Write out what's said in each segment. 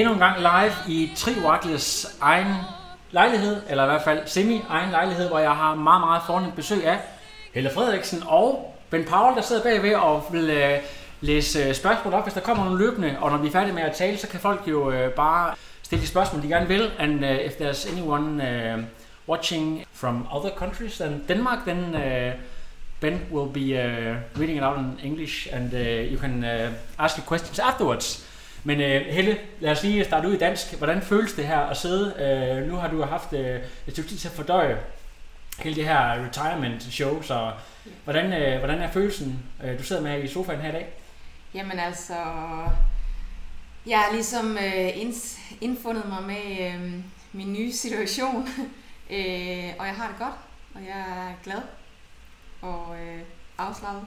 Endnu en gang live i Triwattles egen lejlighed, eller i hvert fald semi-egen lejlighed, hvor jeg har meget, meget fornemt besøg af Helle Frederiksen og Ben Powell, der sidder bagved og vil øh, læse øh, spørgsmål op, hvis der kommer nogle løbende. Og når vi er færdige med at tale, så kan folk jo øh, bare stille de spørgsmål, de gerne vil. And uh, if there's anyone uh, watching from other countries than Denmark, then uh, Ben will be uh, reading it out in English, and uh, you can uh, ask your questions afterwards. Men uh, Helle, lad os lige starte ud i dansk. Hvordan føles det her at sidde? Uh, nu har du haft uh, et stykke tid til at fordøje hele det her retirement show, så hvordan, uh, hvordan er følelsen, uh, du sidder med her i sofaen her i dag? Jamen altså, jeg har ligesom øh, inds, indfundet mig med øh, min nye situation, øh, og jeg har det godt, og jeg er glad og øh, afslappet.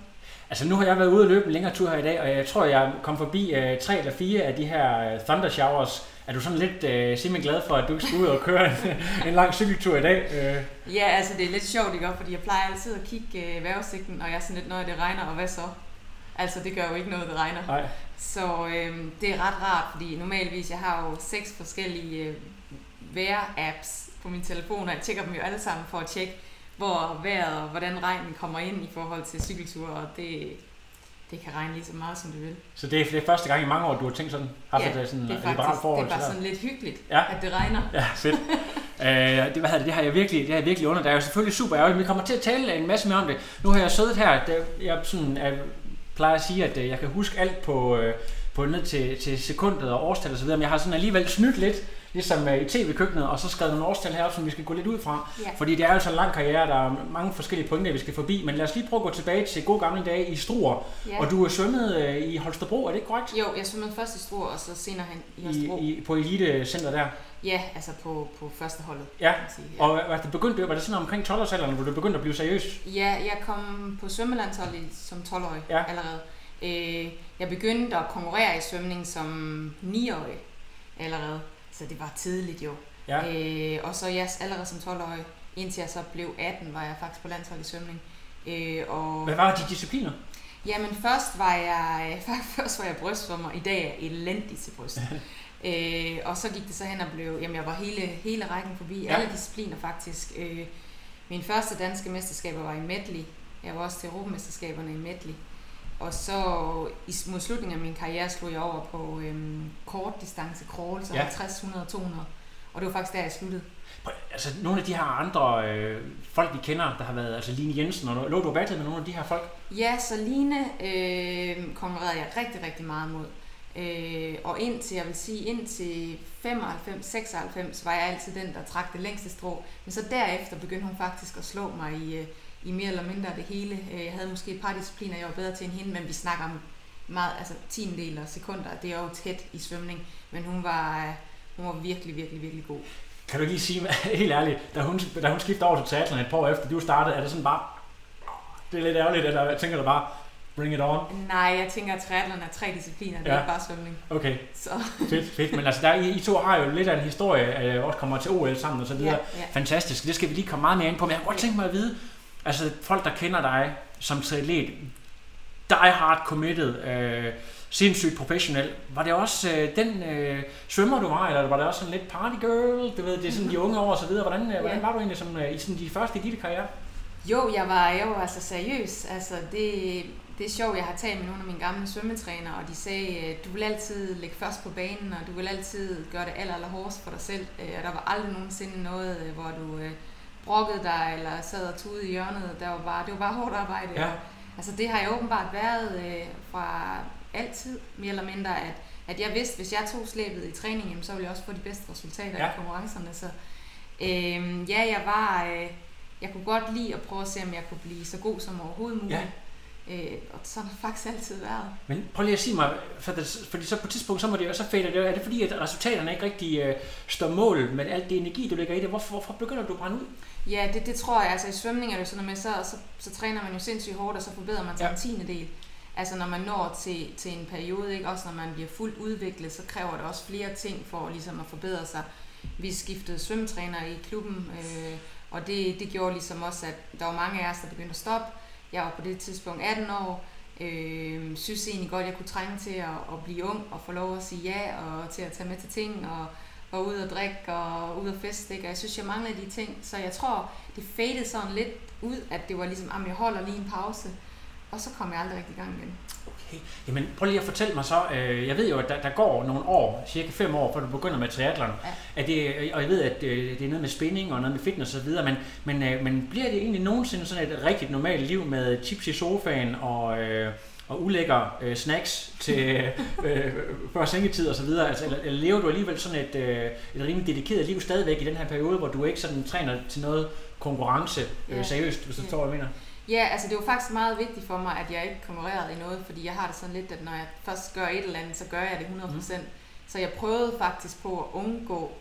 Altså nu har jeg været ude og løbe en længere tur her i dag, og jeg tror, jeg kom forbi uh, tre eller fire af de her uh, thunder showers. Er du sådan lidt uh, simpelthen glad for, at du ikke skal ud og køre en, en lang cykeltur i dag? Uh, Ja, altså det er lidt sjovt, ikke? Fordi jeg plejer altid at kigge øh, vejrudsigten, og jeg er sådan lidt, når det regner, og hvad så? Altså det gør jo ikke noget, det regner. nej. Så øh, det er ret rart, fordi normalvis, jeg har jo seks forskellige øh, vejr-apps på min telefon, og jeg tjekker dem jo alle sammen for at tjekke, hvor vejret og hvordan regnen kommer ind i forhold til cykelture, og det, det kan regne lige så meget, som det vil. Så det er, det er første gang i mange år, du har tænkt sådan, haft et, øh, sådan det er faktisk forhold det er bare sådan lidt hyggeligt, Ja. ja. at det regner. Ja, fedt. øh, det, hvad det, det har jeg virkelig, det har jeg virkelig under. Det er jo selvfølgelig super ærgerligt. Vi kommer til at tale en masse mere om det. Nu har jeg siddet her, der, jeg, sådan, jeg plejer at sige, at øh, jeg kan huske alt på, øh, på ned til, til sekundet og årstal og så videre, men jeg har sådan alligevel snydt lidt, ligesom øh, i tv-køkkenet, og så skrevet nogle årstal her, som vi skal gå lidt ud fra. Ja. Fordi det er jo så en lang karriere, der er mange forskellige pointer, vi skal forbi, men lad os lige prøve at gå tilbage til gode gamle dage i Struer. Ja. Og du er svømmet øh, i Holstebro, er det ikke korrekt? Jo, jeg svømmede først i Struer, og så senere hen i Holstebro. I, i, på Elite-center der. Ja, altså på, på første holdet. Ja, sige, ja. og var det, begyndt, var det sådan omkring 12-årsalderen, hvor du begyndte at blive seriøs? Ja, jeg kom på svømmelandsholdet som 12-årig Ja. ja. allerede. Øh, jeg begyndte at konkurrere i svømning som 9-årig allerede, så det var tidligt jo. Ja. Øh, og så jeg allerede som 12-årig, indtil jeg så blev 18, var jeg faktisk på landshold i svømning. Øh, og Hvad var de discipliner? Jamen først var jeg, først var jeg brystsvømmer, i dag er jeg elendig til bryst. øh, og så gik det så hen og blev, jamen jeg var hele, hele rækken forbi, Ja. ja. alle discipliner faktisk. Øh, min første danske mesterskaber var i medley. Jeg var også til Europamesterskaberne i medley. Og så i, mod slutningen af min karriere slog jeg over på øhm, kort distance crawl, så Ja. ja. 50, 100, 200. Og det var faktisk der, jeg sluttede. Altså nogle af de her andre øh, folk, vi kender, der har været, altså Line Jensen, og lå du og med nogle af de her folk? Ja, så Line øh, konkurrerede jeg rigtig, rigtig meget mod. Øh, og indtil, jeg vil sige, indtil 95-96 var jeg altid den, der trak det længste strå. Men så derefter begyndte hun faktisk at slå mig i, øh, i mere eller mindre det hele. Øh, Jeg havde måske et par discipliner, jeg var bedre til end hende, men vi snakker om meget, altså tiendedel og sekunder. Det er jo tæt i svømning, men hun var, øh, hun var virkelig, virkelig, virkelig god. Kan du lige sige, helt ærligt, da hun, da hun skiftede over til teateren et par år efter, du startede, er det sådan bare, det er lidt ærgerligt, eller tænker du bare, Bring it on. Nej, jeg tænker, at triathlon er tre discipliner, det er Ja. ikke bare svømning. Okay, Så, fedt, fedt. Men altså, der, I, I to har jo lidt af en historie, øh, også kommer til OL sammen og så videre. ja, ja. Fantastisk, det skal vi lige komme meget mere ind på. Men jeg kunne godt tænke mig at vide, altså folk, der kender dig som triatlet, die hard committed, øh, sindssygt professionel, var det også øh, den øh, svømmer, du var, eller var det også sådan lidt party girl, du ved, det er sådan de unge år og så videre. Hvordan, øh, hvordan var du egentlig som, øh, i sådan de første i dit karriere? Jo, jeg var, var altså seriøs. Altså, det, det er sjovt, jeg har talt med nogle af mine gamle svømmetrænere, og de sagde, øh, du vil altid ligge først på banen, og du vil altid gøre det aller, aller hårdest for dig selv. Øh, Og der var aldrig nogensinde noget, øh, hvor du brokkede dig, eller sad og tude i hjørnet. Der var bare, det var bare hårdt arbejde. Ja. Altså, det har jeg åbenbart været øh, fra altid, mere eller mindre, at, at jeg vidste, hvis jeg tog slæbet i træningen, jamen, så ville jeg også få de bedste resultater Ja. i konkurrencerne. Så øh, ja, jeg var... Øh, jeg kunne godt lide at prøve at se, om jeg kunne blive så god som overhovedet muligt. Ja. Øh, og sådan har det faktisk altid været. Men prøv lige at sige mig, for det, fordi så på et tidspunkt, så må det så fader det. Er det fordi, at resultaterne ikke rigtig øh, står mål med alt det energi, du lægger i det? Hvorfor, hvorfor begynder du at brænde ud? Ja, det, det tror jeg. Altså i svømning er det sådan noget med, så, så, så træner man jo sindssygt hårdt, og så forbedrer man sig ja. en tiende del. Altså når man når til, til en periode, ikke? også når man bliver fuldt udviklet, så kræver det også flere ting for ligesom at forbedre sig. Vi skiftede svømmetræner i klubben, øh, og det, det gjorde ligesom også, at der var mange af os, der begyndte at stoppe. Jeg var på det tidspunkt 18 år, øh, synes egentlig godt, at jeg kunne trænge til at, at blive ung og få lov at sige ja, og til at tage med til ting, og, og ud og drikke og ud og feste. Ikke? Og jeg synes, jeg manglede de ting, så jeg tror, det fadede sådan lidt ud, at det var ligesom, at jeg holder lige en pause, og så kom jeg aldrig rigtig i gang igen. Okay. Jamen, prøv lige at fortælle mig så. Øh, jeg ved jo, at der, der går nogle år, cirka fem år, før du begynder med triathlon. Ja. Er det, og jeg ved, at øh, det er noget med spænding og noget med fitness og så videre, men, men, øh, men bliver det egentlig nogensinde sådan et rigtigt normalt liv med chips i sofaen og, øh, og ulækker øh, snacks til øh, før sengetid og så videre? Altså, eller, eller lever du alligevel sådan et, øh, et rimelig dedikeret liv stadigvæk i den her periode, hvor du ikke sådan træner til noget konkurrence øh, Ja. seriøst, hvis du Ja. forstår, hvad jeg mener? Ja, altså det var faktisk meget vigtigt for mig, at jeg ikke konkurrerede i noget, fordi jeg har det sådan lidt, at når jeg først gør et eller andet, så gør jeg det 100%. Mm. Så jeg prøvede faktisk på at undgå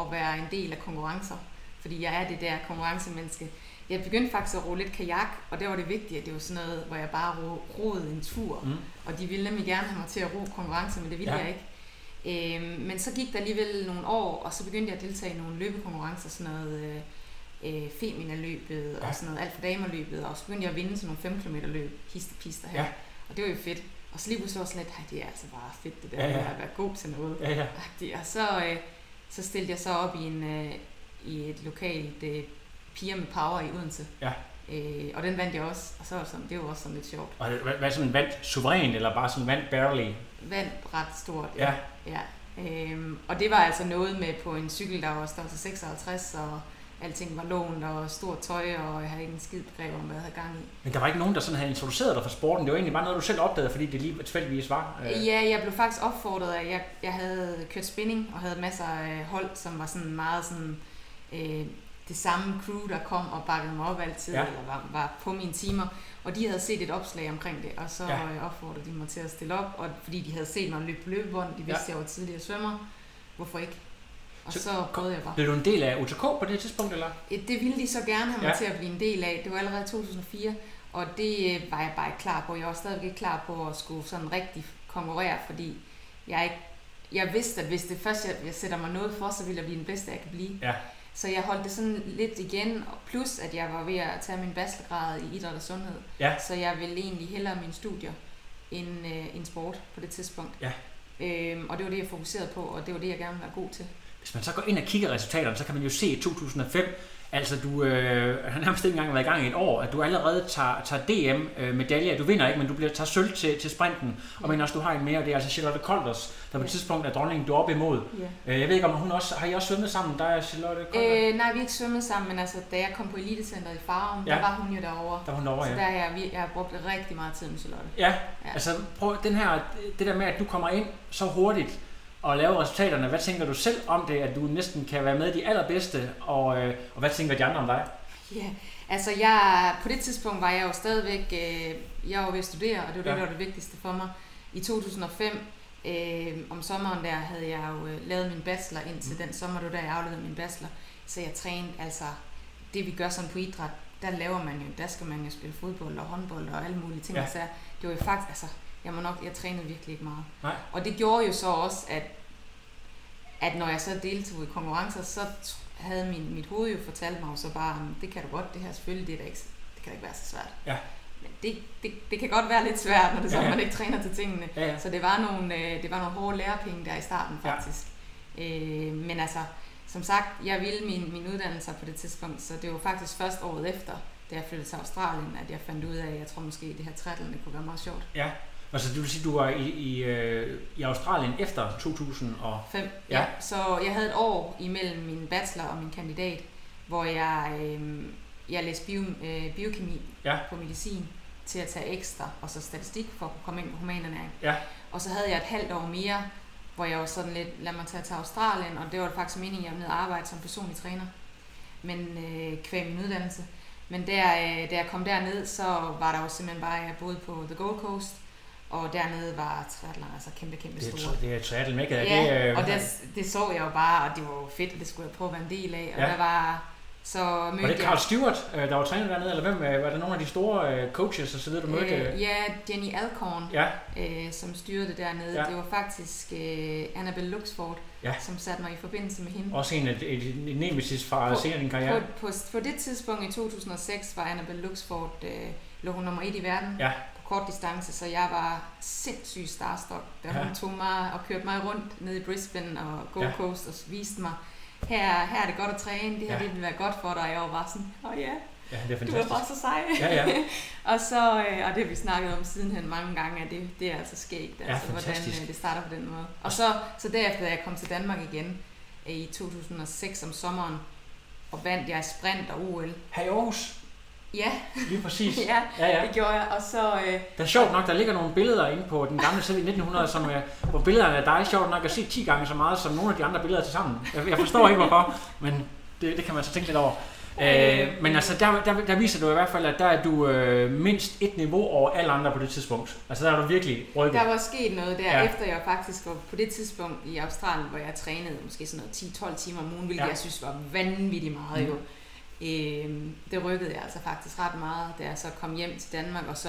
at være en del af konkurrencer, fordi jeg er det der konkurrencemenneske. Jeg begyndte faktisk at ro lidt kajak, og der var det vigtigt, at det var sådan noget, hvor jeg bare ro, roede en tur. Mm. Og de ville nemlig gerne have mig til at ro konkurrence, men det ville Ja. jeg ikke. Øhm, men så gik der alligevel nogle år, og så begyndte jeg at deltage i nogle løbekonkurrencer, sådan noget øh, øh, Femina-løbet Ja. og sådan noget alt for damer-løbet, og så begyndte jeg at vinde sådan nogle 5 km løb, histe pister her. Ja. Og det var jo fedt. Og så lige pludselig var sådan lidt, "Ej, det er altså bare fedt det der, Ja, ja, at være god til noget. Ja, ja. Og så, øh, så stillede jeg så op i, en, øh, i et lokalt øh, piger med power i Odense. Ja. Øh, og den vandt jeg også, og så var det, sådan, det var også sådan lidt sjovt. Og hvad, hvad sådan vandt suverænt, eller bare sådan vandt barely? Vandt ret stort. Ja. Ja, øhm, og det var altså noget med på en cykel, der var størrelse 56, og alting var lånt, og stort tøj, og jeg havde ikke en skid begreb om, hvad jeg havde gang i. Men der var ikke nogen, der sådan havde introduceret dig for sporten. Det var egentlig bare noget, du selv opdagede, fordi det lige tilfældigvis var. Øh, Ja, jeg blev faktisk opfordret af, jeg, jeg havde kørt spinning, og havde masser af hold, som var sådan meget sådan, øh, det samme crew, der kom og bakkede mig op altid, Ja. eller var, var på mine timer. Og de havde set et opslag omkring det, og så Ja. ja. opfordrede de mig til at stille op, og fordi de havde set mig løbe på løbebånd, de vidste, Ja. jeg var tidligere svømmer. Hvorfor ikke? Og Så så, prøvede jeg bare. Blev du en del af UTK på det tidspunkt, eller? Øh, Det ville de så gerne have mig Ja. til at blive en del af. Det var allerede i 2004, og det øh, var jeg bare ikke klar på. Jeg var stadig ikke klar på at skulle sådan rigtig konkurrere, fordi jeg ikke jeg vidste, at hvis det først jeg, jeg sætter mig noget for, så vil jeg blive den bedste, jeg kan blive. Ja. Så jeg holdt det sådan lidt igen, og plus at jeg var ved at tage min bachelorgrad i idræt og sundhed. Ja. Så jeg ville egentlig hellere mine studier end, øh, end sport på det tidspunkt. Ja. Øhm, og det var det, jeg fokuserede på, og det var det, jeg gerne ville være god til. Hvis man så går ind og kigger resultaterne, så kan man jo se i 2005, altså du øh, har nærmest ikke engang været i gang i et år, at du allerede tager, tager DM-medalje. Du vinder ikke, men du bliver tager sølv til, til sprinten. Og men også du har en mere, det er altså Charlotte Kolders, der på et tidspunkt er dronningen, du er op imod. Ja. Øh, Jeg ved ikke, om hun også, har I også svømmet sammen, der er Charlotte Kolders? Øh, nej, vi har ikke svømmet sammen, men altså, da jeg kom på elitecenteret i Farum, Ja. der var hun jo derovre. Der er hun derovre, så ja. der har jeg, jeg har brugt rigtig meget tid med Charlotte. Ja, Ja. altså prøv den her, det der med, at du kommer ind så hurtigt og laver resultaterne. Hvad tænker du selv om det, at du næsten kan være med de allerbedste, og, øh, og hvad tænker de andre om dig? Ja, altså jeg, på det tidspunkt var jeg jo stadigvæk, øh, jeg var ved at studere, og det var det, Ja. der var det vigtigste for mig. I 2005, øh, om sommeren der, havde jeg jo øh, lavet min bachelor indtil Mm. den sommer, det var da jeg afleverede min bachelor. Så jeg trænede, altså det vi gør sådan på idræt, der laver man jo, der skal man jo spille fodbold og håndbold og alle mulige ting. Ja. Ja. Så det var jo faktisk, altså, jeg må nok, jeg trænede virkelig ikke meget. Nej. Og det gjorde jo så også, at, at når jeg så deltog i konkurrencer, så havde min, mit hoved jo fortalt mig jo så bare, "Jamen, det kan du godt, det her selvfølgelig, det, er da ikke, det kan da ikke være så svært. Ja. Men det, det, det kan godt være lidt svært, når det sådan, Ja, ja. man ikke træner til tingene. Ja, ja. Så det var nogle, øh, det var nogle hårde lærepenge der i starten Ja. faktisk. Øh, men altså, som sagt, jeg ville min, min uddannelse på det tidspunkt, så det var faktisk først året efter, da jeg flyttede til Australien, at jeg fandt ud af, at jeg tror måske, det her det kunne være meget sjovt. Ja. Altså, det vil sige, du var i, i, øh, i Australien efter 2000 og... Fem. Ja. Ja. Så jeg havde et år imellem min bachelor og min kandidat, hvor jeg, øh, jeg læste bio, øh, biokemi Ja. på medicin til at tage ekstra, og så statistik for at kunne komme ind på humanernæring. Ja. Og så havde jeg et halvt år mere, hvor jeg var sådan lidt, lad mig tage til Australien, og det var faktisk meningen, at jeg og arbejde som personlig træner, men øh, kvæg min uddannelse. Men der, øh, da jeg kom derned, så var der jo simpelthen bare, jeg boede på The Gold Coast, og dernede var triathlon altså kæmpe, kæmpe Det store. er, det er triathlon mekka. Ja, det, øh, og det, det så jeg jo bare, og det var fedt, og det skulle jeg prøve at være en del af. Og Ja. der var, så Var mødte det Carl Stewart, øh, der var træner dernede, eller hvem? øh, Var det nogle af de store øh, coaches og så videre, du mødte? øh? ja, Jenny Alcorn, Ja, øh, som styrede det dernede. Ja. Det var faktisk øh, Annabelle Luxford, Ja. som satte mig i forbindelse med hende. også en af et, nemesis fra På- senere din karriere. På, på, på det tidspunkt i 2006 var Annabelle Luxford, øh, lå hun nummer et i verden Ja. Kort distance, så jeg var sindssygt starstruck, da Ja. hun tog mig og kørte mig rundt ned i Brisbane og Gold Ja. Coast og viste mig, her, her er det godt at træne, det her Ja. det vil være godt for dig, og jeg var bare sådan, åh oh, ja, Ja, det er du er fantastisk. bare så sej. Ja, ja. og så, øh, og det har vi snakket om sidenhen mange gange, at det, det er altså skægt, Ja, altså, hvordan fantastisk. øh, det starter på den måde. Og så, så derefter, da jeg kom til Danmark igen øh, i 2006 om sommeren, og vandt jeg sprint og OL. Her i Aarhus, Ja, lige præcis. ja, Ja, ja. det gjorde jeg. Og så, øh, Det er sjovt nok, der ligger nogle billeder inde på den gamle side i 1900, som, øh, hvor billederne af dig sjovt nok at se 10 gange så meget som nogle af de andre billeder til sammen. Jeg, jeg forstår ikke hvorfor, men det, det kan man så tænke lidt over. Øh, men altså, der, der, der viser du i hvert fald, at der er du øh, mindst et niveau over alle andre på det tidspunkt. Altså der er du virkelig rykket. der var sket noget der, Ja. efter jeg faktisk var på det tidspunkt i Australien, hvor jeg trænede måske sådan noget 10-12 timer om ugen, hvilket ja. jeg synes var vanvittigt meget Mm. jo. Øhm, det rykkede jeg altså faktisk ret meget, da jeg så kom hjem til Danmark, og så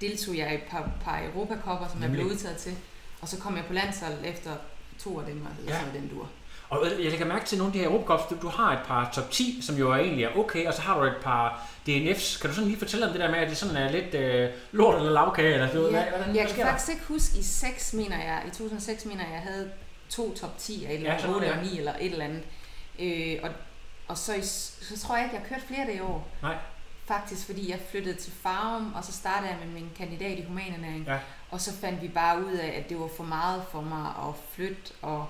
deltog jeg i et par, par Europakopper, som jeg blev udtaget til. Og så kom jeg på landsholdet efter to af dem, eller Ja. ja. sådan den dur. Og jeg lægger mærke til nogle af de her Europacups, du, du har et par top 10, som jo er egentlig er okay, og så har du et par DNF's. Kan du sådan lige fortælle om det der med, at det sådan er lidt øh, lort eller lavkage, eller du ved, hvad, hvordan, jeg hvad kan der? faktisk ikke huske, i 6 mener jeg, i 2006 mener jeg, jeg havde to top 10 af et eller Ja, andet, sådan 8 noget, eller 9 eller et eller andet. Øh, og, og så, i, så tror jeg ikke, jeg har kørt flere det i år. Nej. Faktisk fordi jeg flyttede til Farum, og så startede jeg med min kandidat i humanernæring. Ja. Og så fandt vi bare ud af, at det var for meget for mig at flytte og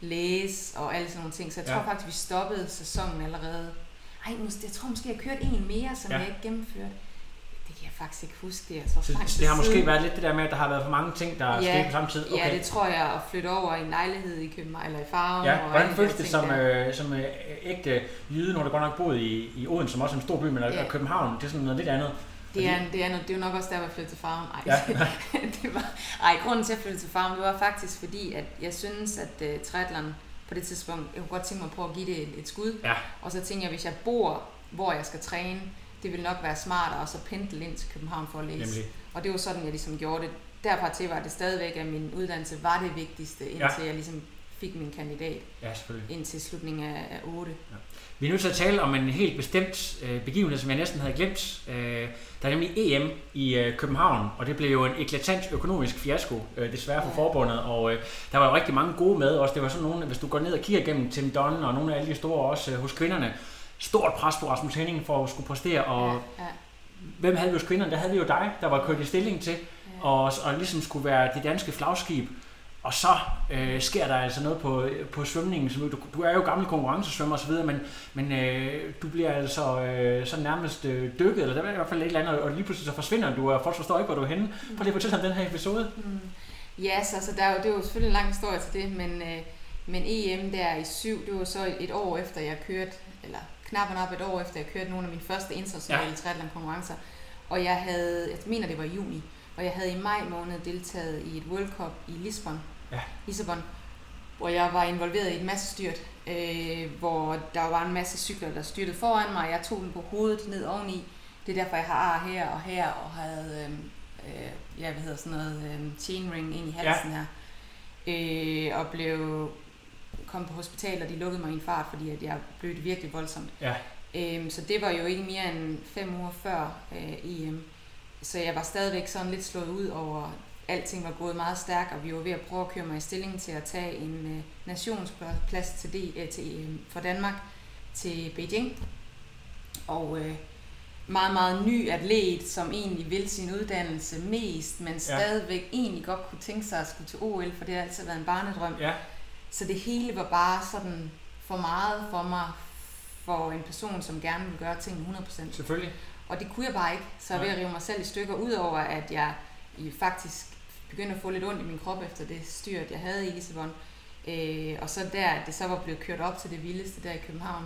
læse og alle sådan nogle ting. Så jeg Ja. tror faktisk, vi stoppede sæsonen allerede. Ej, jeg tror måske, jeg kørte en mere, som Ja. jeg ikke gennemførte. Faktisk ikke huske. Det er så Så, det har måske siden. været lidt det der med, at der har været for mange ting, der er Ja, sket på samme tid. Ja, det tror jeg, at flytte over i en lejlighed i København, eller i Farum. Ja, og hvordan føles det som, øh, som øh, ægte jyde, når du godt nok boet i, i Odense, som også er en stor by, men Ja. København, det er sådan noget lidt andet. Det er, det, er, noget- det er jo nok også der, jeg flyttede til Farum. Ej, Ja. det var, ej, grunden til at flytte til Farum, det var faktisk fordi, at jeg synes, at uh, triathlon på det tidspunkt, jeg kunne godt tænke mig på at give det et, et skud. Ja. Og så tænkte jeg, hvis jeg bor, hvor jeg skal træne, det vil nok være smartere at så pendle ind til København for at læse. Nemlig. Og det var sådan, jeg ligesom gjorde det. Derfra til var det stadigvæk, at min uddannelse var det vigtigste, indtil ja. jeg ligesom fik min kandidat Ja, selvfølgelig. indtil slutningen af, af 8. Vi er nødt til at tale om en helt bestemt øh, begivenhed, som jeg næsten havde glemt. Øh, der er nemlig EM i øh, København, og det blev jo en eklatant økonomisk fiasko, øh, desværre for Ja. forbundet. Og øh, der var jo rigtig mange gode med også. Det var sådan nogle, hvis du går ned og kigger igennem Tim Dunn og nogle af alle de store også øh, hos kvinderne, stort pres på Rasmus Henning for at skulle præstere. Og ja, ja. hvem havde vi hos kvinderne? Der havde vi jo dig, der var kørt i stilling til, og, og ligesom skulle være det danske flagskib. Og så øh, sker der altså noget på, på svømningen. Som, du, du er jo gammel konkurrencesvømmer osv., men, men øh, du bliver altså øh, så nærmest øh, dykket, eller der er i hvert fald et eller andet, og lige pludselig så forsvinder du, og folk forstår ikke, hvor du er henne. Prøv lige at fortælle om den her episode. Mm. Ja, så altså, der er jo, det er jo selvfølgelig en lang historie til det, men, øh, men EM der i syv, det var så et år efter, jeg kørte, eller knap og op et år efter, jeg kørte nogle af mine første internationale ja. triathlon konkurrencer. Og jeg havde, jeg mener det var i juni, og jeg havde i maj måned deltaget i et World Cup i Lisbon, Ja. Lissabon, hvor jeg var involveret i et masse styrt, øh, hvor der var en masse cykler, der styrtede foran mig, og jeg tog den på hovedet ned oveni. Det er derfor, jeg har ar her og her, og havde, øh, øh, ja, hvad hedder sådan noget, øh, chainring ind i halsen ja. her. Øh, og blev kom på hospital, og de lukkede mig i en fart, fordi at jeg blev virkelig voldsomt. Ja. Øhm, så det var jo ikke mere end fem uger før øh, EM. Så jeg var stadigvæk sådan lidt slået ud over, alting var gået meget stærkt, og vi var ved at prøve at køre mig i stilling til at tage en øh, nationsplads til, det, øh, til, øh, for Danmark til Beijing. Og øh, meget, meget ny atlet, som egentlig vil sin uddannelse mest, men stadigvæk egentlig godt kunne tænke sig at skulle til OL, for det har altid været en barnedrøm. Ja. Så det hele var bare sådan for meget for mig, for en person, som gerne vil gøre tingene 100%. Selvfølgelig. Og det kunne jeg bare ikke, så jeg ved at rive mig selv i stykker, udover at jeg faktisk begyndte at få lidt ondt i min krop efter det styrt, jeg havde i Lissabon. Øh, og så der, at det så var blevet kørt op til det vildeste der i København,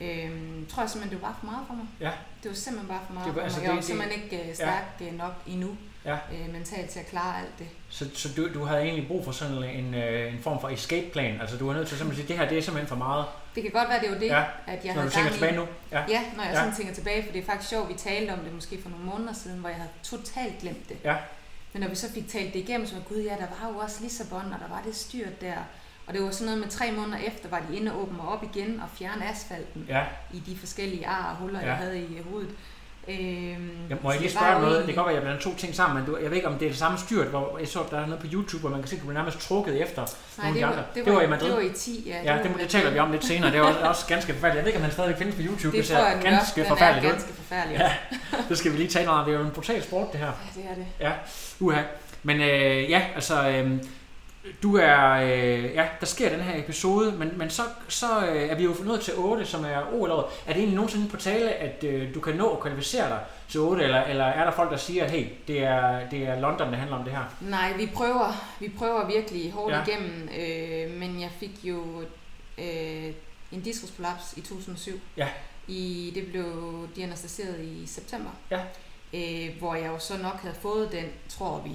øh, tror jeg simpelthen, det var bare for meget for mig. Ja. Det var simpelthen bare for meget Det var- for altså, mig. Jeg var det- simpelthen ikke øh, stærk ja. nok endnu Ja. øh, mentalt til at klare alt det. Så, så du, du havde egentlig brug for sådan en, øh, en form for escape-plan. Altså du var nødt til simpelthen at sige, det her det er simpelthen for meget. Det kan godt være, det var det, Ja, at jeg Når havde du tænker gang i. tilbage nu. Ja. Ja, når jeg Ja. sådan tænker tilbage, for det er faktisk sjovt, vi talte om det måske for nogle måneder siden, hvor jeg havde totalt glemt det. Ja. Men når vi så fik talt det igennem, så var gud, ja, der var jo også Lissabon, og der var det styrt der. Og det var sådan noget med tre måneder efter, var de inde og åbne mig op igen og fjerne asfalten Ja. i de forskellige ar og huller, Ja. jeg havde i hovedet. Øhm, Jeg, må jeg lige det var spørge noget? Det kan godt være, at jeg blander to ting sammen, men du, jeg ved ikke, om det er det samme styrt, hvor jeg så, der er noget på YouTube, hvor man kan se, at du bliver nærmest trukket efter Nej, nogle det de var, andre. det, det var var, i Madrid. Det var i 10, ja. Ja, var det, i det taler vi om lidt senere. Det er også, også ganske forfærdeligt. Jeg ved ikke, om han stadigvæk findes på YouTube. Det ser jeg, den ganske. Den forfærdeligt er ganske forfærdelig. Ja, det skal vi lige tale om. Det er jo en brutal sport, det her. Ja, det er det. Ja, uha. Men øh, ja, altså, øh, du er, øh, ja, der sker den her episode, men, men så, så øh, er vi jo nået til 8, som er OL-året. Er det egentlig nogensinde på tale, at øh, du kan nå at kvalificere dig til 8, eller, eller er der folk, der siger, at hey, det er, det er London, det handler om det her? Nej, vi prøver, vi prøver virkelig hårdt ja. igennem, øh, men jeg fik jo øh, en diskusprolaps i 2007. Ja. I, det blev diagnostiseret i september. Ja. Øh, hvor jeg jo så nok havde fået den, tror vi,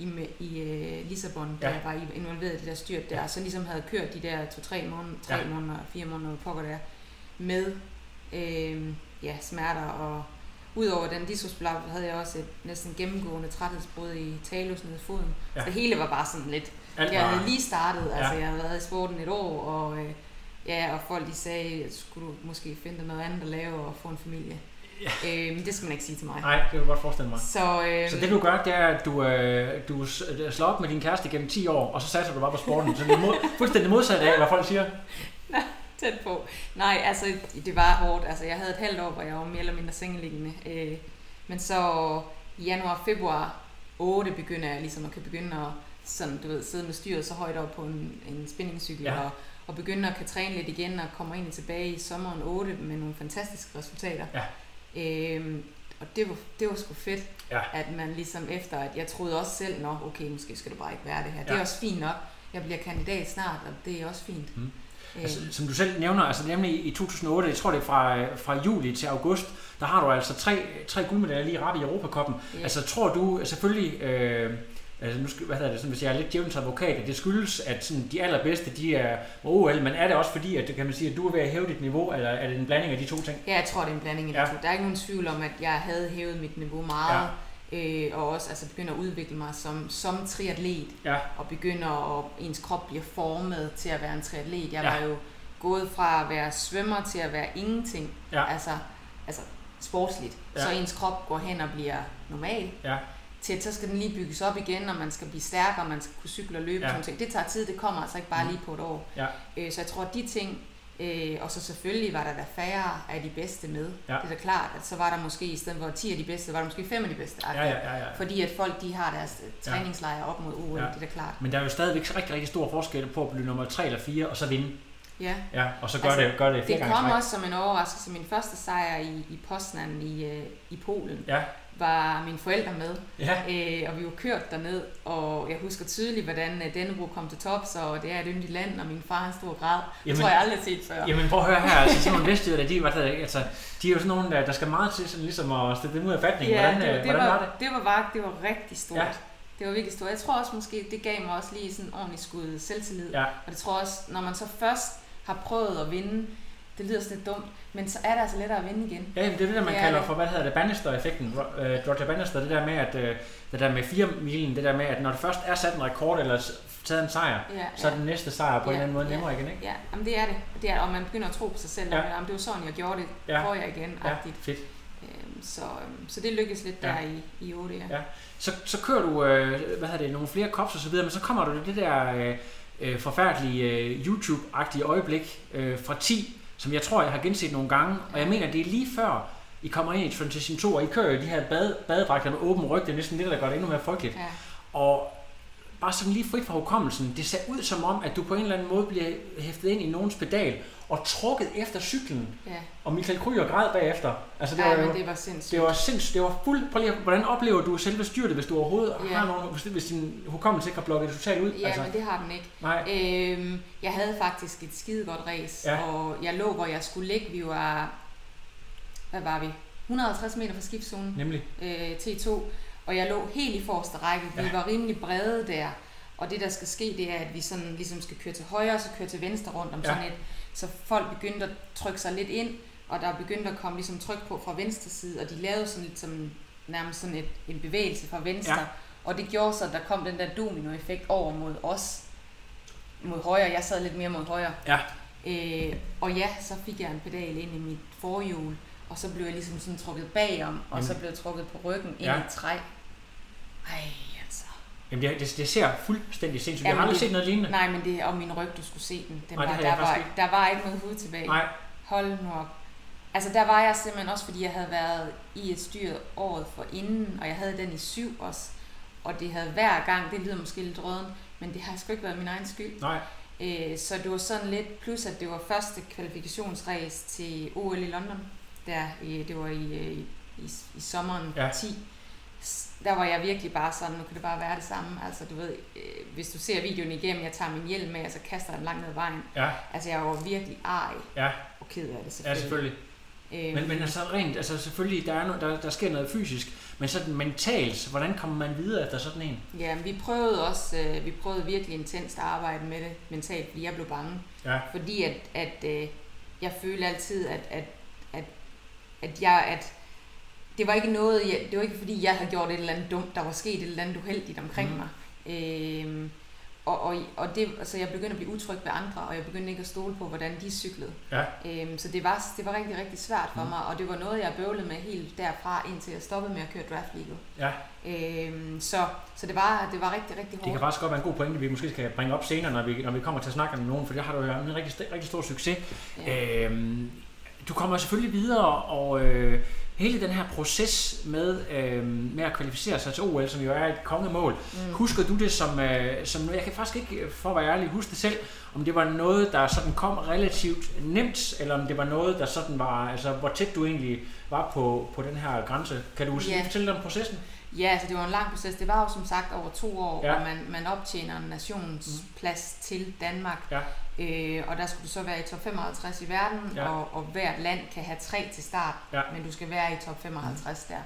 i, i øh, Lissabon, da Ja. jeg var involveret i det der styrt der, så ligesom havde kørt de der to-tre måneder, tre Ja. ja. måneder, fire måneder, pokker der, med øh, ja, smerter og Udover den diskusprolaps havde jeg også et næsten gennemgående træthedsbrud i talus nede i foden. Ja. Så det hele var bare sådan lidt... Alt Jeg havde lige startet, altså Ja. jeg havde været i sporten et år, og øh, ja, og folk de sagde, skulle du måske finde noget andet at lave og få en familie. Øh, men det skal man ikke sige til mig. Nej, det kan jeg godt forestille mig. Så, øh, Så det du gør, det er, at du, øh, du øh, slår op med din kæreste gennem 10 år, og så satser du bare på sporten. Så det er mod, fuldstændig modsat af, hvad folk siger. tæt på. Nej, altså det var hårdt. Altså jeg havde et halvt år, hvor jeg var mere eller mindre sengeliggende. Øh, men så i januar, februar 8 begynder jeg ligesom at kan begynde at sådan, du ved, sidde med styret så højt op på en, en spinningcykel Ja. ja. og, og begynde at kan træne lidt igen og kommer egentlig tilbage i sommeren 8 med nogle fantastiske resultater. Ja. Øhm, og det var, det var sgu fedt, Ja. at man ligesom efter, at jeg troede også selv, nå okay, måske skal det bare ikke være det her. Det Ja. er også fint nok. Jeg bliver kandidat snart, og det er også fint. Mm. Øh, Altså, som du selv nævner, altså nemlig i 2008, jeg tror det er fra, fra juli til august, der har du altså tre, tre guldmedaljer lige rap i Europacupen. Ja. Altså tror du selvfølgelig, øh, altså nu skal, hvad hedder det, sådan, hvis jeg er lidt djævelens advokat, at det skyldes, at sådan, de allerbedste, de er OL, men er det også fordi, at kan man sige, at du er ved at hæve dit niveau, eller er det en blanding af de to ting? Ja, jeg tror, det er en blanding af Ja. de to. Der er ikke nogen tvivl om, at jeg havde hævet mit niveau meget, ja. øh, og også altså, begynder at udvikle mig som, som triatlet, Ja. og begynder at ens krop bliver formet til at være en triatlet. Jeg Ja. var jo gået fra at være svømmer til at være ingenting, Ja. altså, altså sportsligt. Ja. Så ens krop går hen og bliver normal, Ja. Til at så skal den lige bygges op igen, og man skal blive stærkere, og man skal kunne cykle og løbe. Ja. Sådan ting. Det tager tid, det kommer altså ikke bare Mhm. lige på et år. Ja. Øh, så jeg tror, at de ting, øh, og så selvfølgelig var der da færre af de bedste med. Ja. Det er da klart, at så var der måske, i stedet for 10 af de bedste, var der måske 5 af de bedste. Ja, ja, ja, ja. Fordi at folk, de har deres øh, træningslejre op mod OL, Ja. det er da klart. Men der er jo stadigvæk rigtig, rigtig stor forskel på at blive nummer 3 eller 4, og så vinde. Ja. Ja, og så gør, Altså, det, gør det flere Det kom også som en overraskelse. Min første sejr i, i Poznan i, øh, i Polen Ja. Var mine forældre med. Ja. Øh, og vi var kørt derned, og jeg husker tydeligt, hvordan øh, Dannebro kom til tops, og det er et yndigt land, og min far han stod og græd. Det Jamen- tror jeg aldrig har set før. Jamen prøv at høre her, altså sådan nogle vestjyder, de, hedder det, altså, de er jo sådan nogle, der, der skal meget til sådan ligesom at stille dem ud af fatning. Ja, hvordan, det, var, øh, det, hvordan var, var det? det var bare, det var rigtig stort. Ja. Det var virkelig stort. Jeg tror også måske, det gav mig også lige sådan en ordentlig skud selvtillid. Ja. Og det tror også, når man så først har prøvet at vinde det lyder sådan lidt dumt, men så er det altså lettere at vinde igen. Ja, det er det der, man Det er kalder det. for, hvad hedder det, Bannister-effekten. Øh, Roger Bannister, det der med, at øh, det der med 4 milen, det der med, at når det først er sat en rekord eller taget en sejr, Ja, så er den næste sejr på en Ja, eller anden måde ja. nemmere igen, ikke? Ja, jamen det er det. det er, og man begynder at tro på sig selv, Ja. ja. at det var sådan, jeg gjorde det, Ja. prøver jeg igen, Ja, agtigt. fedt. Øhm, så, øhm, så det lykkedes lidt Ja. der i, i 8, ja. Ja. Så, så kører du, øh, hvad hedder det, nogle flere kops og så videre, men så kommer du det der øh, øh, forfærdelige øh, YouTube-agtige øjeblik øh, fra 10, som jeg tror, jeg har genset nogle gange, og jeg mener, det er lige før, I kommer ind i Transition 2, og I kører jo de her bade, badedragter med åben ryg, det er næsten det, der gør det endnu mere frygteligt. ja. Og bare sådan lige frit fra hukommelsen, det ser ud som om, at du på en eller anden måde bliver hæftet ind i nogens pedal og trukket efter cyklen, ja. og Michael Kryger græd bagefter. Altså, det, ja, var, jo, men det var sindssygt. det var sindssygt, det var fuld, prøv lige, hvordan oplever du selve styrtet, hvis du overhovedet Ja. har nogen, hvis, hvis din hukommelse ikke har blokket det totalt ud? Ja, altså. men det har den ikke. nej, Øhm, jeg havde faktisk et skide godt race, Ja. og jeg lå, hvor jeg skulle ligge. Vi var, hvad var vi? 150 meter fra skiftzonen, nemlig. øh, T2, og jeg lå helt i forreste række. Vi Ja. var rimelig brede der, og det der skal ske, det er, at vi sådan ligesom skal køre til højre, og så køre til venstre rundt om ja. sådan et, så folk begyndte at trykke sig lidt ind, og der begyndte at komme ligesom tryk på fra venstre side, og de lavede sådan lidt som nærmest sådan et, en bevægelse fra venstre, Ja. og det gjorde så, at der kom den der dominoeffekt over mod os, mod højre, jeg sad lidt mere mod højre. Ja. Øh, og ja, så fik jeg en pedal ind i mit forhjul, og så blev jeg ligesom sådan trukket bagom, og så Jamen. blev jeg trukket på ryggen ind Ja. i et træ. Ej. Jamen, det, det, det ser fuldstændig sindssygt. Jeg Jamen, har aldrig det- set noget lignende. Nej, men det er om min ryg, du skulle se den. den Nej, var, der, jeg var, faktisk der var ikke noget hud tilbage. Nej, Hold nu op. Altså der var jeg simpelthen også, fordi jeg havde været i et styr året for inden, og jeg havde den i syv også. Og det havde hver gang, det lyder måske lidt røden, men det har sgu ikke været min egen skyld. nej. Øh, så det var sådan lidt, plus at det var første kvalifikationsræs til OL i London. Der, i, det var i, øh, i, i, i sommeren ja. 10. Der var jeg virkelig bare sådan, nu kan det bare være det samme. Altså du ved, øh, hvis du ser videoen igennem, jeg tager min hjelm med, og så kaster den langt ned ad vejen. Ja, Altså jeg var virkelig arg ja, og ked af det ja, selvfølgelig. selvfølgelig. Øhm, Men, men altså rent, altså selvfølgelig, der, er no, der, der sker noget fysisk, men sådan mentalt, hvordan kommer man videre efter sådan en? Ja, men vi prøvede også, øh, vi prøvede virkelig intenst at arbejde med det mentalt, fordi jeg blev bange. Ja, Fordi at, at øh, jeg følte altid, at, at, at, at jeg, at det var ikke noget, jeg, det var ikke fordi, jeg havde gjort et eller andet dumt, der var sket et eller andet uheldigt omkring mm. mig. Øhm, og, og, og det, altså jeg begyndte at blive utryg ved andre, og jeg begyndte ikke at stole på, hvordan de cyklede. ja, Øhm, så det var, det var rigtig, rigtig svært for Mhm. mig, og det var noget, jeg bøvlede med helt derfra, indtil jeg stoppede med at køre draft legal. ja. Øhm, så, så det var, det var rigtig, rigtig Det kan hårdt. faktisk godt være en god pointe, vi måske skal bringe op senere, når vi, når vi kommer til at snakke om nogen, for det har du jo en rigtig, rigtig stor succes. Ja. Øhm, du kommer selvfølgelig videre, og øh, hele den her proces med, øh, med at kvalificere sig til OL, som jo er et kongemål, mm. husker du det som, øh, som noget, jeg kan faktisk ikke, øh, for at være ærlig, huske det selv, om det var noget, der sådan kom relativt nemt, eller om det var noget, der sådan var, altså hvor tæt du egentlig var på, på den her grænse. Kan du Ja. fortælle lidt om processen? Ja, altså det var en lang proces. Det var jo som sagt over to år, Ja. og man, man optjener en nationsplads mm. til Danmark. Ja. Øh, og der skulle du så være i top 55 i verden, Ja. og, og hvert land kan have tre til start, Ja. men du skal være i top 55 der.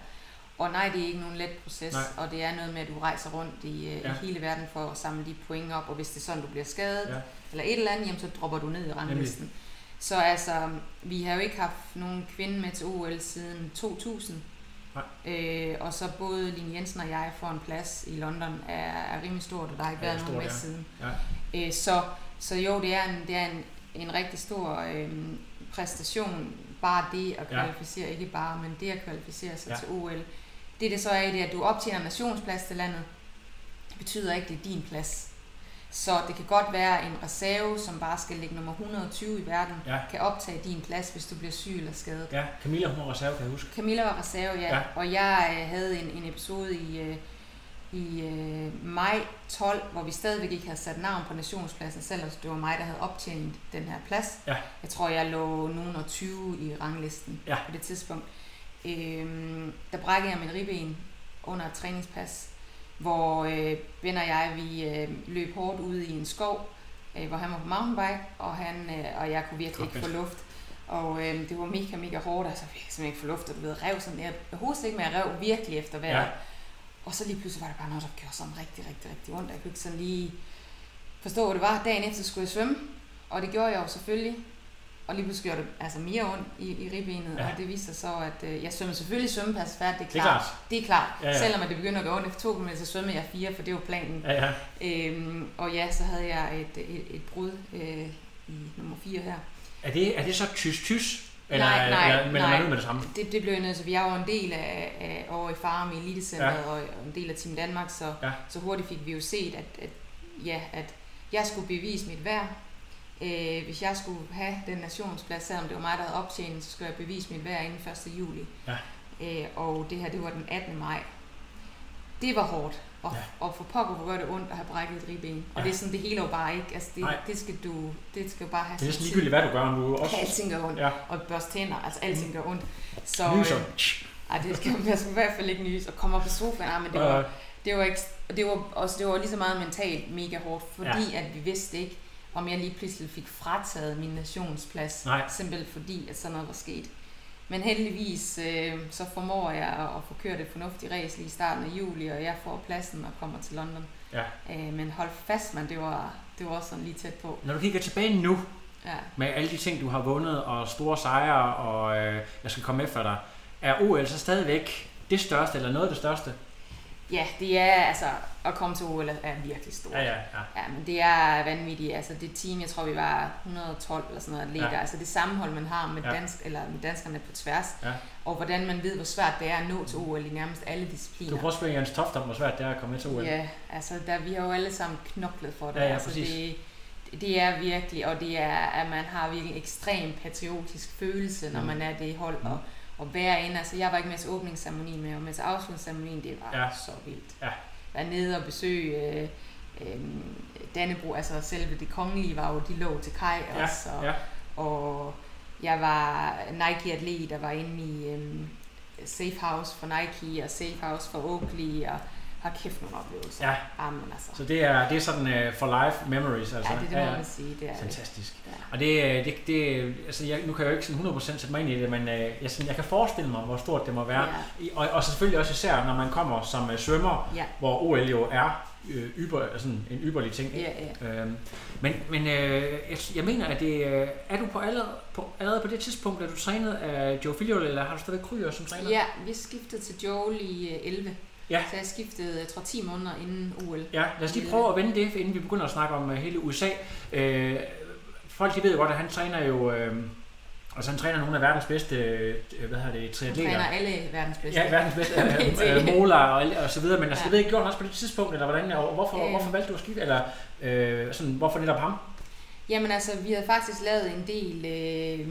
Og nej, det er ikke nogen let proces, Nej. og det er noget med, at du rejser rundt i, øh, Ja. i hele verden for at samle de point op, og hvis det er sådan, du bliver skadet, ja. eller et eller andet, jamen, så dropper du ned i ranglisten. Så altså, vi har jo ikke haft nogen kvinde med til OL siden 2000. Øh, og så både Line Jensen og jeg får en plads i London er, er rimelig stort, og der har ikke Ja, været nogen med ja. siden. Ja. Øh, så, så jo, det er en, det er en, en rigtig stor øh, præstation, bare det at Ja. kvalificere, ikke bare, men det at kvalificere sig Ja. ja. til OL. Det det så er i det, at du optjener en nationsplads til landet, det betyder ikke, det er din plads. Så det kan godt være en reserve, som bare skal ligge nummer 120 i verden, Ja. kan optage din plads, hvis du bliver syg eller skadet. Ja, Camilla, hun var reserve, kan jeg huske. Camilla var reserve, ja. Ja. Og jeg øh, havde en, en episode i, øh, i øh, maj 12, hvor vi stadigvæk ikke havde sat navn på nationspladsen, selvom det var mig, der havde optjent den her plads. Ja. Jeg tror, jeg lå nogen og 20 i ranglisten Ja. på det tidspunkt. Øhm, der brækkede jeg min ribben under et træningspas, hvor øh, Ben og jeg vi øh, løb hårdt ude i en skov, øh, hvor han var på mountainbike, og, han, øh, og jeg kunne virkelig ikke få luft. Og øh, det var mega, mega hårdt, altså jeg kunne simpelthen ikke få luft, og du ved, rev sådan. Jeg hoste ikke, men jeg rev virkelig efter vejret. Ja. Og så lige pludselig var det bare noget, der gjorde sådan rigtig, rigtig, rigtig ondt. Jeg kunne ikke sådan lige forstå, hvad det var. Dagen efter skulle jeg svømme, og det gjorde jeg jo selvfølgelig. Og lige pludselig gjorde det altså mere ondt i, i ribbenet, Ja. og det viste sig så, at øh, jeg svømmede selvfølgelig svømmepas færdigt, det er Det er klart. Det er klart. Ja, ja. Selvom at det begynder at gå ondt efter to km, så svømmede jeg fire, for det var planen. Ja, ja. Øhm, og ja, så havde jeg et, et, et brud øh, i nummer 4 her. Er det, er det så tys-tys? Eller, Nej, nej, eller melder man nej. ud med det samme? Det, det blev nødt til, for jeg var en del af, af over i Farum i Elitecenteret Ja. og en del af Team Danmark, så, ja. så hurtigt fik vi jo set, at, at, ja, at jeg skulle bevise mit værd. Øh, hvis jeg skulle have den nationsplads, selvom det var mig, der havde optjent, så skulle jeg bevise mit værd inden 1. juli. Ja. Øh, og det her, det var den 18. maj. Det var hårdt. Og, Ja. og for pokker, hvor gør det ondt at have brækket et ribben. Og Ja. det er sådan, det hele jo bare ikke. Altså, det, Nej. det skal du, det skal jo bare have Det er næsten ligegyldigt, hvad du gør, du også... Alting gør ondt. Ja. Og børste tænder, altså alting gør ondt. Så, Nyser. øh, ej, det skal jeg skal i hvert fald ikke nys. Og komme op på sofaen, ah, men det var, det var, ikke, det var, også, det var lige så meget mentalt mega hårdt, fordi ja. at vi vidste ikke, om jeg lige pludselig fik frataget min nationsplads, Nej. simpelthen fordi, at sådan noget var sket. Men heldigvis, øh, så formår jeg at, at få kørt et fornuftigt race lige i starten af juli, og jeg får pladsen og kommer til London. Ja. Øh, men hold fast, man, det var, det var også sådan lige tæt på. Når du kigger tilbage nu, Ja. med alle de ting, du har vundet, og store sejre, og øh, jeg skal komme efter dig, er OL så stadigvæk det største, eller noget af det største? ja, det er altså, at komme til OL er virkelig stort. Ja, ja, ja. Ja, men det er vanvittigt. Altså det team, jeg tror vi var 112 eller sådan noget atleter. Ja. Ja. Altså det sammenhold, man har med, Ja. dansk, eller med danskerne på tværs. Ja. Og hvordan man ved, hvor svært det er at nå til OL i nærmest alle Du discipliner. kan prøve at spørge Jens Toft om, hvor svært det er at komme med til OL. Ja, altså der, vi har jo alle sammen knoklet for det. Ja, ja, altså, det, det er virkelig, og det er, at man har virkelig en ekstrem patriotisk følelse, når Mm. man er det i hold. Mm. Og, og være inde, altså jeg var ikke med til åbningsceremonien, men jeg var med til afslutningsceremonien, det var Ja. ja. så vildt. Ja. Være nede og besøge øh, øh, Dannebro, altså selve det kongelige var jo, de lå til kaj Ja, også, og, ja. og jeg var Nike-atlet, der var inde i øhm, Safe House for Nike og Safe House for Oakley, og har kæft nogle oplevelser. Ja. Amen, altså. Så det er, det er sådan uh, for life memories, altså. ja, det, det må man sige, det er det. Fantastisk. Ja. Og det, øh, det, det altså jeg, nu kan jeg jo ikke sådan 100% sætte mig ind i det, men øh, jeg, sådan, jeg kan forestille mig, hvor stort det må være. Ja. I- Og, og selvfølgelig også især, når man kommer som øh, svømmer, Ja. hvor OL jo er øh, yber, sådan en yberlig ting. ikke? Ja, ja. Øhm, men men øh, jeg, jeg mener, at det, øh, er du på allerede, på allerede på det tidspunkt, da du trænede af Joe Filiol, eller har du stadig Kryer som træner? Ja, vi skiftede til Joel i øh, 11. Ja. Så jeg skiftede, jeg tror, 10 måneder inden OL. Ja, lad os lige prøve at vende det, inden vi begynder at snakke om uh, hele USA. Øh, folk de ved jo godt, at han træner jo... Øh, altså han træner nogle af verdens bedste, øh, hvad hedder det, Han triatleter. træner alle verdens bedste. Ja, verdens bedste øh, øh, moler og, og så videre, men altså, Ja. jeg ved ikke, gjorde han også på det tidspunkt, eller hvordan, og hvorfor, Øh. hvorfor valgte du at skifte, eller øh, sådan, hvorfor netop ham? Jamen altså, vi havde faktisk lavet en del øh,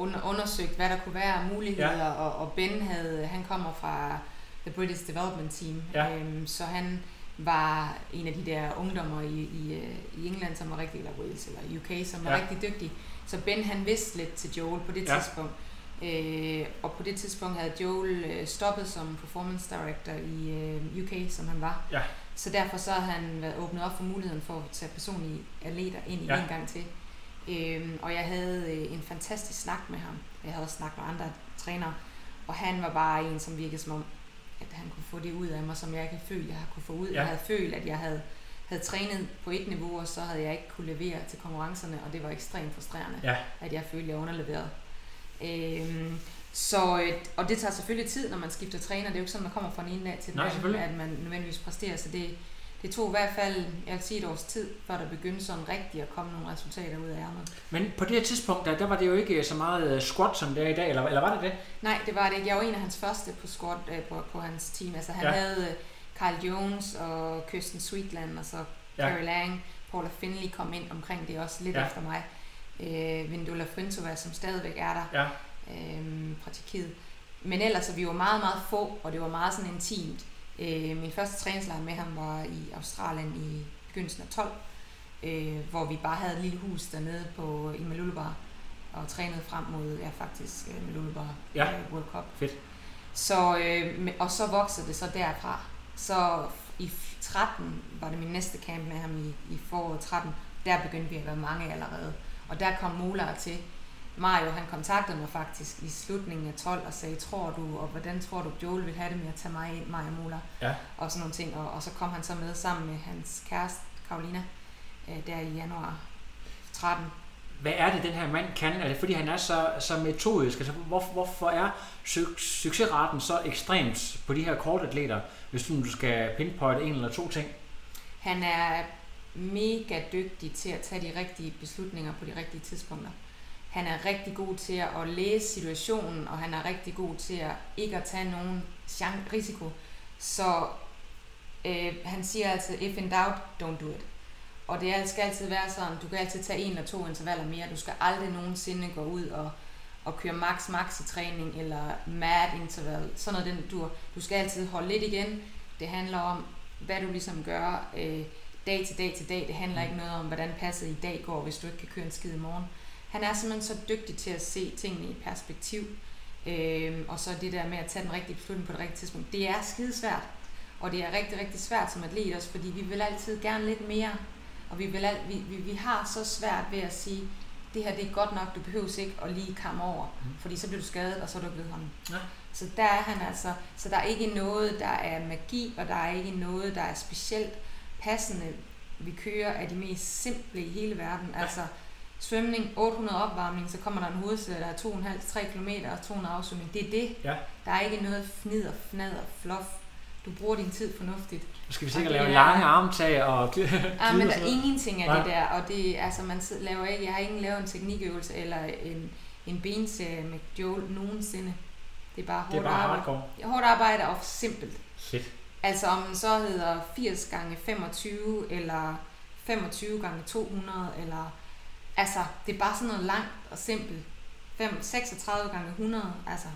under, undersøgt, hvad der kunne være af muligheder, ja. og, og Ben havde, han kommer fra The British Development Team, Ja. øhm, så han var en af de der ungdommer i, i, øh, i England, som var rigtig, eller Wales, eller UK, som var Ja. rigtig dygtig. Så Ben han vidste lidt til Joel på det Ja. tidspunkt. Øh, og på det tidspunkt havde Joel øh, stoppet som performance director i øh, UK, som han var. Ja. Så derfor så har han været åbnet op for muligheden for at tage personlige atleter ind ja. en gang til. Øhm, og jeg havde øh, en fantastisk snak med ham. Jeg havde også snakket med andre trænere. Og han var bare en, som virkede som om, at han kunne få det ud af mig, som jeg ikke havde følt, jeg kunne få ud. Ja. Jeg havde følt, at jeg havde, havde trænet på et niveau, og så havde jeg ikke kunne levere til konkurrencerne, og det var ekstremt frustrerende, Ja. at jeg følte, at jeg underleverede. Øhm, så, øh, og det tager selvfølgelig tid, når man skifter træner. Det er jo ikke sådan, man kommer fra den ene dag til den anden, at man nødvendigvis præsterer. Så det, det tog i hvert fald, jeg vil sige et års tid, før der begyndte sådan rigtigt at komme nogle resultater ud af ærmet. Men på det her tidspunkt, der, der var det jo ikke så meget øh, squat, som det er i dag, eller, eller var det det? Nej, det var det ikke. Jeg var en af hans første på squat øh, på, på hans team. Altså han Ja. havde øh, Carl Jones og Kirsten Sweetland, og så Ja. Carrie Lang. Paula Finley kom ind omkring det også lidt ja. efter mig. Øh, Vindula Frintova, som stadigvæk er der Ja. øh, fra Tjekkiet. Men ellers, så vi var meget, meget få, og det var meget sådan intimt. Øh, min første træningslejr med ham var i Australien i begyndelsen af 12, øh, hvor vi bare havde et lille hus dernede på, i Malulubar, og trænede frem mod, ja faktisk, øh, Malulubar Ja. øh, World Cup. Fedt. Så, øh, og så voksede det så derfra. Så i 13 var det min næste camp med ham i, i foråret 13. Der begyndte vi at være mange allerede. Og der kom Molar til. Mario, han kontaktede mig faktisk i slutningen af 12 og sagde, tror du, og hvordan tror du, Joel vil have det med at tage mig ind, mig og Molar? Ja. Og sådan nogle ting. Og, og så kom han så med sammen med hans kæreste, Karolina, øh, der i januar 13. hvad er det, den her mand kan? Er det fordi, han er så, så metodisk? Altså, hvor, hvorfor er su- succesraten så ekstremt på de her kortatleter, hvis du, du skal pinpointe en eller to ting? Han er mega dygtig til at tage de rigtige beslutninger på de rigtige tidspunkter. Han er rigtig god til at læse situationen, og han er rigtig god til at ikke at tage nogen chance, risiko. Så øh, han siger altid, if in doubt, don't do it. Og det skal altid være sådan, du kan altid tage en eller to intervaller mere. Du skal aldrig nogensinde gå ud og, og køre max max i træning, eller mad interval, sådan noget den dur. Du skal altid holde lidt igen. Det handler om, hvad du ligesom gør øh, dag til dag til dag. Det handler ikke noget om, hvordan passet i dag går, hvis du ikke kan køre en skid i morgen. Han er simpelthen så dygtig til at se tingene i perspektiv. Øh, og så det der med at tage den rigtige beslutning på det rigtige tidspunkt. Det er skidesvært. Og det er rigtig, rigtig svært som atlet også, fordi vi vil altid gerne lidt mere. Og vi, vil alt, vi, vi, vi har så svært ved at sige, det her det er godt nok, du behøver ikke at lige komme over, mm. fordi så bliver du skadet, og så er du ikke ved hånden. Ja. Så der er han altså, så der er ikke noget, der er magi, og der er ikke noget, der er specielt passende. Vi kører af de mest simple i hele verden. Ja. Altså svømning, 800 opvarmning, så kommer der en hovedsæde, der er 2,5-3 km og 200 afsvømning. Det er det. Ja. Der er ikke noget fnider, fnader, fluff. Du bruger din tid fornuftigt. Nu skal vi sikkert lave er- lange armtag og Ja, men der er ingenting af Nej. det der, og det, altså man laver ikke, jeg har ikke lavet en teknikøvelse eller en, en benserie med Joel nogensinde. Det er bare Det er hårdt bare arbejde. hardcore. Hårdt arbejde og simpelt. Fedt. Altså om den så hedder 80 gange 25 eller 25 gange 200 eller altså det er bare sådan noget langt og simpelt. 5, 36 gange 100, altså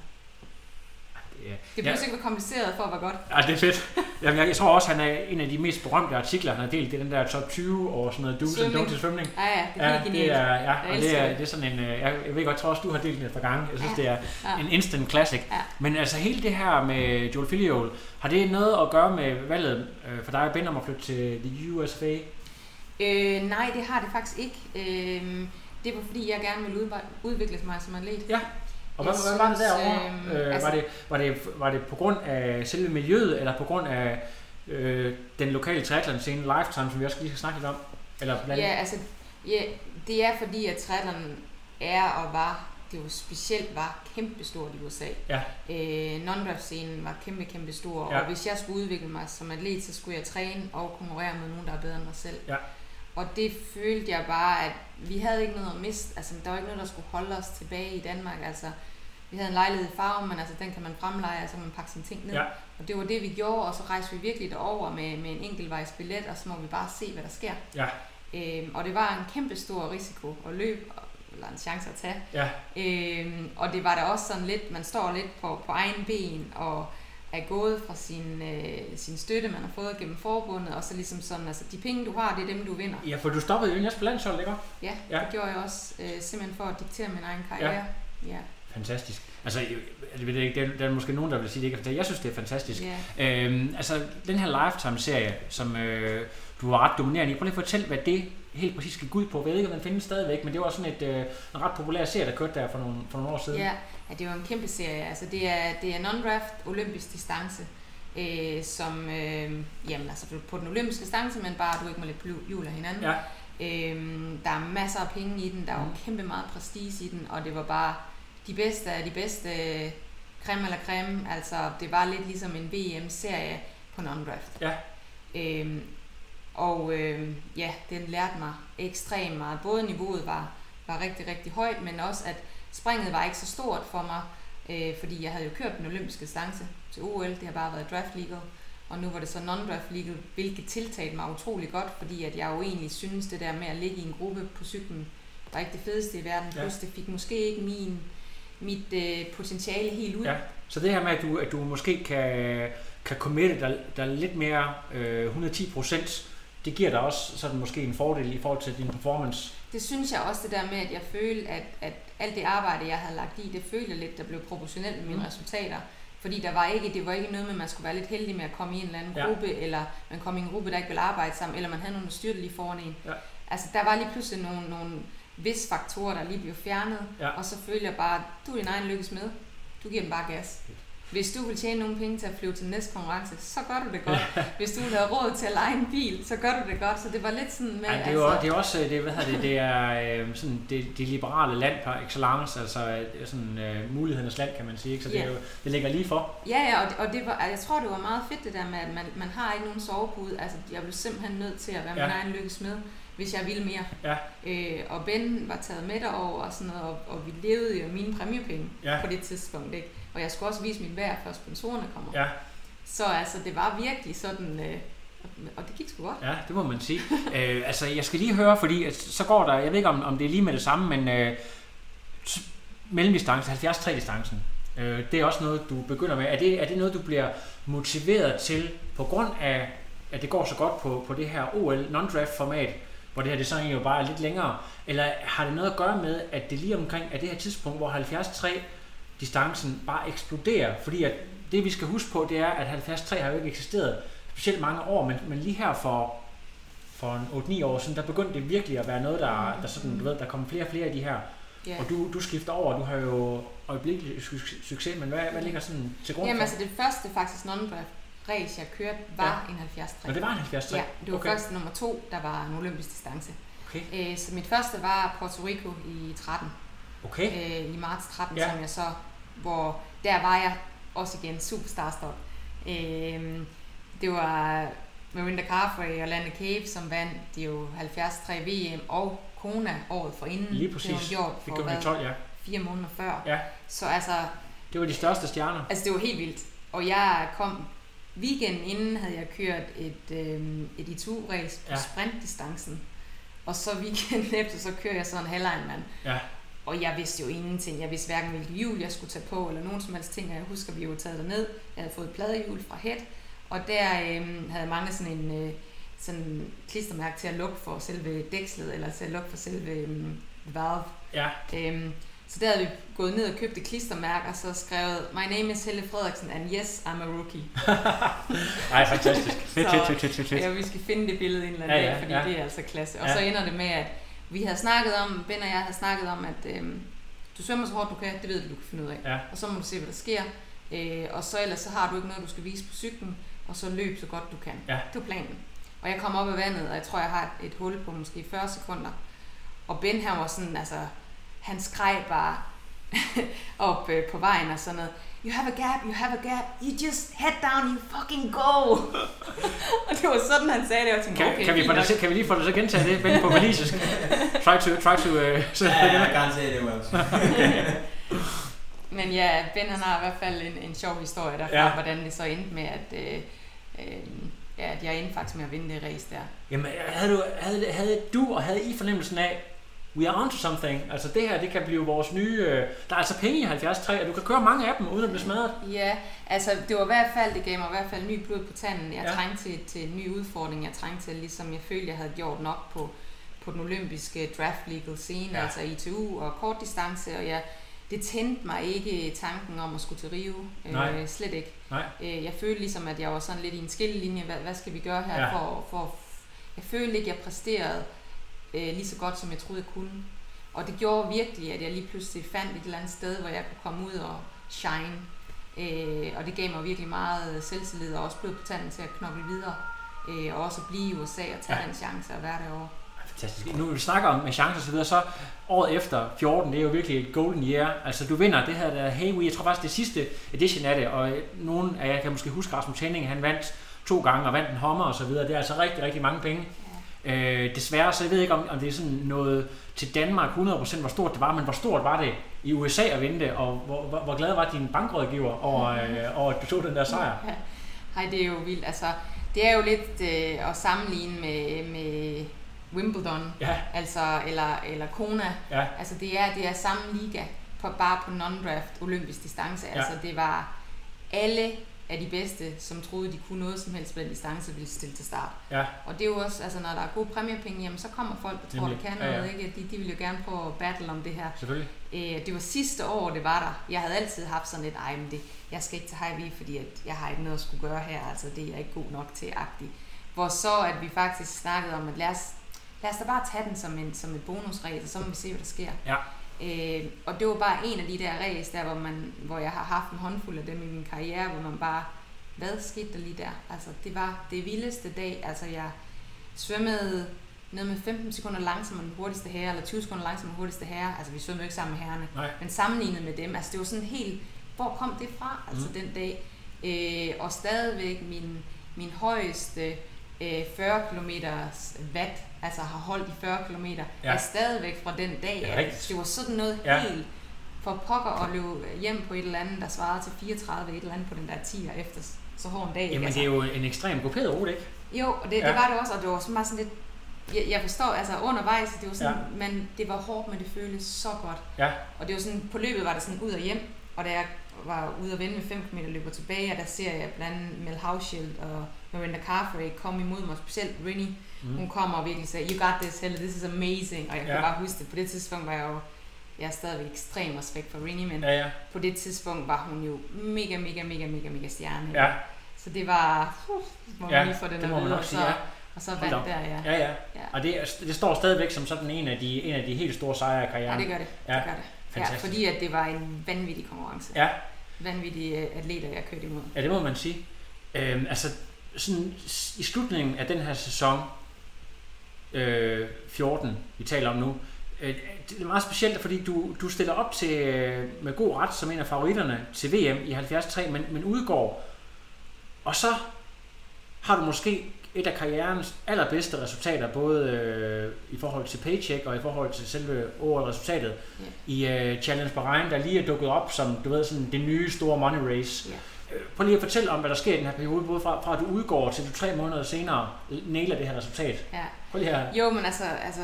Det er, det bliver ja. ikke kompliceret for at være godt. Ja, det er fedt. Jamen, jeg, jeg tror også, han er en af de mest berømte artikler, han har delt. Det er den der top 20 over sådan noget do's and don'ts til svømning. Ja, ja, det er Ja, det er, ja, og det er, det. det er sådan en, øh, jeg, jeg ved godt, jeg tror også, du har delt den et par gange. Jeg synes, Ja. det er Ja. en instant classic. Ja. Men altså hele det her med Joel Filiol, har det noget at gøre med valget øh, for dig og Ben om at flytte til the USFA? Øh, nej, det har det faktisk ikke. Øh, det var fordi, jeg gerne ville udvikle mig som atlet. Ja. Og hvad, hvad var det derovre? øhm, Øh, altså- var, det, var, det, var det på grund af selve miljøet, eller på grund af øh, den lokale triathlon scene Lifetime, som vi også lige skal snakke lidt om? Eller blandt Ja, altså, ja, det er fordi, at triathlon er og var, det jo specielt var kæmpestort i USA. Ja. Øh, non scenen var kæmpe, kæmpe stor, Ja. og hvis jeg skulle udvikle mig som atlet, så skulle jeg træne og konkurrere med nogen, der er bedre end mig selv. Ja. Og det følte jeg bare, at vi havde ikke noget at miste. Altså, der var ikke noget, der skulle holde os tilbage i Danmark. Altså, vi havde en lejlighed i Farven, men altså, den kan man fremleje, og så man pakke sine ting ned. Ja. Og det var det, vi gjorde, og så rejste vi virkelig derover med, med en enkeltvejs billet, og så må vi bare se, hvad der sker. Ja. Øhm, og det var en kæmpe stor risiko at løbe, eller en chance at tage. Ja. Øhm, og det var da også sådan lidt, man står lidt på, på egen ben, og er gået fra sin, øh, sin støtte, man har fået gennem forbundet, og så ligesom sådan, altså de penge, du har, det er dem, du vinder. Ja, for du stoppede jo næsten på landsholdet, ikke? Ja, Ja. det gjorde jeg også, øh, simpelthen for at diktere min egen karriere. Ja. Ja. Fantastisk. Altså, jeg, jeg ved ikke, der, er måske nogen, der vil sige, det ikke er fantastisk. Jeg synes, det er fantastisk. ja. Øhm, altså, den her Lifetime-serie, som øh, du var ret dominerende i, prøv lige at fortælle, hvad det helt præcis skal gå ud på. Jeg ved ikke, om den findes stadigvæk, men det var sådan et, øh, en ret populær serie, der kørte der for nogle, for nogle år siden. Ja, ja, det var en kæmpe serie. Altså, det er, det er non-draft olympisk distance, øh, som, øh, jamen altså du på den olympiske distance, men bare du ikke må lidt hjul af hinanden. Ja. Øhm, der er masser af penge i den, der er jo Mm. kæmpe meget prestige i den, og det var bare de bedste af de bedste creme eller creme. Altså, det var lidt ligesom en VM-serie på non-draft. Ja. Øhm, og øhm, ja, den lærte mig ekstremt meget. Både niveauet var, var rigtig, rigtig højt, men også at springet var ikke så stort for mig, øh, fordi jeg havde jo kørt den olympiske distance til OL. Det har bare været draft legal. Og nu var det så non-draft legal, hvilket tiltalte mig utrolig godt, fordi at jeg jo egentlig synes, det der med at ligge i en gruppe på cyklen, var ikke det fedeste i verden. Ja. Plus det fik måske ikke min, mit øh, potentiale helt ud. Ja. Så det her med, at du, at du måske kan, kan committe dig, dig lidt mere øh, 110 procent, det giver dig også sådan måske en fordel i forhold til din performance. Det synes jeg også, det der med, at jeg følte, at, at alt det arbejde, jeg havde lagt i, det følte jeg lidt, der blev proportionelt med mine Mm. resultater. Fordi der var ikke, det var ikke noget med, at man skulle være lidt heldig med at komme i en eller anden Ja. gruppe, eller man kom i en gruppe, der ikke ville arbejde sammen, eller man havde nogen, der styrte lige foran en. Ja. Altså, der var lige pludselig nogle, nogle vis faktorer, der lige blev fjernet, Ja. og så følte jeg bare, du er din egen lykkes med. Du giver den bare gas. Hvis du vil tjene nogle penge til at flyve til næste konkurrence, så gør du det godt. Hvis du vil have råd til at lege en bil, så gør du det godt. Så det var lidt sådan med, Ja, det, er jo, det er også, det, hvad det, det er øh, sådan det, det liberale land par excellence, altså øh, sådan øh, mulighedernes land, kan man sige. Ikke? Så det, Ja. jo, det ligger lige for. Ja, ja, og, det, og det var, altså, jeg tror, det var meget fedt det der med, at man, man har ikke nogen sovepude. Altså, jeg blev simpelthen nødt til at være Ja. min egen lykkes med, hvis jeg ville mere. Ja. Øh, og Ben var taget med derover og sådan noget, og, og vi levede jo mine præmiepenge Ja. på det tidspunkt. Ikke? Og jeg skulle også vise mit værd, før sponsorerne kommer. Ja, Så altså, det var virkelig sådan, øh, og det gik sgu godt. ja det må man sige. øh, altså, jeg skal lige høre, fordi at så går der, jeg ved ikke, om, om det er lige med det samme, men øh, mellemdistance, 73-distancen, øh, det er også noget, du begynder med. Er det, er det noget, du bliver motiveret til på grund af, at det går så godt på, på det her OL non-draft format, hvor det her det så egentlig jo bare er lidt længere, eller har det noget at gøre med, at det lige omkring er det her tidspunkt, hvor 73 distancen bare eksploderer, fordi at det vi skal huske på, det er, at 73 har jo ikke eksisteret specielt mange år, men, men lige her for, for en 8-9 år siden, der begyndte det virkelig at være noget, der, der sådan, du ved, der kommer flere og flere af de her, Ja. og du, du skifter over, du har jo øjeblikkelig su- succes, men hvad, hvad ligger sådan til grund Jamen for? altså, det første faktisk non-draft race, jeg kørte, var en 70 Nå, det var en 73 Ja, det var okay. først nummer to, der var en olympisk distance. Okay. Øh, så mit første var Puerto Rico i 13, Okay. øh, i marts 13, Ja. ja. som jeg så, hvor der var jeg også igen super starstruck. Øh, det var Marinda Carfrey og Landa Cave, som vandt de jo 73 VM og Kona året for inden. Lige Det præcis. var hun gjort Det for gjorde hvad, han i 12, ja. fire måneder før. Ja. Så altså, Det var de største stjerner. Altså, det var helt vildt. Og jeg kom... Weekenden inden havde jeg kørt et, øhm, et ITU-race på Ja. sprintdistancen. Og så weekenden efter, så kører jeg så en halvlegnmand. Ja. Og jeg vidste jo ingenting. Jeg vidste hverken, hvilket hjul jeg skulle tage på, eller nogen som helst ting. Og jeg husker, vi var taget derned. Jeg havde fået et pladehjul fra Head. Og der øhm, havde jeg manglet sådan en øh, sådan klistermærke til at lukke for selve dækslet, eller til at lukke for selve øhm, valve. Ja. Øhm, så der havde vi gået ned og købt et klistermærke, og så skrevet, My name is Helle Frederiksen, and yes, I'm a rookie. Ej, fantastisk. Så-. Ja, vi skal finde det billede en eller anden Ja, dag, fordi ja. det er altså klasse. Og Ja. så ender det med, at vi havde snakket om, Ben og jeg havde snakket om, at øhm, du svømmer så hårdt du kan, det ved du, du kan finde ud af. Ja. Og så må du se, hvad der sker. Øh, og så ellers så har du ikke noget, du skal vise på cyklen, og så løb så godt du kan. Ja. Det var planen. Og jeg kom op af vandet, og jeg tror, jeg har et, et hul på måske 40 sekunder. Og Ben her var sådan, altså, han skreg bare op øh, på vejen og sådan noget. You have a gap, you have a gap, you just head down, you fucking go. og det var sådan, han sagde det, og jeg tænkte, Kan, okay, kan, vi få det, til- kan vi lige få det til at gentage det, Ben, på walisisk? Try to, try to, uh, så Ja, jeg kan se det også. Men ja, Ben han har i hvert fald en, en sjov historie derfra, ja. hvordan det så endte med, at, øh, øh, ja, at jeg endte faktisk med at vinde det race der. Jamen, havde du, havde, havde du og havde I fornemmelsen af, we are onto something. Altså det her, det kan blive vores nye... Øh, der er altså penge i 73, og du kan køre mange af dem, uden at blive smadret. Ja, altså det var i hvert fald, det gav mig i hvert fald ny blod på tanden. Jeg Ja. trængte til, til en ny udfordring. Jeg trængte til, ligesom jeg følte, jeg havde gjort nok på, på den olympiske draft legal scene, Ja. altså ITU og kortdistance, og jeg, det tændte mig ikke tanken om at skulle til Rio. Nej. Øh, slet ikke. Nej. Øh, jeg følte ligesom, at jeg var sådan lidt i en skillelinje. Hvad, hvad skal vi gøre her Ja. for, for... Jeg følte ikke, at jeg præsterede øh, lige så godt, som jeg troede, jeg kunne. Og det gjorde virkelig, at jeg lige pludselig fandt et eller andet sted, hvor jeg kunne komme ud og shine. Øh, og det gav mig virkelig meget selvtillid og også blod på tanden til at knokle videre. Øh, og også blive i USA og tage Ja. den chance og være derovre. Fantastisk. Nu vi snakker om med chancer og så videre, så året efter 14, det er jo virkelig et golden year. Altså du vinder det her der Hey jeg tror faktisk det sidste edition af det, og nogen af jer kan måske huske Rasmus Henning, han vandt to gange og vandt en hommer og så videre. Det er altså rigtig, rigtig mange penge. Øh, desværre, så jeg ved ikke, om, om det er sådan noget til Danmark 100% hvor stort det var, men hvor stort var det i USA at vinde det, og hvor, hvor, hvor glad var din bankrådgiver over, øh, over, at du tog den der sejr? Ja. Ej, det er jo vildt. Altså, det er jo lidt øh, at sammenligne med, med Wimbledon, Ja, altså, eller, eller Kona. ja, Altså, det er, det er samme liga, på, bare på non-draft olympisk distance. Ja. Altså, det var alle af de bedste, som troede, de kunne noget som helst på den distance, ville stille til start. ja, Og det er jo også, altså når der er gode præmiepenge, jamen så kommer folk, der tror, der kan Ja, ja. noget, ikke? De, de vil jo gerne prøve at battle om det her. selvfølgelig. Øh, det var sidste år, det var der. Jeg havde altid haft sådan lidt, ej, men det, jeg skal ikke til Hy-Vee, fordi at jeg har ikke noget at skulle gøre her, altså det er jeg ikke god nok til, agtigt. Hvor så, at vi faktisk snakkede om, at lad os, lad os da bare tage den som, en, som et bonusregel, og så må vi se, hvad der sker. Ja. Øh, og det var bare en af de der race, der hvor, man, hvor jeg har haft en håndfuld af dem i min karriere, hvor man bare, hvad skete der lige der? Altså, det var det vildeste dag. Altså, jeg svømmede ned med 15 sekunder langsommere den hurtigste herre, eller 20 sekunder langsommere den hurtigste herre. Altså, vi svømmede jo ikke sammen med herrerne. Nej. Men sammenlignet med dem, altså det var sådan helt, hvor kom det fra, altså Mm. den dag? Øh, og stadigvæk min, min højeste øh, 40 km watt, altså har holdt i 40 km, Ja. er stadigvæk fra den dag. Ja, at det var sådan noget Ja. helt for pokker at løbe hjem på et eller andet, der svarede til 34 et eller andet på den der 10'er efter så hård en dag. Jamen, altså, det er jo en ekstrem grupperet rute, ikke? jo, og det, Ja. det var det også, og det var sådan bare sådan lidt, jeg, jeg forstår, altså undervejs, det var sådan, ja. men det var hårdt, men det føltes så godt. Ja. Og det var sådan, på løbet var det sådan ud og hjem, og da jeg var ude og vende med 5 km løber tilbage, og der ser jeg blandt andet Mel Hauschild og Miranda Carfrey komme imod mig, specielt Rinny. Mm. Hun kommer og virkelig sagde, you got this, Helle, this is amazing. Og jeg Ja. kan bare huske det. På det tidspunkt var jeg jo, jeg er stadigvæk ekstrem respekt for Rinny, men Ja, ja. på det tidspunkt var hun jo mega, mega, mega, mega, mega stjerne. Ja, Så det var, uh, må Ja, man lige få den det må man nok og sige, så, ja. og så vandt der, ja. ja, ja. Ja. Og det, det står stadigvæk som sådan en af de, en af de helt store sejre i Ja, karrieren. det gør det. Ja, det, gør det. Ja, fantastisk. fordi at det var en vanvittig konkurrence. Ja, Vanvittige øh, atleter, jeg kørte imod. ja, det må man sige. Øhm, altså, sådan, i slutningen af den her sæson, øh, 14, vi taler om nu, øh, det er meget specielt, fordi du, du stiller op til, øh, med god ret som en af favoritterne til VM i 73, men, men udgår, og så har du måske et af karrierens allerbedste resultater, både øh, i forhold til paycheck og i forhold til selve OL-resultatet Ja. i øh, Challenge Bahrain, der lige er dukket op som, du ved, sådan det nye store money race. Ja. Prøv lige at fortælle om, hvad der sker i den her periode, både fra, fra at du udgår til du tre måneder senere nailer det her resultat. Ja. Prøv lige her. Jo, men altså, altså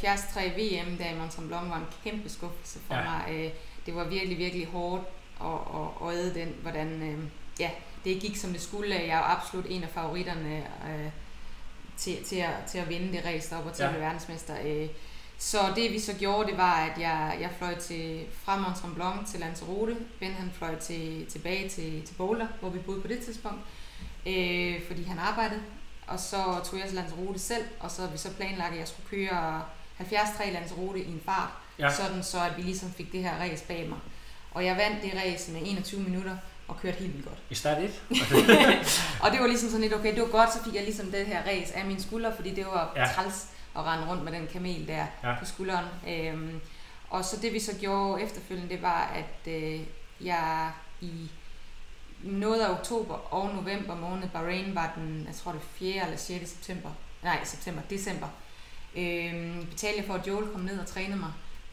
73 VM der i Mont var en kæmpe skuffelse for Ja. mig. Øh, Det var virkelig, virkelig hårdt at, æde den, hvordan øh, ja, det gik som det skulle. Jeg er jo absolut en af favoritterne øh, til, til, at, til at vinde det race op og til Ja. at blive verdensmester. Øh, Så det vi så gjorde, det var, at jeg, jeg fløj til, fra Mont Tremblant til Lanzarote. Ben han fløj til, tilbage til, til Boulder, hvor vi boede på det tidspunkt, øh, fordi han arbejdede. Og så tog jeg til Lanzarote selv, og så havde vi så planlagt, at jeg skulle køre 73 Lanzarote i en fart, Ja. sådan så at vi ligesom fik det her race bag mig. Og jeg vandt det race med 21 minutter og kørte helt vildt godt. I start 1. og det var ligesom sådan lidt, okay, det var godt, så fik jeg ligesom det her race af mine skuldre, fordi det var ja. træls at rende rundt med den kamel der Ja. på skulderen. Øhm, og så det vi så gjorde efterfølgende, det var, at øh, jeg i noget af oktober og november måned, Bahrain var den, jeg tror det er 4. eller 6. september, nej september, december, øhm, betalte jeg for, at Joel kom ned og trænede mig.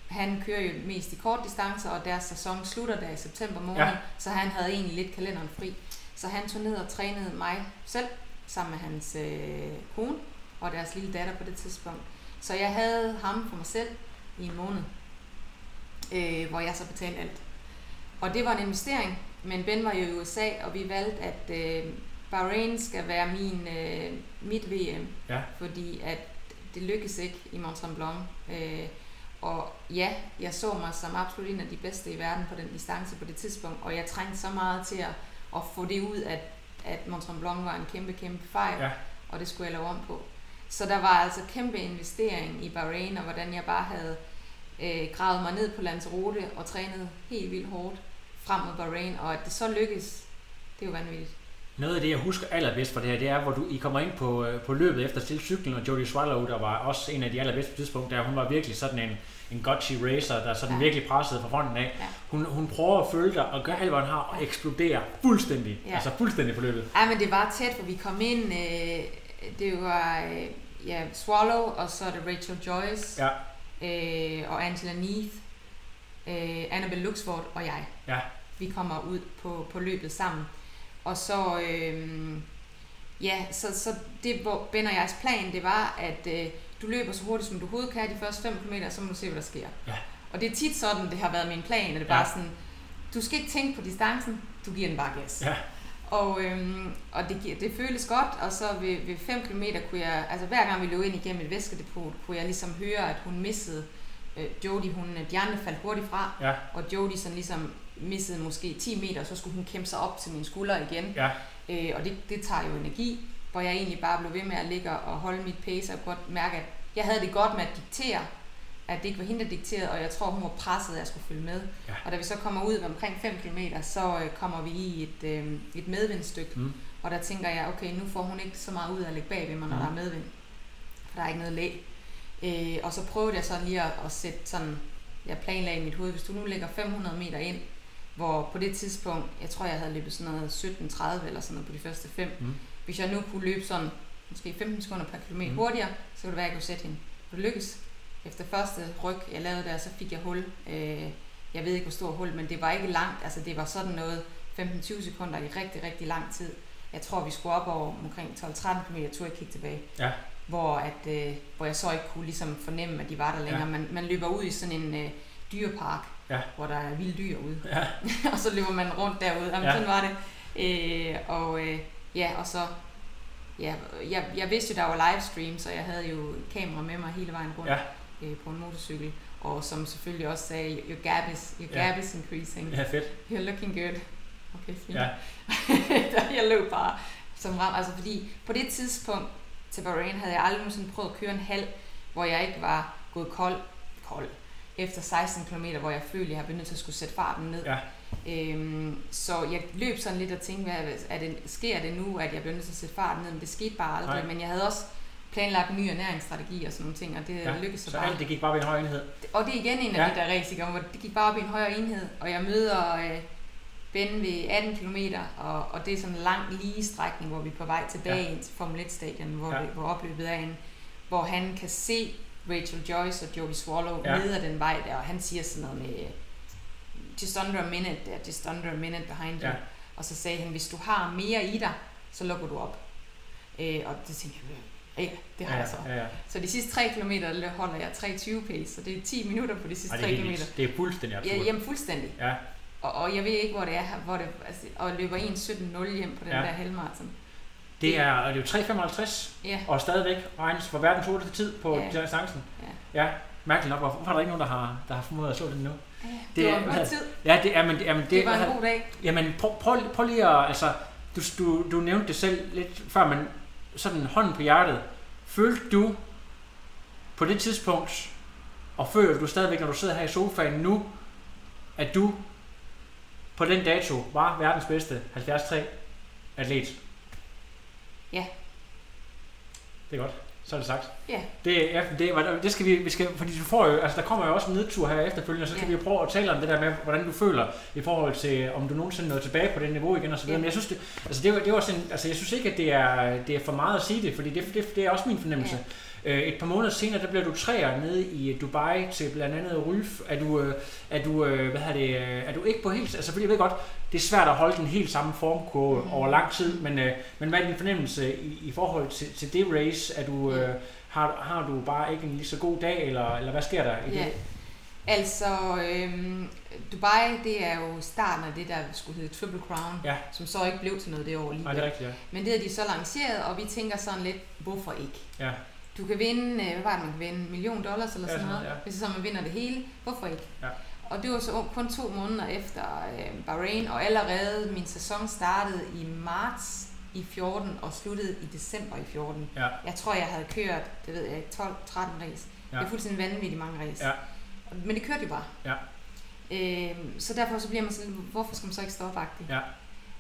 Han kører jo mest i kort distancer, og deres sæson slutter der i september måned, ja. så han havde egentlig lidt kalenderen fri. Så han tog ned og trænede mig selv, sammen med hans øh, kone og deres lille datter på det tidspunkt. Så jeg havde ham for mig selv i en måned, øh, hvor jeg så betalte alt. Og det var en investering, men Ben var jo i USA, og vi valgte, at øh, Bahrain skal være min, øh, mit VM, Ja. fordi at det lykkedes ikke i Mont Tremblant. Øh, og ja, jeg så mig som absolut en af de bedste i verden på den distance på det tidspunkt, og jeg trængte så meget til at, at få det ud, at, at Mont Tremblant var en kæmpe, kæmpe fejl, Ja. og det skulle jeg lave om på. Så der var altså kæmpe investering i Bahrain, og hvordan jeg bare havde øh, gravet mig ned på Lanzarote og trænet helt vildt hårdt frem mod Bahrain, og at det så lykkes, det er jo vanvittigt. Noget af det, jeg husker allerbedst fra det her, det er, hvor du, I kommer ind på, øh, på løbet efter stille cyklen, og Jodie Swallow, der var også en af de allerbedste på tidspunkt, der hun var virkelig sådan en, en gotchi racer, der sådan ja. Ja. virkelig pressede fra fronten af. Ja. Hun, hun prøver at følge dig og gøre alt, hvad hun har, og eksplodere fuldstændig. Ja. Ja. Altså fuldstændig på løbet. Ej, men det var tæt, for vi kom ind, øh, det var øh, ja, Swallow, og så er det Rachel Joyce, Ja. øh, og Angela Neath, øh, Annabelle Luxford og jeg. Ja. Vi kommer ud på, på løbet sammen. Og så, øh, ja, så, så det, hvor Ben og jeres plan, det var, at øh, du løber så hurtigt, som du overhovedet kan de første 5 km, så må du se, hvad der sker. Ja. Og det er tit sådan, det har været min plan, at det Ja. bare sådan, du skal ikke tænke på distancen, du giver den bare gas. Ja. Og, øhm, og det, det føles godt, og så ved, ved 5 km kunne jeg, altså hver gang vi løb ind igennem et væskedepot, kunne jeg ligesom høre, at hun missede, øh, Jodie, hun, de andre faldt hurtigt fra, Ja. og Jodie sådan ligesom missede måske 10 meter, og så skulle hun kæmpe sig op til mine skuldre igen. Ja. Øh, og det, det tager jo energi, hvor jeg egentlig bare blev ved med at ligge og holde mit pace, og godt mærke, at jeg havde det godt med at diktere at det ikke var hende, der dikterede, og jeg tror, hun var presset, at jeg skulle følge med. Ja. Og da vi så kommer ud omkring 5 km, så øh, kommer vi i et, øh, et medvindstykke, Mm. og der tænker jeg, okay, nu får hun ikke så meget ud af at lægge bag ved mig, når Mhm. der er medvind. For der er ikke noget læg. Øh, og så prøvede jeg så lige at, at sætte sådan, jeg planlagde i mit hoved, hvis du nu lægger 500 meter ind, hvor på det tidspunkt, jeg tror, jeg havde løbet sådan noget 17.30 eller sådan noget på de første fem. Mm. Hvis jeg nu kunne løbe sådan, måske 15 sekunder per kilometer Mhm. hurtigere, så kunne det være, at jeg kunne sætte hende. Det lykkedes. Efter første ryg, jeg lavede der, så fik jeg hul. Øh, jeg ved ikke, hvor stor hul, men det var ikke langt. Altså, det var sådan noget 15-20 sekunder i rigtig, rigtig lang tid. Jeg tror, vi skulle op over omkring 12-13 km, tog jeg kigge tilbage. Ja. Hvor, at, øh, hvor jeg så ikke kunne ligesom fornemme, at de var der længere. Ja. Man, man løber ud i sådan en øh, dyrepark, Ja. hvor der er vilde dyr ude. Ja. og så løber man rundt derude. Jamen, Ja. ja. sådan var det. Øh, og øh, ja, og så... Ja, jeg, jeg vidste jo, der var livestream, så jeg havde jo kamera med mig hele vejen rundt Ja. Øh, på en motorcykel. Og som selvfølgelig også sagde, your gap is, your Ja. gap is increasing. Ja, fedt. You're looking good. Okay, fint. Ja. jeg løb bare som ram. Altså fordi på det tidspunkt til Bahrain havde jeg aldrig nogensinde prøvet at køre en halv, hvor jeg ikke var gået kold, kold efter 16 km, hvor jeg følte, jeg blev nødt til at skulle sætte farten ned. Ja. Øhm, så jeg løb sådan lidt og tænkte, hvad, er det, sker det nu, at jeg bliver nødt til at sætte farten ned? Men det skete bare aldrig. Nej. Men jeg havde også planlagt en ny ernæringsstrategi og sådan nogle ting, og det Ja, lykkedes så, Så bare. alt det gik bare ved en høj enhed. Og det er igen en af Ja. de der race, ikke? hvor det gik bare op i en højere enhed, og jeg møder øh, Ben ved 18 km, og, og det er sådan en lang lige strækning, hvor vi er på vej tilbage Ja. ind til Formel 1-stadion, hvor, Ja. hvor opløbet er en, hvor han kan se Rachel Joyce og Joey Swallow Ja. ned ad den vej der, og han siger sådan noget med, just under a minute der, just under a minute behind you. Ja. Og så sagde han, hvis du har mere i dig, så lukker du op. Øh, og det tænkte jeg, ja, det har Ja, jeg så. ja, ja. Så de sidste 3 km der holder jeg 3.20 pace, så det er 10 minutter på de sidste Ej, det 3 er helt km. Det er fuldstændig absurd. Ja, jamen fuldstændig. Ja. Og, og jeg ved ikke, hvor det er, hvor det, altså, og løber 1.17.0 hjem på den Ja. ja. der halvmarathon. Det er, og det er jo 3,55 Ja, og stadigvæk regnes for verdens hurtigste tid på Ja. distancen. ja. Ja, mærkeligt nok. Hvorfor er der ikke nogen, der har, der har formået at slå den nu? Det, Det det er- var en god tid. Ja, det er, men, jamen, det, Det var en god dag. Jamen, prøv, prøv, prøv lige at, altså, du, du, du nævnte det selv lidt før, men sådan hånden på hjertet. Følte du på det tidspunkt, og føler du stadigvæk, når du sidder her i sofaen nu, at du på den dato var verdens bedste 73 atlet? Ja. Det er godt. Så er det sagt. Ja. Det, ja, det, det skal vi, vi skal, fordi du får jo, altså der kommer jo også en nedtur her efterfølgende, så skal Ja. vi jo prøve at tale om det der med, hvordan du føler i forhold til, om du nogensinde nåede tilbage på det niveau igen og så videre. Ja. Men jeg synes, det, altså det, det er også en, altså jeg synes ikke, at det er, det er for meget at sige det, fordi det, det, det er også min fornemmelse. Øh, et par måneder senere, der bliver du træer nede i Dubai til blandt andet Rylf. Er du, øh, er du, øh, hvad hedder det, øh, er du ikke på helt, altså fordi jeg ved godt, det er svært at holde den helt samme formkurve Mhm. over lang tid, men, øh, men hvad er din fornemmelse i, i forhold til, til det race? Er du, øh, har, har du bare ikke en lige så god dag, eller, eller hvad sker der i det? Altså, øhm, Dubai, det er jo starten af det, der skulle hedde Triple Crown, Ja. som så ikke blev til noget det år lige Nej, det er rigtigt, ja. Men det har de så lanceret, og vi tænker sådan lidt, hvorfor ikke? Ja. Du kan vinde, øh, hvad var det, man kan vinde? En million dollars eller Ja, sådan noget, ja. hvis så man vinder det hele. Hvorfor ikke? Ja. Og det var så kun to måneder efter øh, Bahrain, og allerede min sæson startede i marts i 14 og sluttede i december i 14. Ja. Jeg tror, jeg havde kørt, det ved jeg ikke, 12-13 race. Ja. Det er fuldstændig vanvittigt mange race. Ja. Men det kørte jo bare. Ja. Øhm, så derfor så bliver man sådan, hvorfor skal man så ikke stoppe agtigt? Ja.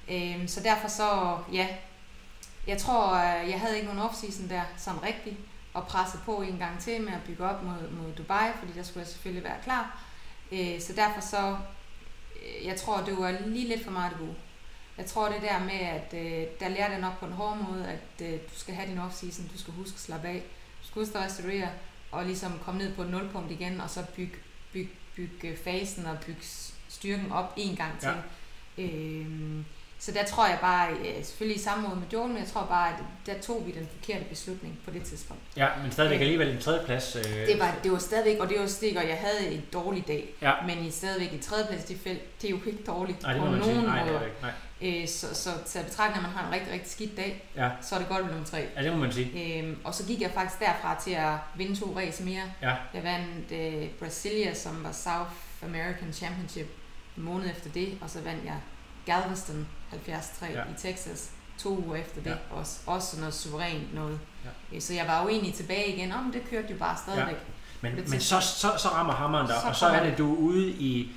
Øhm, så derfor så, ja, jeg tror, øh, jeg havde ikke nogen off-season der sådan rigtigt, og presset på en gang til med at bygge op mod, mod Dubai, fordi der skulle jeg selvfølgelig være klar. Øh, så derfor så, øh, jeg tror, det var lige lidt for meget det gode. Jeg tror det der med, at øh, der lærte jeg nok på en hård måde, at øh, du skal have din off-season, du skal huske at slappe af, du skal huske at restaurere, og ligesom komme ned på et nulpunkt igen, og så bygge byg, byg fasen og bygge styrken op en gang til. Ja. Øhm, så der tror jeg bare, øh, selvfølgelig i samråd med Joel, men jeg tror bare, at der tog vi den forkerte beslutning på det tidspunkt. Ja, men stadigvæk alligevel en tredjeplads. Øh, Det var, det var stadigvæk, og det var stik, og jeg havde en dårlig dag, Ja. men i stadigvæk i tredjeplads det felt, det er jo ikke dårligt Nej, det på man sige. nogen Nej, er måder. det ikke. Nej. Øh, så, så til at betragte, at man har en rigtig, rigtig skidt dag, Ja. så er det godt blive nummer tre. Ja, det må man sige. Øhm, og så gik jeg faktisk derfra til at vinde to race mere. Ja. Jeg vandt øh, Brasilia, som var South American Championship en måned efter det, og så vandt jeg Galveston 73 Ja. ja. i Texas to uger efter det. Ja. Også, også noget suverænt noget. Ja. Øh, Så jeg var jo egentlig tilbage igen, om det kørte jo bare stadigvæk. Men, Det men til- så, så, så rammer hammeren der, Så og så er det, du er ude i,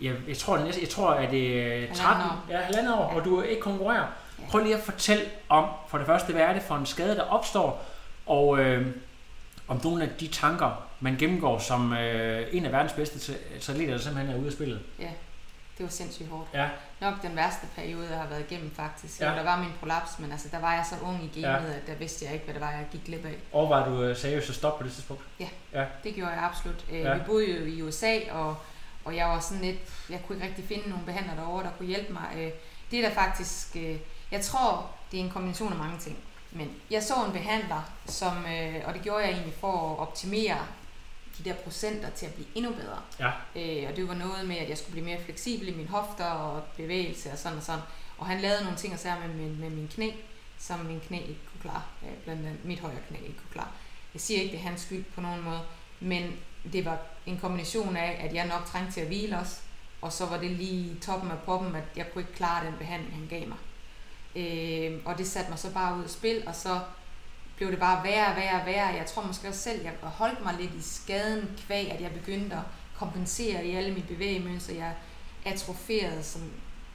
jeg, jeg tror, det næste, jeg tror, at det er 13, år. ja, halvandet år, Ja. hvor du ikke konkurrerer. Ja. Prøv lige at fortælle om, for det første, hvad er det for en skade, der opstår, og øh, om nogle af de tanker, man gennemgår som øh, en af verdens bedste atleter, der simpelthen er ude af spillet. Ja, det var sindssygt hårdt. Ja, Nok den værste periode, jeg har været igennem faktisk. Ja. Ja. Der var min prolaps, men altså, der var jeg så ung i gamet, Ja. ja. at der vidste jeg ikke, hvad det var, jeg gik glip af. overvejer du øh, seriøst at stoppe på det tidspunkt? Det gjorde jeg absolut. Øh, Ja. ja. Vi boede jo i USA, og, og jeg var sådan lidt, jeg kunne ikke rigtig finde nogle behandlere derovre, der kunne hjælpe mig. Øh, det er der faktisk, jeg tror, det er en kombination af mange ting. Men jeg så en behandler, som, øh, og det gjorde jeg egentlig for at optimere de der procenter til at blive endnu bedre. Ja. Øh, og det var noget med, at jeg skulle blive mere fleksibel i mine hofter og bevægelse og sådan og sådan. Og han lavede nogle ting og sager med, med, med min knæ, som min knæ ikke kunne klare. Øh, blandt andet mit højre knæ ikke kunne klare. Jeg siger ikke, det er hans skyld på nogen måde, men det var en kombination af, at jeg nok trængte til at hvile os, og så var det lige toppen af poppen, at jeg kunne ikke klare den behandling, han gav mig. Øh, og det satte mig så bare ud af spil, og så blev det bare værre og værre og værre. Jeg tror måske også selv, jeg holdt mig lidt i skaden kvæg, at jeg begyndte at kompensere i alle mine bevægemønstre. Jeg atroferede, som,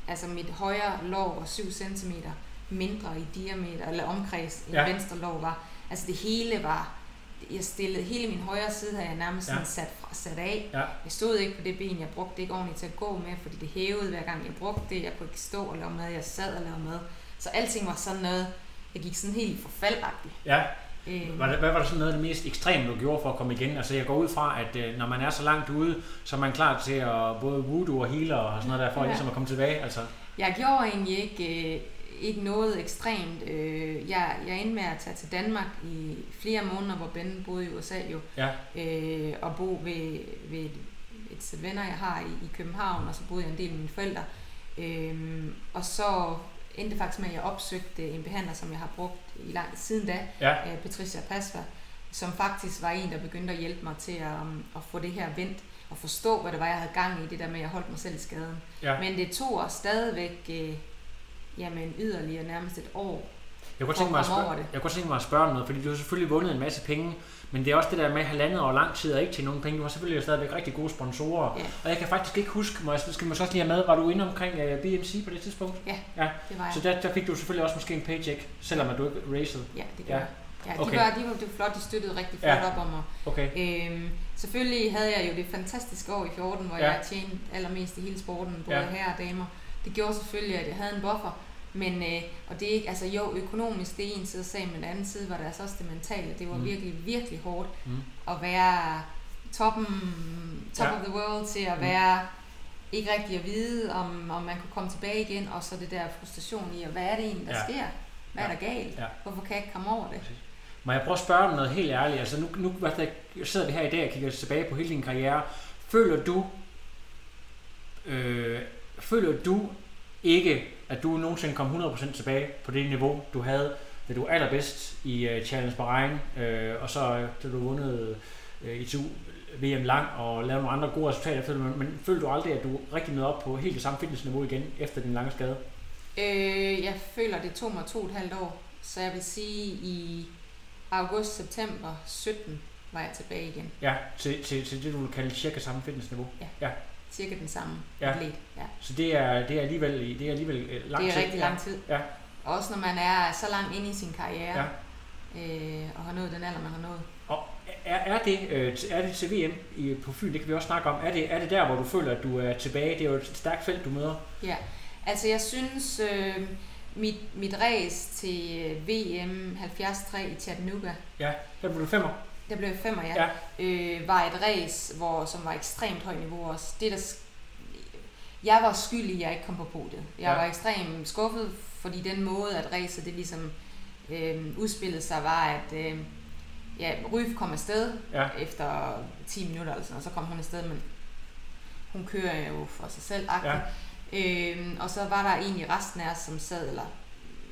altså mit højre lår var 7 cm mindre i diameter, eller omkreds, end Ja. venstre lår var. Altså det hele var, jeg stillede, hele min højre side havde jeg nærmest Ja. sat, fra, sat af. Ja. Jeg stod ikke på det ben, jeg brugte det ikke ordentligt til at gå med, fordi det hævede hver gang jeg brugte det. Jeg kunne ikke stå og lave mad, jeg sad og lavede mad. Så alting var sådan noget, jeg gik sådan helt forfaldagtigt. Ja, Øh, Var det, hvad var det sådan noget af det mest ekstreme, du gjorde for at komme igen? Altså jeg går ud fra, at øh, når man er så langt ude, så er man klar til at både voodoo og healer og sådan noget der, for ja. Ligesom at komme tilbage. Altså, Jeg gjorde egentlig ikke, øh, ikke noget ekstremt. Øh, jeg, jeg endte med at tage til Danmark i flere måneder, hvor Ben boede i USA jo, ja, øh, og bo ved, ved et, et sæt venner, jeg har i, i København, og så boede jeg en del med mine forældre. Øh, og så endte faktisk med, at jeg opsøgte en behandler, som jeg har brugt i lang siden da, ja, øh, Patricia Pasva, som faktisk var en, der begyndte at hjælpe mig til at, um, at få det her vendt og forstå, hvad det var, jeg havde gang i, det der med, at jeg holdt mig selv i skaden. ja. Men det tog os stadigvæk øh, jamen, yderligere nærmest et år. Jeg kunne, tænke mig at spørge, jeg kunne tænke mig at spørge om noget, fordi du har selvfølgelig vundet en masse penge, men det er også det der med halvandet år lang tid og ikke til nogen penge. Du har selvfølgelig stadigvæk rigtig gode sponsorer. Ja. Og jeg kan faktisk ikke huske, må jeg, skal man så også lige have med, var du inde omkring uh, BMC på det tidspunkt? Ja, ja. det var jeg. Så der, der fik du selvfølgelig også måske en paycheck, selvom at du ikke racede. Ja, det gør Ja. Ja, de, Okay. var, de var, det var flot, de støttede rigtig flot Ja. op om mig. Okay. Øhm, selvfølgelig havde jeg jo det fantastiske år i 14, hvor Ja. jeg tjente allermest i hele sporten, både Ja. herrer og damer. Det gjorde selvfølgelig, at jeg havde en buffer. Men, øh, og det er ikke, altså jo, økonomisk, det er en side af sagen, men den anden side var det altså også det mentale. Det var Mm. virkelig, virkelig hårdt Mm. at være toppen, top Ja. of the world til at Mm. være ikke rigtig at vide, om, om man kunne komme tilbage igen, og så det der frustration i, at hvad er det egentlig, der Ja. sker? Hvad Ja. er der galt? Ja. Hvorfor kan jeg ikke komme over det? Må jeg prøve at spørge om noget helt ærligt? Altså nu, nu sidder vi her i dag og kigger tilbage på hele din karriere. Føler du, øh, føler du ikke, at du nogensinde kom 100% tilbage på det niveau, du havde, da du var allerbedst i uh, Challenge Bahrain, øh, og så øh, da du vundet øh, ITU VM lang og lavede nogle andre gode resultater, føler, men, men føler du aldrig, at du rigtig nåede op på helt det samme fitnessniveau igen efter din lange skade? Øh, jeg føler, det tog mig to og et halvt år, så jeg vil sige, i august-september 17 var jeg tilbage igen. Ja, til, til, til det, du vil kalde cirka samme fitnessniveau. Cirka den samme Ja. atlet. Ja. Så det er, det er alligevel, det er alligevel øh, lang Det er tid. rigtig lang tid. Ja. Også når man er så langt inde i sin karriere, Ja. øh, og har nået den alder, man har nået. Og er, er, det, øh, er det til VM i, på Fyn, det kan vi også snakke om, er det, er det der, hvor du føler, at du er tilbage? Det er jo et stærkt felt, du møder. Ja, altså jeg synes, øh, mit, mit race til VM 73 i Chattanooga, Ja, der blev du femmer. Der blev jeg femmer, ja, Ja. Øh, var et race, hvor, som var ekstremt højt niveau også. Det, der, jeg var skyld i, at jeg ikke kom på podiet. Jeg Ja. var ekstremt skuffet, fordi den måde, at racet det ligesom øh, udspillede sig, var, at øh, ja, Ryf kom afsted Ja. efter 10 minutter, eller sådan, og så kom hun afsted, men hun kører jo for sig selv. Ja. Øhm, og så var der egentlig resten af os, som sad, eller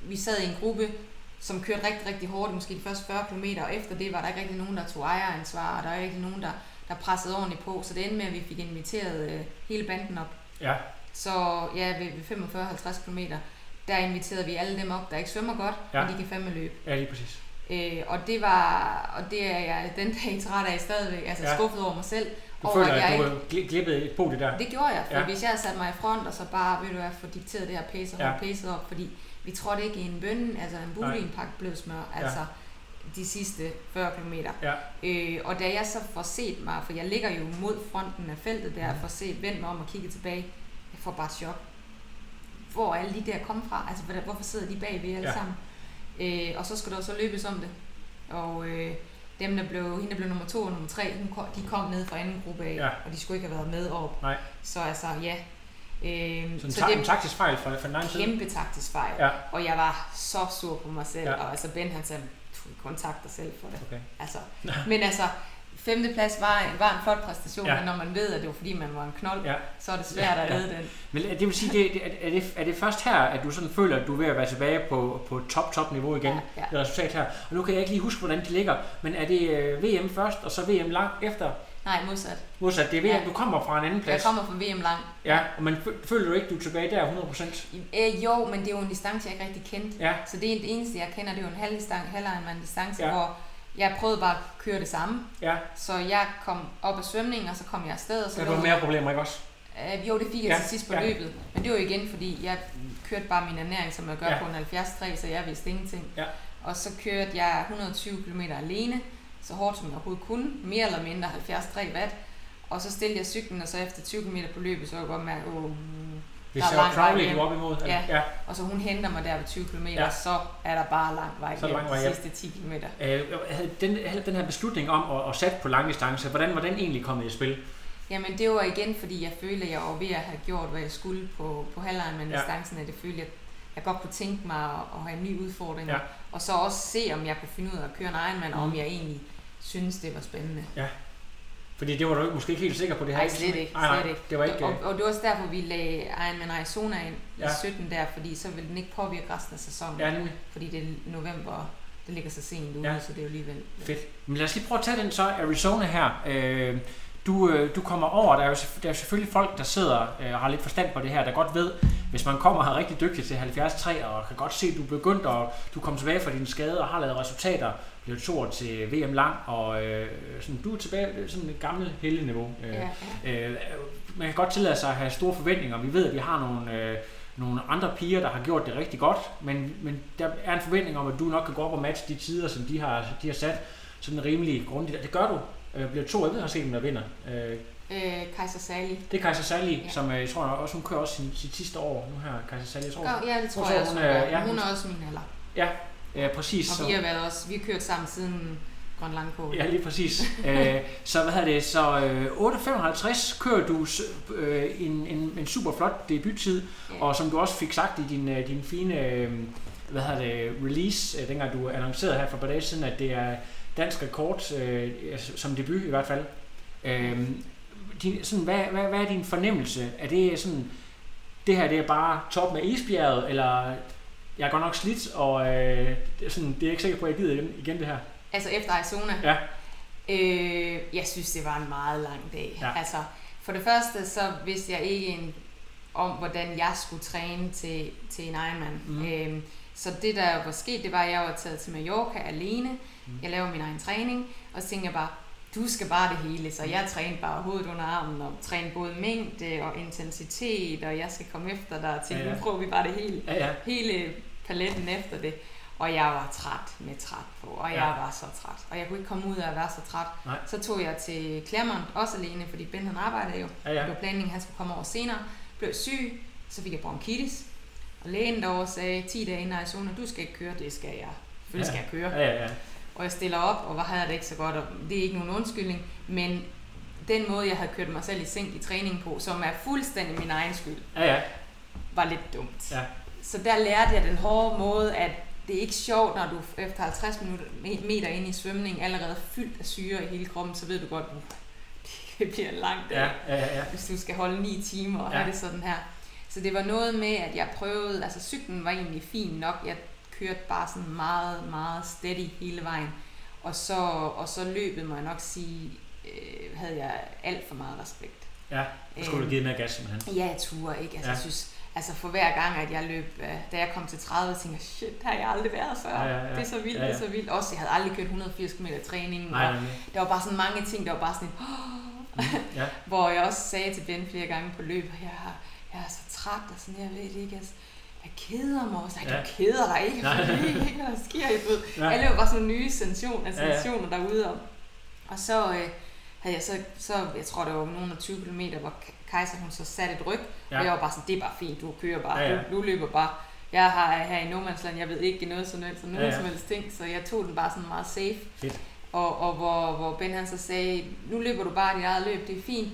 vi sad i en gruppe, som kørte rigtig, rigtig hårdt, måske de første 40 km, og efter det var der ikke rigtig nogen, der tog ejeransvar, og der var ikke nogen, der, der pressede ordentligt på, så det endte med, at vi fik inviteret øh, hele banden op. Ja, Så ja, ved, ved 45-50 km, der inviterede vi alle dem op, der ikke svømmer godt, Ja. men de kan fandme løbe. ja lige præcis. Øh, og det var, og det er jeg den dag træt af stadigvæk, altså Ja. skuffet over mig selv. Du over, føler, jeg at du ikke- har gli- glippet et podie der. det gjorde jeg, for Ja. hvis jeg havde sat mig i front, og så bare, ved du hvad, få dikteret det her pace og Ja. op, fordi vi trådte ikke i en bønne, altså en bule i en pakke smør, Ja. altså de sidste 40 km. Ja. Øh, og da jeg så får set mig, for jeg ligger jo mod fronten af feltet der, Mhm. for set, vendt mig om og kigge tilbage, jeg får bare chok. Hvor er alle de der kommet fra? Altså, hvorfor sidder de bagved alle Ja. ja. sammen? Øh, og så skal der så løbes om det. Og øh, dem, der blev, hende, der blev nummer to og nummer tre, hun kom, de kom ned fra anden gruppe af, Ja. ja. og de skulle ikke have været med op. Nej. Så altså, ja. Øh, Så en, så det en taktisk fejl fra, fra den anden side. kæmpe taktisk fejl. Ja. Og jeg var så sur på mig selv. Ja. Og altså Ben han sagde, du kontakt dig selv for det. Okay. Altså, men altså, femteplads var, var en flot præstation, Ja. men når man ved, at det var fordi, man var en knold, Ja. så er det svært at Ja. redde den. Men det vil sige, det, det, er, det, er det først her, at du sådan føler, at du er ved at være tilbage på, på top, top niveau igen? Ja, ja. Det resultat her. Og nu kan jeg ikke lige huske, hvordan de ligger, men er det øh, VM først, og så VM langt efter? Nej, modsat. Modsat, det er VM, Ja. du kommer fra en anden Jeg plads. kommer fra VM lang. Ja, og man fø- føler du ikke, du er tilbage der 100%? Øh, jo, men det er jo en distance, jeg ikke rigtig kendte. Ja, Så det er det eneste, jeg kender, det er jo en halv distance, halvejremand distance, Ja. hvor jeg prøvede bare at køre det samme. ja. Så jeg kom op af svømningen, og så kom jeg afsted. Og så Der var mere problemer, ikke også? Øh, jo, det fik jeg Ja, til sidst på ja. løbet. Men det var jo igen, fordi jeg kørte bare min ernæring, som jeg gør ja. på en 73, så jeg vidste ingenting. Ja. Og så kørte jeg 120 km alene, så hårdt som jeg overhovedet kunne, mere eller mindre 73 watt. Og så stillede jeg cyklen, og så efter 20 km på løbet, så kunne jeg godt mærke, åh, Det Der er lang Crowley, du op imod. Ja. ja. og så hun henter mig der ved 20 km, Ja. så er der bare lang vej Så lang vej de sidste 10 km. Øh, den, den her beslutning om at, at sætte på langdistance, hvordan var den egentlig kommet i spil? Jamen det var igen, fordi jeg følte, at jeg var ved at have gjort, hvad jeg skulle på, på halvlejen med Ja. distancen, at det følte, at jeg godt kunne tænke mig at, at have en ny udfordring. Ja. Og så også se, om jeg kunne finde ud af at køre en Ironman, og Mhm. om jeg egentlig synes, det var spændende. Fordi det var du måske ikke helt sikker på det her. Nej, slet ikke. Nej, slet ikke. det var ikke... og, og, det var også derfor, vi lagde Ironman Arizona ind Ja. ja. i 17 der, fordi så ville den ikke påvirke resten af sæsonen. Ja, nemlig. Fordi det er november, det ligger så sent ude, Ja. ja. så det er jo alligevel... Fedt. Men lad os lige prøve at tage den så, Arizona her. Øh, du, øh, du kommer over, der er, jo, der er selvfølgelig folk, der sidder øh, og har lidt forstand på det her, der godt ved, hvis man kommer her rigtig dygtig til 73 og kan godt se, at du er begyndt, og du kommer tilbage fra din skade og har lavet resultater, blev to til VM lang, og øh, sådan, du er tilbage øh, sådan et gammelt heldig-niveau. Øh, Ja, ja. Øh, man kan godt tillade sig at have store forventninger. Vi ved, at vi har nogle, øh, nogle andre piger, der har gjort det rigtig godt, men, men der er en forventning om, at du nok kan gå op og matche de tider, som de har, de har sat sådan rimelig grundigt. Det gør du. Øh, bliver to, jeg ved, har set dem, der vinder. Øh, Øh, Kaiser Sally. det er Kajsa Sally, ja. Som øh, jeg tror også, hun kører også sit, sit sidste år nu her, Kajsa Sally. Jeg tror, ja, det tror tror, jeg hun også, hun er. ja, Hun hun- er også min alder. ja, øh, præcis. Og vi har været også, vi har kørt sammen siden Grøn Langkål. Ja, lige præcis. øh, så hvad hedder det, så øh, 8.55 kører du øh, en, en, en super flot debuttid, Ja. og som du også fik sagt i din, øh, din fine øh, hvad hedder det, release, øh, dengang du annoncerede her for par dage siden, at det er dansk rekord, øh, som debut i hvert fald. Øh, din, sådan, hvad, hvad, hvad er din fornemmelse? Er det sådan, det her det er bare toppen af isbjerget, eller jeg er godt nok slidt, og øh, det, er sådan, det er jeg ikke sikker på, at jeg gider igen, igen det her? Altså efter Arizona. Ja. Øh, jeg synes, det var en meget lang dag. Ja. Altså, for det første, så vidste jeg ikke en, om, hvordan jeg skulle træne til, til en Ironman. Mhm. Øh, så det, der var sket, det var, at jeg var taget til Mallorca alene. Mhm. Jeg laver min egen træning, og så tænkte jeg bare, du skal bare det hele. Så jeg trænede bare hovedet under armen, og trænede både mængde og intensitet, og jeg skal komme efter dig til, Ja, ja, ja. nu prøver vi bare det hele Ja, ja. hele paletten efter det. Og jeg var træt med træt på, og jeg Ja. var så træt. Og jeg kunne ikke komme ud af at være så træt. Nej. Så tog jeg til Claremont, også alene, fordi Ben han arbejdede jo. Ja, ja. Det var planningen, han skulle komme over senere. Blev syg, så fik jeg bronkitis. Og lægen derovre sagde 10 dage inden Arizona, du skal ikke køre, det skal jeg. Selvfølgelig skal jeg køre. Ja, ja, ja. Og jeg stiller op, og var havde jeg det ikke så godt, og det er ikke nogen undskyldning, men den måde, jeg havde kørt mig selv i sænk i træning på, som er fuldstændig min egen skyld, Ja, ja. var lidt dumt. Ja. Så der lærte jeg den hårde måde, at det er ikke sjovt, når du efter 50 minutter, meter ind i svømning allerede er fyldt af syre i hele kroppen, så ved du godt, uh, det bliver en lang dag, Ja, ja, ja. hvis du skal holde 9 timer og ja. have det sådan her. Så det var noget med, at jeg prøvede, altså cyklen var egentlig fin nok, jeg kørte bare sådan meget, meget steady hele vejen. Og så, og så løbet, må jeg nok sige, øh, havde jeg alt for meget respekt. Ja, så skulle du Øhm, give mere gas, simpelthen. Ja, jeg turde ikke. Altså, Ja. jeg synes, altså for hver gang, at jeg løb, øh, da jeg kom til 30, tænkte jeg, shit, her har jeg aldrig været før. Ja, ja, ja. Det er så vildt, Ja, ja. det er så vildt. Også, jeg havde aldrig kørt 180 km træning. Nej, og nej, der var bare sådan mange ting, der var bare sådan, Ja. hvor jeg også sagde til Ben flere gange på løb, jeg, har- jeg er så træt, og sådan, jeg ved det ikke, altså, jeg keder mig også. Nej, Ja. du keder dig ikke, Nej. for det ikke, hvad der sker. Jeg ved. Ja. Alle var bare sådan nye sensationer, Ja, ja. sensationer derude. Og, og så øh, havde jeg så, så, jeg tror det var nogle af 20 km, hvor Kajsa hun så satte et ryg, ja. Ja. og jeg var bare sådan, det er bare fint, du kører bare, Ja, ja. Du, du løber bare. Jeg har her i Nomadsland, jeg ved ikke noget som helst, noget Ja, ja. som helst ting, så jeg tog den bare sådan meget safe. Fedt. Og, og hvor, hvor Ben han så sagde, nu løber du bare dit eget løb, det er fint.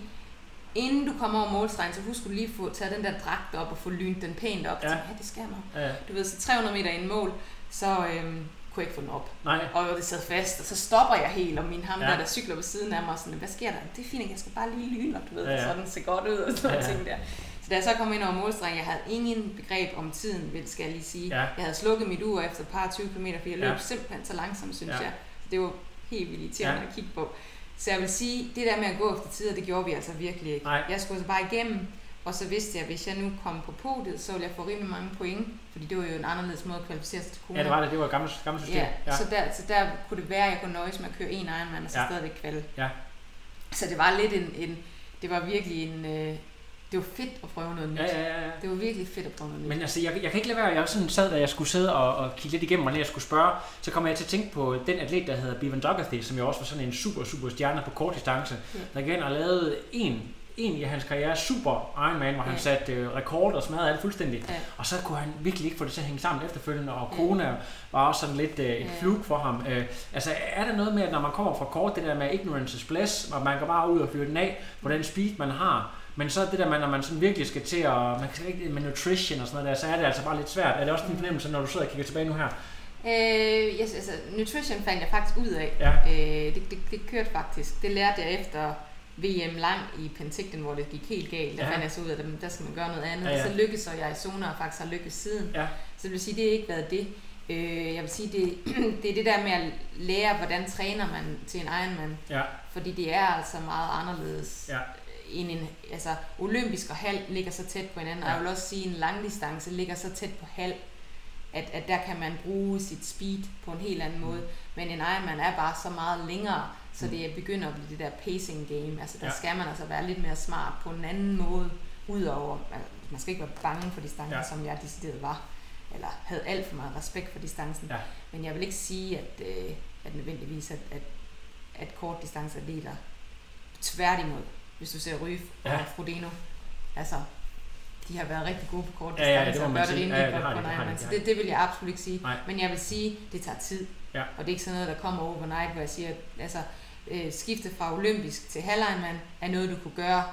Inden du kommer over målstregen, så husk du lige at få taget den der dragt op og få lynt den pænt op. Ja. Ja. ja, det skal man. Ja. Du ved, så 300 meter ind mål, så øhm, kunne jeg ikke få den op. Nej. Og det sad fast, og så stopper jeg helt, og min ham Ja. der, der cykler ved siden af mig, sådan, hvad sker der? Det er fint, jeg skal bare lige lyne, og du ved, Ja, ja, så den ser godt ud, og sådan Ja, ja. ting der. Så da jeg så kom ind over målstregen, jeg havde ingen begreb om tiden, vil skal jeg lige sige. Ja. Jeg havde slukket mit ur efter et par 20 km, for jeg løb Ja. simpelthen så langsomt, synes Ja. jeg. Så det var helt vildt irriterende ja. at kigge på. Så jeg vil sige, det der med at gå efter tider, det gjorde vi altså virkelig ikke. Nej. Jeg skulle så bare igennem, og så vidste jeg, at hvis jeg nu kom på podiet, så ville jeg få rimelig mange point, fordi det var jo en anderledes måde at kvalificere sig til Kona. Ja, det var det. Det var et gammelt, gammelt system. Ja, ja. Så, der, så der kunne det være, at jeg kunne nøjes med at køre en Ironman, og så ja. stadigvæk kvalde. Ja. Så det var lidt en, en det var virkelig en, øh, det var fedt at prøve noget nyt. Ja, ja, ja, ja. Det var virkelig fedt at prøve noget nyt. Men altså, jeg, jeg kan ikke lade være, jeg sådan sad, da jeg skulle sidde og, og kigge lidt igennem, og jeg skulle spørge, så kom jeg til at tænke på den atlet, der hedder Bevan Dougherty, som jo også var sådan en super, super stjerne på kort distance, Ja. der igen har lavet en, en i hans karriere super Ironman, hvor han Ja. satte øh, rekord og smadrede alt fuldstændig. Ja. Og så kunne han virkelig ikke få det til at hænge sammen efterfølgende, og Ja. Kona var også sådan lidt øh, et Ja. flug for ham. Øh, altså, er der noget med, at når man kommer fra kort, det der med ignorance is bliss, og man går bare ud og fyrer den af på den speed, man har, men så det der med, når man sådan virkelig skal til at, man kan ikke med nutrition og sådan noget der, så er det altså bare lidt svært. Er det også din fornemmelse, når du sidder og kigger tilbage nu her? Øh, yes, altså, nutrition fandt jeg faktisk ud af. Ja. Øh, det, det, det kørte faktisk. Det lærte jeg efter VM lang i Penticton, hvor det gik helt galt. Der Ja. fandt jeg så ud af, at der skal man gøre noget andet. Ja, Ja, ja. Så lykkedes så jeg i zone, og faktisk har lykkes siden. Ja. Så det vil sige, det har ikke været det. Øh, jeg vil sige, det, det er det der med at lære, hvordan træner man til en Ironman. Ja, Fordi det er altså meget anderledes ja, end en, altså olympisk og halv ligger så tæt på hinanden, ja. og jeg vil også sige, en langdistance ligger så tæt på halv, at, at der kan man bruge sit speed på en helt anden måde. Men en Ironman er bare så meget længere, så det begynder at blive det der pacing game. Altså der Ja. skal man altså være lidt mere smart på en anden måde, udover, altså, man skal ikke være bange for distancen, Ja. som jeg decideret var, eller havde alt for meget respekt for distancen. Ja. Men jeg vil ikke sige, at, øh, at nødvendigvis, at, at, at kortdistanceatleter tværtimod, hvis du ser Ryf og Ja. ja. Frodeno, altså, de har været rigtig gode på kort Ja, ja, distance det må og man gør det rimelig Ja, ja, godt på Ironman. Så det, det vil jeg absolut ikke sige. Nej. Men jeg vil sige, det tager tid. Ja. Og det er ikke sådan noget, der kommer overnight, hvor jeg siger, at altså, øh, skifte fra olympisk til halv Ironman er noget, du kunne gøre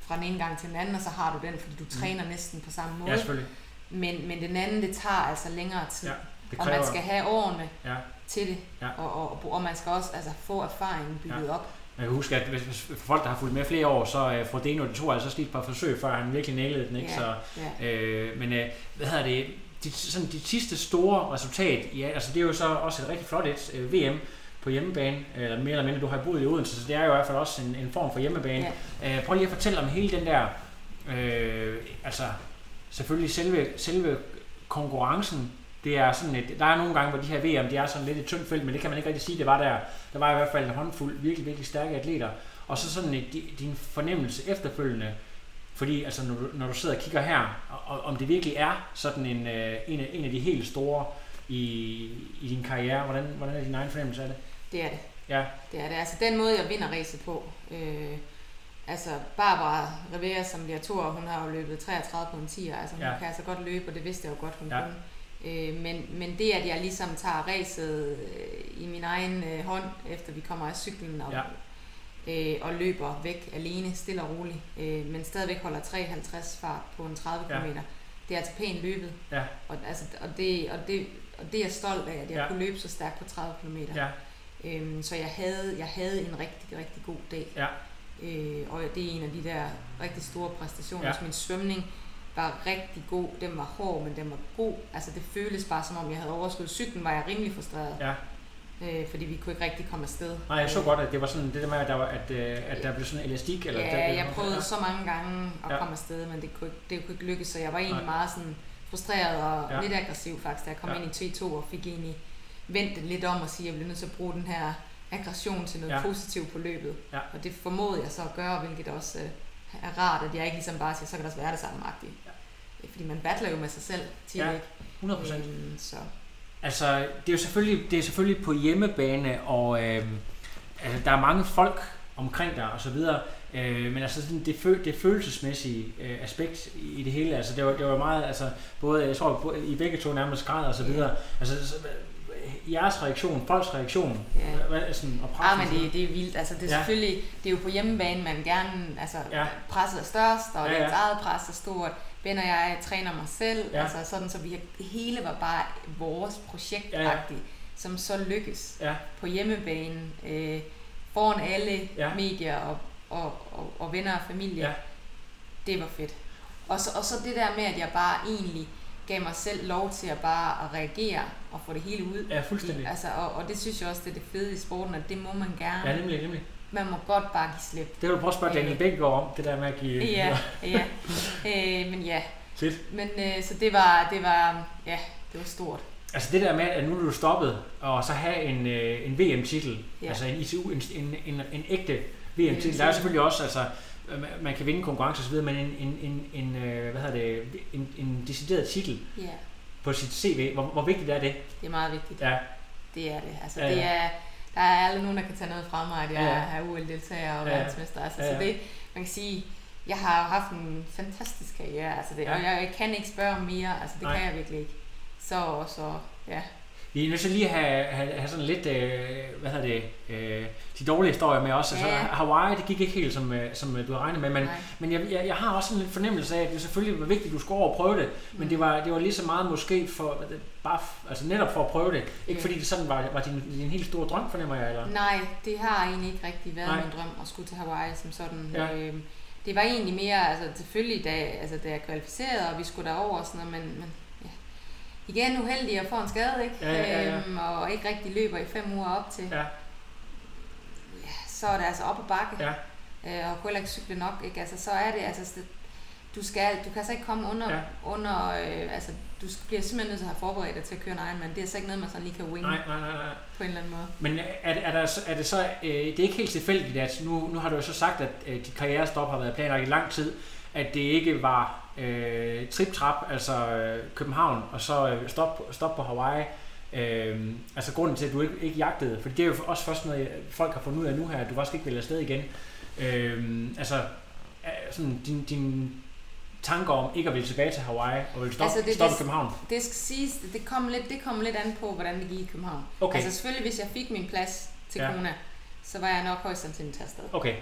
fra den ene gang til den anden, og så har du den, fordi du træner næsten på samme måde. Mm. ja selvfølgelig. Men, men den anden, det tager altså længere tid. Ja, det og man skal have årene ja. til det. Ja. Og, og, og man skal også altså, få erfaringen bygget Ja. op. Jeg kan huske, at hvis, folk, der har fulgt med flere år, så uh, Frodeno, det tog altså lige et par forsøg, før han virkelig nailede den, ikke? Ja, Så, ja. øh, men øh, hvad hedder det, de, sådan, de sidste store resultat, ja, altså det er jo så også et rigtig flot et øh, VM på hjemmebane, eller mere eller mindre, du har boet i Odense, så det er jo i hvert fald også en, en form for hjemmebane. Ja. Øh, prøv lige at fortælle om hele den der, øh, altså selvfølgelig selve, selve konkurrencen, det er sådan et, der er nogle gange, hvor de her VM, de er sådan lidt et tyndt felt, men det kan man ikke rigtig sige, det var der. Der var i hvert fald en håndfuld virkelig, virkelig stærke atleter. Og så sådan et, di- din fornemmelse efterfølgende, fordi altså, når, du, når du sidder og kigger her, og, om det virkelig er sådan en, øh, en, af, en af de helt store i, i din karriere, hvordan, hvordan er din egen fornemmelse af det? Det er det. Ja, Det er det. Altså den måde, jeg vinder racet på. Øh, altså Barbara Rivera, som bliver to år, hun har jo løbet 33 på en 10'er. Altså hun Ja. kan altså godt løbe, og det vidste jeg jo godt, hun ja. kunne. Øh, men, men det, at jeg ligesom tager racet øh, i min egen øh, hånd, efter vi kommer af cyklen og, Ja. øh, og løber væk alene, stille og roligt, øh, men stadigvæk holder 53 fart på en 30 Ja. km. Det er altså pænt løbet. Ja. Og, altså, og, det, og, det, og det er jeg stolt af, at jeg Ja. ja. kunne løbe så stærkt på 30 km. ja, Øhm, så jeg havde, jeg havde en rigtig, rigtig god dag. Ja. Øh, og det er en af de der rigtig store præstationer. Ja. Ja. Min svømning var rigtig god. Den var hård, men den var god. Altså det føltes bare som om, jeg havde overskud. Cyklen var jeg rimelig frustreret. Ja. øh, fordi vi kunne ikke rigtig komme afsted. Nej, jeg så godt, at det var sådan det der med, at der, var, at, øh, at der blev sådan elastik. Eller ja, der, blev- jeg prøvede så mange gange at Ja. komme afsted, men det kunne, ikke- det kunne ikke lykkes, så jeg var egentlig Nej. meget sådan frustreret og Ja. lidt aggressiv faktisk, da jeg kom Ja. ind i T2 og fik egentlig vendt lidt om og sige, at jeg bliver nødt til at bruge den her aggression til noget ja. positivt på løbet. Ja. Og det formåede jeg så at gøre, hvilket også øh, er rart, at jeg ikke ligesom bare siger, så kan der også være det samme agtigt. Fordi man battler jo med sig selv tit, Ja, ikke? 100 procent. Øhm, så. Altså, det er jo selvfølgelig, det er selvfølgelig på hjemmebane, og øh, altså, der er mange folk omkring dig og så videre, øh, men altså sådan det, føl, det følelsesmæssige øh, aspekt i det hele, altså det var, det var meget, altså både, jeg tror, I begge to nærmest græd og så videre, altså så, øh, jeres reaktion, folks reaktion, Ja. hvad, sådan, og Ah, pressen, men det, det er vildt. Altså, det er Ja. ja. selvfølgelig, det er jo på hjemmebane, man gerne, altså, Ja. ja. presset er størst, og Ja, ja, ja. ja. eget pres er stort. Ben og jeg træner mig selv, Ja. ja. altså sådan, så vi, hele var bare vores projekt Ja, ja. som så lykkes Ja. på hjemmebane, øh, foran alle Ja. ja. medier og, og, og, og venner og familie. Ja. Det var fedt. Og så, og så det der med, at jeg bare egentlig gav mig selv lov til at bare at reagere og få det hele ud. Ja, fuldstændig. Altså, og, og det synes jeg også, det er det fede i sporten, at det må man gerne. Ja, nemlig, nemlig. Man må godt bare give slip. Det vil du prøve at spørge Daniel Bækgaard om, det der med at give... Ja, ja. Øh, men ja. Fedt. Men øh, så det var, det var, ja, det var stort. Altså det der med, at nu er du stoppet, og så have en, øh, en VM-titel, ja. Altså en ITU, en, en, en, en ægte VM-titel. Der er selvfølgelig også, altså, øh, man kan vinde konkurrence osv., men en, en, en, en, øh, hvad hedder det, en, en decideret titel Ja, på sit CV, hvor, hvor vigtigt er det? det er meget vigtigt. Ja, Det er det. Altså, Ja, ja, det er, der er aldrig nogen, der kan tage noget fra mig, at jeg Ja, er OL-deltager og Ja, verdensmester. Altså, Ja, ja. Så det, man kan sige, jeg har haft en fantastisk karriere, altså det, Ja. og jeg, jeg kan ikke spørge om mere, altså det Nej. kan jeg virkelig ikke. Så, så ja. Vi er nødt til lige at have, have, have sådan lidt, øh, hvad hedder det, øh, de dårlige historier med også. Altså, Ja, ja. Hawaii, det gik ikke helt, som, øh, som øh, du havde regnet med, men, Nej. men jeg, jeg, jeg har også en fornemmelse af, at det selvfølgelig var vigtigt, at du skulle over og prøve det, men Mm. det var, det var lige så meget måske for, bare, altså netop for at prøve det. Ikke Ja. fordi det sådan var, var din, din helt store drøm, fornemmer jeg, eller? Nej, det har egentlig ikke rigtig været Nej. min drøm at skulle til Hawaii som sådan. Ja. Øhm, det var egentlig mere, altså selvfølgelig, da, altså, da jeg kvalificerede, og vi skulle derover og sådan noget, men, men. Igen uheldig at få en skade, ikke? Ja, ja, ja. Øhm, og ikke rigtig løber i fem uger op til. Ja. Ja, så er det altså op ad bakke. Ja. Øh, og kunne ikke cykle nok, ikke? Altså, så er det, altså, du, skal, du kan altså ikke komme under, Ja. under øh, altså, du bliver simpelthen nødt til at have forberedt dig til at køre en Ironman. Det er altså ikke noget, man sådan lige kan wing Nej, nej, nej, nej. på en eller anden måde. Men er, er, der, er det så, øh, det er ikke helt tilfældigt, at nu, nu har du jo så sagt, at øh, dit karrierestop har været planlagt i lang tid, at det ikke var øh, trip-trap, altså øh, København, og så øh, stop, stop på Hawaii. Øh, altså grunden til, at du ikke, ikke jagtede, for det er jo også først noget, folk har fundet ud af nu her, at du faktisk ikke vil afsted igen. Øh, altså, er sådan din, din tanker om ikke at ville tilbage til Hawaii, og vil stoppe, Altså, det- stoppe det- i København. Det skal siges, det- kom lidt, det kom lidt an på, hvordan det gik i København. Okay. Altså selvfølgelig, hvis jeg fik min plads til Ja. Kona, så var jeg nok højst sandsynligt til afsted. Okay,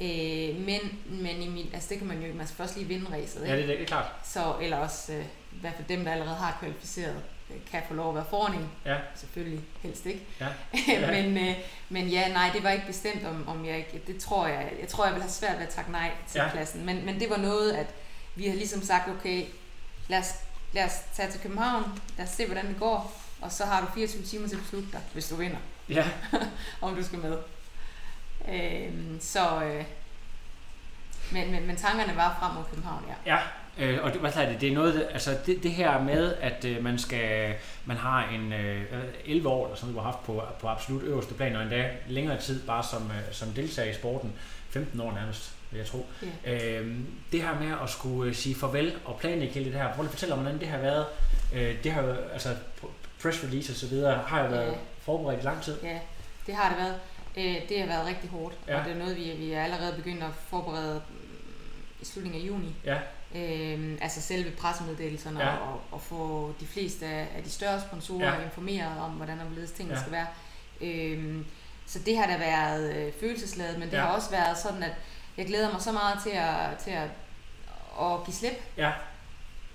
Øh, men, men i min, altså det kan man jo, man skal først lige vinde racet, ja, ikke? det, det er klart. Så, eller også, øh, i hvert fald dem, der allerede har kvalificeret, øh, kan få lov at være foran en. Ja. Selvfølgelig, helst ikke. Ja. men, øh, men ja, nej, det var ikke bestemt, om, om jeg ikke, det tror jeg, jeg tror, jeg vil have svært ved at takke nej til Ja. ja. pladsen. Men, men det var noget, at vi har ligesom sagt, okay, lad os, lad os tage til København, lad os se, hvordan det går, og så har du 24 timer til at beslutte dig, hvis du vinder, Ja, om du skal med. Øhm, så, øh, men, men, men tankerne var frem mod København, ja. Ja, øh, og det, hvad hedder det, det er noget, altså det, det her med, at øh, man skal, man har en øh, hvad er det, 11 år eller sådan noget, du har haft på, på absolut øverste plan, og endda længere tid bare som, øh, som deltager i sporten, 15 år nærmest, vil jeg tro. Ja. Øh, det her med at skulle øh, sige farvel og planlægge hele det her, prøv lige at fortælle om, hvordan det har været. Øh, det har jo, altså press release og så videre, har jo været Ja. forberedt i lang tid. Ja, det har det været. Øh, det har været rigtig hårdt, Ja. og det er noget, vi, vi er allerede begyndt at forberede mm, i slutningen af juni. Ja, Øhm, altså selve pressemeddelelserne Ja. og, og få de fleste af, af de større sponsorer Ja. informeret om, hvordan og hvorledes tingene Ja. skal være. Øhm, så det har da været øh, følelsesladet, men det Ja. har også været sådan, at jeg glæder mig så meget til at, til at, at give slip ja,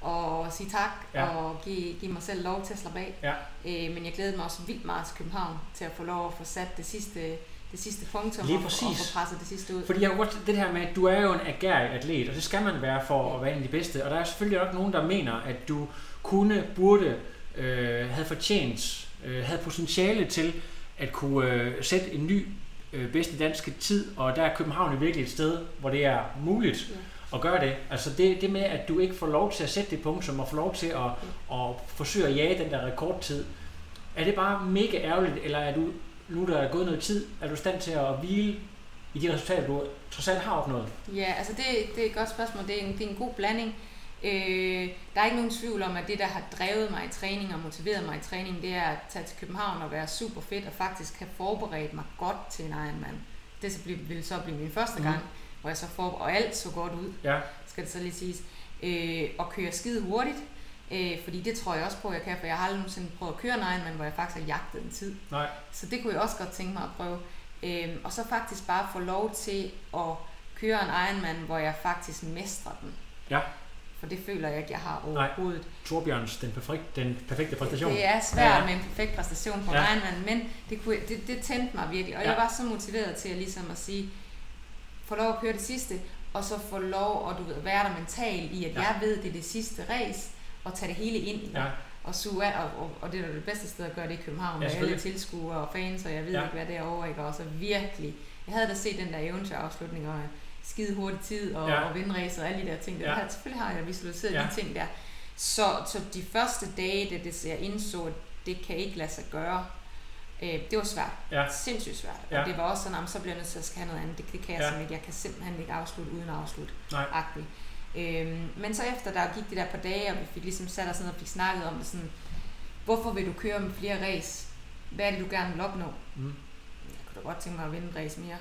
og sige tak Ja. ja. og give, give mig selv lov til at slappe af. ja, Øh, men jeg glædede mig også vildt meget til København til at få lov at få sat det sidste, det sidste punktum Lige og, få- og præcis. få presset det sidste ud. Fordi jeg godt, det her med, at du er jo en agerig atlet, og det skal man være for at være en af de bedste. Og der er selvfølgelig også nogen, der mener, at du kunne, burde, øh, havde fortjent, øh, havde potentiale til at kunne øh, sætte en ny øh, bedste danske tid, og der er København jo virkelig et sted, hvor det er muligt Ja. at gøre det. Altså det, det med, at du ikke får lov til at sætte det punktum, og får lov til at, at forsøge at jage den der rekordtid, er det bare mega ærgerligt, eller er du, nu der er gået noget tid, er du i stand til at hvile i de resultater, du trods alt har opnået? Ja, altså det, det er et godt spørgsmål. Det er en, det er en god blanding. Øh, der er ikke nogen tvivl om, at det, der har drevet mig i træning og motiveret mig i træning, det er at tage til København og være super fedt og faktisk have forberedt mig godt til en Ironman. Det så blive, ville så blive min første Mhm. gang, hvor jeg så får, og alt så godt ud, Ja, skal det så lige siges. Øh, og køre skide hurtigt, øh, fordi det tror jeg også på, jeg kan, for jeg har aldrig nogensinde prøvet at køre en Ironman, hvor jeg faktisk har jagtet en tid. nej, Så det kunne jeg også godt tænke mig at prøve. Øhm, og så faktisk bare få lov til at køre en Ironman, hvor jeg faktisk mestrer den. Ja. For det føler jeg ikke, jeg har overhovedet. Torbjørns, den, perfekt, den perfekte præstation. Det er svært Ja, ja. med en perfekt præstation på Ja. Ironman, men det, kunne, det, det tændte mig virkelig. Og Ja. jeg var så motiveret til at, ligesom at sige, få lov at køre det sidste, og så få lov at du ved, være der mentalt i, at ja. jeg ved, det er det sidste race, og tage det hele ind. Ja, og suge af, og, og, og det er det bedste sted at gøre det i København, Ja, med alle tilskuere og fans, og jeg ved Ja. ikke, hvad det er over, ikke? Og så virkelig, jeg havde da set den der eventyrafslutning, og skide hurtig tid, og, Ja. og vindræse, og alle de der ting. Der. Ja. Ja. Selvfølgelig har jeg visualiseret Ja. de ting der. Så, så de første dage, da det, jeg indså, at det kan ikke lade sig gøre, øh, det var svært. ja, Sindssygt svært. Ja. Og det var også sådan, at så bliver jeg nødt til at skal have noget andet. Det, det kan jeg Ja. ja. simpelthen ikke. Jeg kan simpelthen ikke afslutte uden at afslutte. Nej. Agtigt. Øhm, men så efter der gik det der par dage, og vi fik ligesom sat os ned og fik snakket om det sådan, hvorfor vil du køre med flere race? Hvad er det, du gerne vil opnå? Mm. Jeg kunne da godt tænke mig at vinde en race mere.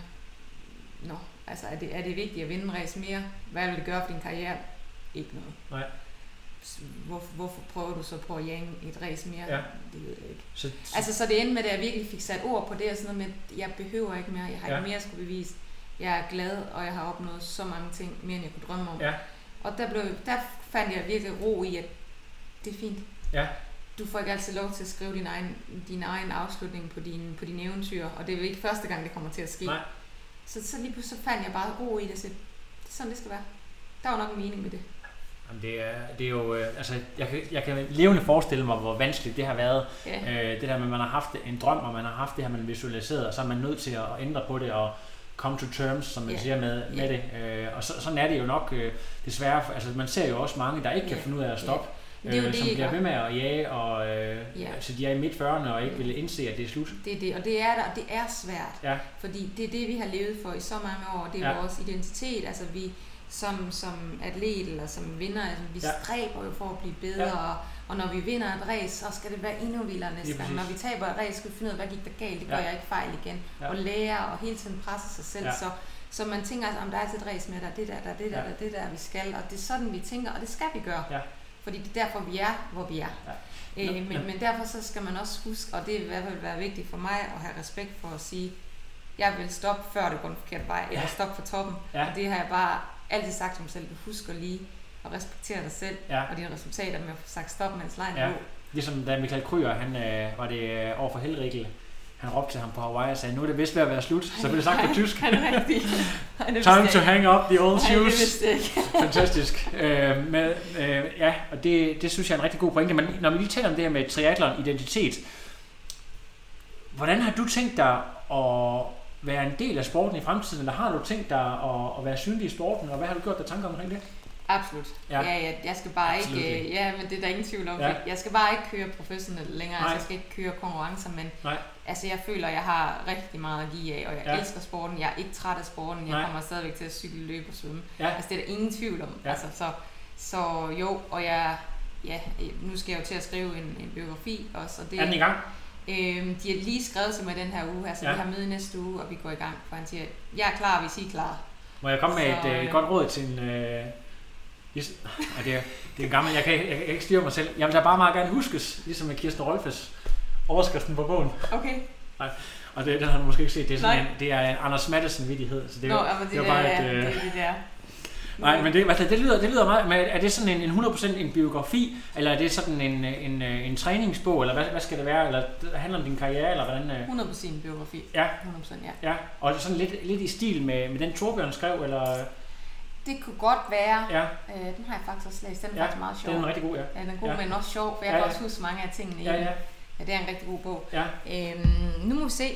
Nå, altså er det, er det vigtigt at vinde en race mere? Hvad vil det gøre for din karriere? Ikke noget. Nej. S- Hvor, hvorfor prøver du så på at jage et race mere? Ja. Det ved jeg ikke. Så, Altså, så det endte med, at jeg virkelig fik sat ord på det, og sådan noget med, at jeg behøver ikke mere, jeg har Ja. ikke mere at skulle bevise. Jeg er glad, og jeg har opnået så mange ting, mere end jeg kunne drømme om. ja, Og der, blev, der fandt jeg virkelig ro i, at det er fint. Ja. Du får ikke altid lov til at skrive din egen, din egen afslutning på dine, på dine eventyr, og det er jo ikke første gang, det kommer til at ske. Nej. Så, så lige pludselig så fandt jeg bare ro i det, og sagde, det er sådan, det skal være. Der var nok en mening med det. Jamen, det, er, det er jo, øh, altså, jeg kan, jeg kan levende forestille mig, hvor vanskeligt det har været. Ja. Øh, det der med, at man har haft en drøm, og man har haft det her, man visualiseret, og så er man nødt til at ændre på det, og come to terms, som man Ja. siger med, med Ja. det. Øh, og så, sådan er det jo nok øh, desværre, altså man ser jo også mange, der ikke kan Ja. finde ud af at stoppe, Men det er jo øh, det, som bliver ved med at jage, og øh, Ja. altså, de er i midt 40'erne og ikke vil indse, at det er slut. Det er det, og det er der, og det er svært. Ja. Fordi det er det, vi har levet for i så mange år. Det er Ja. vores identitet. Altså vi som, som atlet eller som vinder, altså, vi Ja. stræber jo for at blive bedre. Ja. Ja. Og, og når vi vinder et race, så skal det være endnu vildere næste gang. Når vi taber et race, skal vi finde ud af, hvad gik der galt. Det gør Ja. jeg ikke fejl igen. Ja. Ja. Og lære og hele tiden presse sig selv. Ja. Ja. Så, så man tænker, altså, om der er altid et race med, der er det der, der er det der, Ja. der er det der, vi skal. Og det er sådan, vi tænker, og det skal vi gøre. Ja. Fordi det er derfor, vi er, hvor vi er. Ja. Øh, Nå, men, ja. men derfor så skal man også huske, og det vil i hvert fald være vigtigt for mig at have respekt for at sige, jeg vil stoppe før det går den forkerte vej, eller Ja. stoppe for toppen. Ja. Og det har jeg bare altid sagt til mig selv, husker lige at respektere dig selv Ja. og dine resultater med at få sagt stop, mens lejen Ja. Ligesom da Michael Kryer, han øh, var det øh, over for Helrikkel, han råbte til ham på Hawaii og sagde, nu er det vist ved at være slut. Så blev det sagt på tysk. Rigtig. Han er Time to hang up the old Nej, shoes. Fantastisk. Øh, med, øh, ja, og det, det synes jeg er en rigtig god pointe. Men når vi lige taler om det her med triathlon identitet, hvordan har du tænkt dig at være en del af sporten i fremtiden, eller har du tænkt dig at, at være synlig i sporten, og hvad har du gjort dig tanker omkring det? Absolut. Ja. Ja. Ja, jeg skal bare Absolut ikke, ikke. øh, ja, men det er der ingen tvivl om. Ja. Jeg skal bare ikke køre professionelt længere, Nej. altså jeg skal ikke køre konkurrencer, men Nej. altså jeg føler, at jeg har rigtig meget at give af, og jeg Ja. elsker sporten, jeg er ikke træt af sporten, jeg Nej. kommer stadigvæk til at cykle, løbe og svømme. Ja. Altså det er der ingen tvivl om. Ja. Altså, så, så jo, og jeg, ja, nu skal jeg jo til at skrive en, en biografi også, og det, Er den i gang? Øhm, de har lige skrevet til mig den her uge her, så Ja. vi har møde næste uge, og vi går i gang. For han siger, jeg er klar, hvis I er klar. Må jeg komme med Så, et øh, øh, godt råd til en... Øh, og det, er, det er en gammel... Jeg kan, jeg, kan ikke styre mig selv. Jeg vil da bare meget gerne huskes, ligesom med Kirsten Rolfes overskriften på bogen. Okay. Og det, den har du måske ikke set. Det er, sådan Nej. en, det er en Anders Madsen-vittighed. Så det, Nå, er, men det, det det, bare er, et, øh, det, er det der. Nej, men det, altså, det, lyder, det lyder meget, men er det sådan en, en 100% en biografi, eller er det sådan en, en, en, en træningsbog, eller hvad, hvad skal det være, eller det handler om din karriere, eller hvordan? øh? 100 på sin biografi. Ja, 100 ja. ja, og er det sådan lidt, lidt i stil med, med den Torbjørn skrev, eller? Det kunne godt være. Ja, Øh, den har jeg faktisk også læst. Den er Ja, faktisk meget det sjov. er en rigtig god, ja. Ja, den er god, Ja. ja. men også sjov, for jeg Ja, kan ja. også huske mange af tingene i Ja, den. ja. Ja, det er en rigtig god bog. Ja, Øhm, nu må vi se.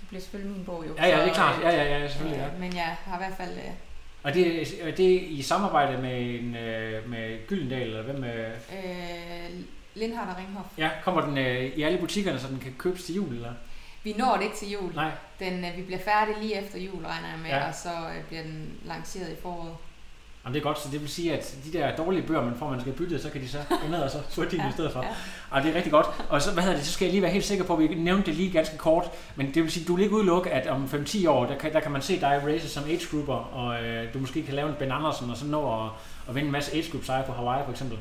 Det bliver selvfølgelig min bog jo. ja, ja det er klart. øh, Ja, ja, ja, selvfølgelig. Ja. øh, Men jeg har i hvert fald... Øh, Og det, er- det er i samarbejde med, en, øh, med Gyldendal, eller hvem? Øh, øh, Lindhardt og Ringhof. ja, kommer den øh, i alle butikkerne, så den kan købes til jul, eller? Vi når det ikke til jul. Nej, Den, øh, vi bliver færdige lige efter jul, regner jeg med, Ja. og så øh, bliver den lanceret i foråret. Jamen, det er godt, så det vil sige, at de der dårlige bøger, man får, man skal bytte, så kan de så gå ned og så få din i stedet for. Ja. Og det er rigtig godt. Og så, hvad hedder det, så skal jeg lige være helt sikker på, at vi nævnte det lige ganske kort, men det vil sige, du vil ikke udelukke, at om 5-10 år, der kan, der kan man se dig race som age grouper, og øh, du måske kan lave en Ben Andersen, og så nå at, at vinde en masse age group sejre på Hawaii for eksempel.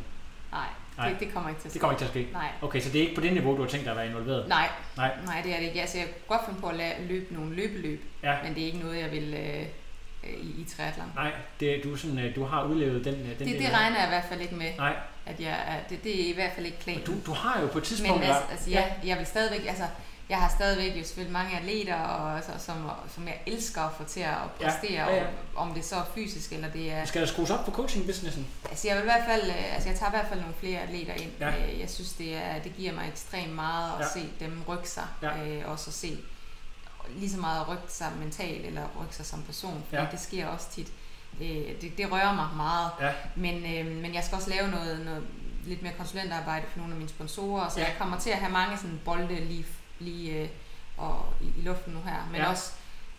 Nej, Nej. det, det kommer ikke til at ske. Det kommer ikke til at ske. Nej. Okay, så det er ikke på det niveau, du har tænkt dig at være involveret? Nej, Nej. nej, det er det ikke. Altså, jeg kunne godt finde på at lade, løbe nogle løbeløb, Ja. men det er ikke noget, jeg vil øh, øh, i, i triathlon. Nej, det, du, sådan, øh, du har udlevet den, øh, den Det, det regner jeg i hvert fald ikke med, Nej, at jeg det, det er i hvert fald ikke planen. og du, du har jo på et tidspunkt... Men altså, altså ja, jeg vil stadigvæk, altså, jeg har stadigvæk jo selvfølgelig mange atleter, og, altså, som, som jeg elsker at få til at præstere, Ja, ja, ja. om det så er fysisk, eller det er... Skal der skrues op på coaching-businessen? Altså jeg vil i hvert fald, øh, altså jeg tager i hvert fald nogle flere atleter ind. Ja. Øh, Jeg synes, det, er, det giver mig ekstremt meget at Ja. se dem rykke sig, Ja. øh, også at se lige så meget at rykke sig mentalt, eller rykke sig som person, for Ja. det sker også tit. Øh, Det, det rører mig meget, Ja. men, øh, men jeg skal også lave noget, noget lidt mere konsulentarbejde for nogle af mine sponsorer, så ja. jeg kommer til at have mange sådan bolde lige, lige øh, og i, i luften nu her, men Ja. også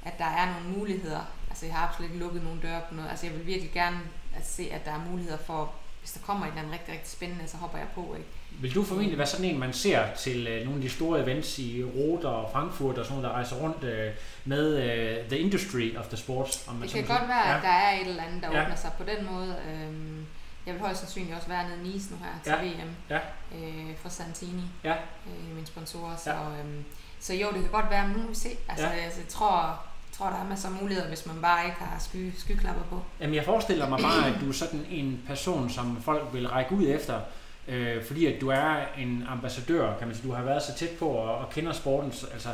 at der er nogle muligheder. Altså jeg har absolut ikke lukket nogen døre på noget. Altså jeg vil virkelig gerne at se, at der er muligheder for, hvis der kommer et eller andet rigtig, rigtig spændende, så hopper jeg på. Ikke? Vil du formentlig være sådan en, man ser til øh, nogle af de store events i Rota og Frankfurt og sådan noget, der rejser rundt øh, med øh, the industry of the sport? Om man Det kan godt være, ja. at der er et eller andet, der Ja. åbner sig på den måde. Øhm, jeg vil højst sandsynligt også være nede i Nice nu her til Ja. VM Ja. øh, for Santini, Ja. øh, mine sponsorer. Så, Ja. øhm, så jo, det kan godt være, men nu se. Altså, Ja. altså jeg tror, tror, der er masser af muligheder, hvis man bare ikke har sky, skyklapper på. Jamen, jeg forestiller mig bare, at du er sådan en person, som folk vil række ud efter, øh, fordi at du er en ambassadør, kan man sige. Du har været så tæt på og, og kender sporten, så- altså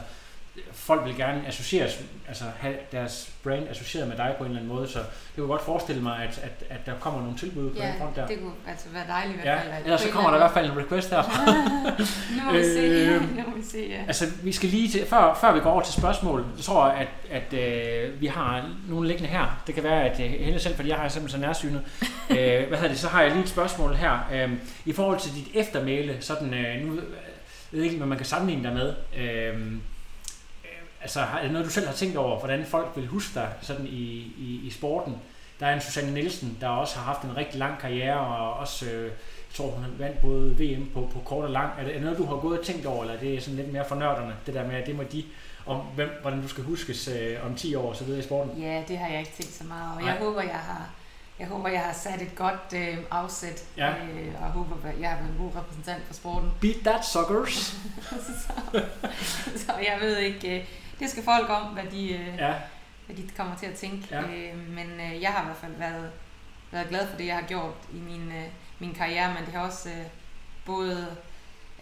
folk vil gerne associeres, altså have deres brand associeret med dig på en eller anden måde, så det kunne godt forestille mig, at, at, at der kommer nogle tilbud på den front der. det kunne altså være dejligt i hvert Ja, fald. at ellers på så kommer der i eller hvert fald en request her. Nu må vi se. Øh, nu må vi se, ja. Altså, vi skal lige til, før, før vi går over til spørgsmål, så tror jeg, at, at øh, vi har nogle liggende her. Det kan være, at øh, Helle selv, fordi jeg har simpelthen så nærsynet. øh, hvad hedder det, så har jeg lige et spørgsmål her. Øh, I forhold til dit eftermæle, sådan, øh, nu ved jeg ikke, hvad man kan sammenligne dig med. Øh, altså, er det noget, du selv har tænkt over, hvordan folk vil huske dig sådan i, i, i sporten? Der er en Susanne Nielsen, der også har haft en rigtig lang karriere, og også, øh, jeg tror, hun vandt både VM på, på kort og lang. Er det, er det noget, du har gået og tænkt over, eller er det sådan lidt mere for nørderne, det der med, at det må de, om hvem, hvordan du skal huskes øh, om 10 år og så videre i sporten? Ja, det har jeg ikke tænkt så meget over. Jeg håber, jeg har, jeg håber, jeg har sat et godt øh, afsæt, Ja. øh, og håber, at jeg har været en god repræsentant for sporten. Beat that suckers! så, så jeg ved ikke, øh, det skal folk om, hvad de, øh, Ja, hvad de kommer til at tænke. Ja. Øh, men øh, jeg har i hvert fald været, været glad for det, jeg har gjort i min, øh, min karriere, men det har også øh, både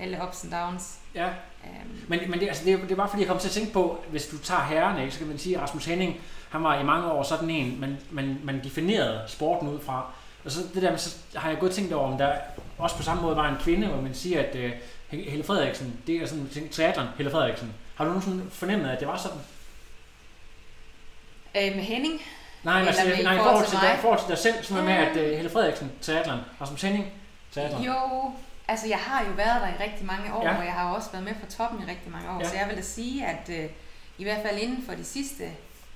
alle ups and downs. ja. Øh, Men, men det, altså, det, er- det er bare fordi, jeg kom til at tænke på, hvis du tager herrerne, ikke, så kan man sige, at Rasmus Henning, han var i mange år sådan en, man, man, man definerede sporten ud fra. Og så det der så har jeg og tænkt over, om der også på samme måde var en kvinde, hvor man siger, at uh, Helle Frederiksen, det er sådan en triathlon, Helle Frederiksen. Har du nogensinde fornemmet, at det var sådan? øh, med Henning, Nej, altså, i nej, i forhold til dig, forhold til dig selv, sådan noget med, Ja. at uh, Helle Frederiksen, triathlon, Rasmus Henning, triathlon. Jo, altså jeg har jo været der i rigtig mange år, Ja. og jeg har også været med på toppen i rigtig mange år, Ja. så jeg vil da sige, at øh, i hvert fald inden for de sidste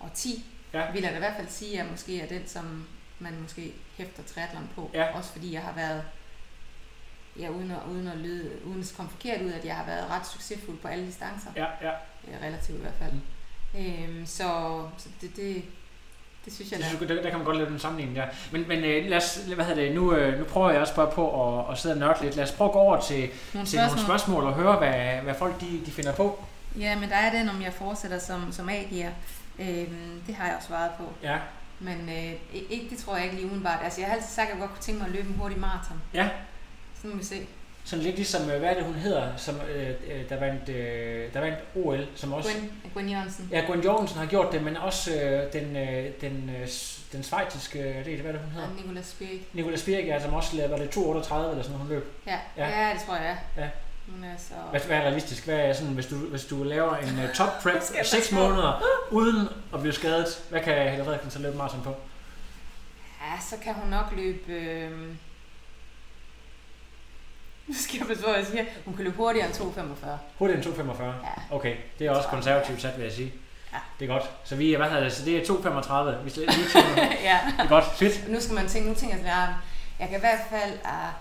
årti, ja. vil jeg da i hvert fald sige, at jeg måske er den, som man måske hæfter triathlon på. Ja. Også fordi jeg har været, ja, uden at, uden at lyde, uden at komme forkert ud, at jeg har været ret succesfuld på alle distancer, Ja, ja. ja. relativt i hvert fald. Mm. Øhm, så så det, det, det synes jeg Det synes, der, der kan man godt lave den sammenligning der. Men, men øh, lad os, hvad hedder det, nu, øh, nu prøver jeg også bare på at, at sidde og nørde lidt. Lad os prøve at gå over til, Nogle til nogle spørgsmål og høre, hvad, hvad folk de, de finder på. Ja, men der er den, om jeg fortsætter som, som A-gear. Øhm, det har jeg også svaret på. Ja, Men øh, ikke, det tror jeg ikke lige umiddelbart. Altså, jeg har altid sagt, at jeg godt kunne tænke mig at løbe en hurtig maraton. ja. Så må vi se. Sådan lidt ligesom, øh, hvad er det hun hedder, som, øh, øh, der, vandt, øh, der vandt OL, som også... Gwen, Gwen Jørgensen. Ja, Gwen Jorgensen har gjort det, men også øh, den, øh, den, øh, den svejtiske, det hvad er det hun hedder? Og Nicolas Spirik. Nicolas Birk, ja, som også var det 2.38 eller sådan hun løb. Ja. Ja. ja. ja, det tror jeg. Ja. Hun er så... Hvad, hvad er realistisk? Hvad er sådan, hvis du, hvis du laver en uh, top prep skal jeg 6 passe på. måneder uden at blive skadet, hvad kan Helle Frederiksen så løbe maraton på? Ja, så kan hun nok løbe... Øh... Nu skal jeg på, hvad jeg siger. Hun kan løbe hurtigere end 2,45. Hurtigere end 2,45? Ja. Okay, det er også Ja. konservativt sat, vil jeg sige. Ja. Det er godt. Så vi er, hvad hedder det, så det er 2,35. Vi lige til. ja. Det er godt. Fedt. Nu skal man tænke, nu tænker jeg sådan, at jeg kan i hvert fald... Uh,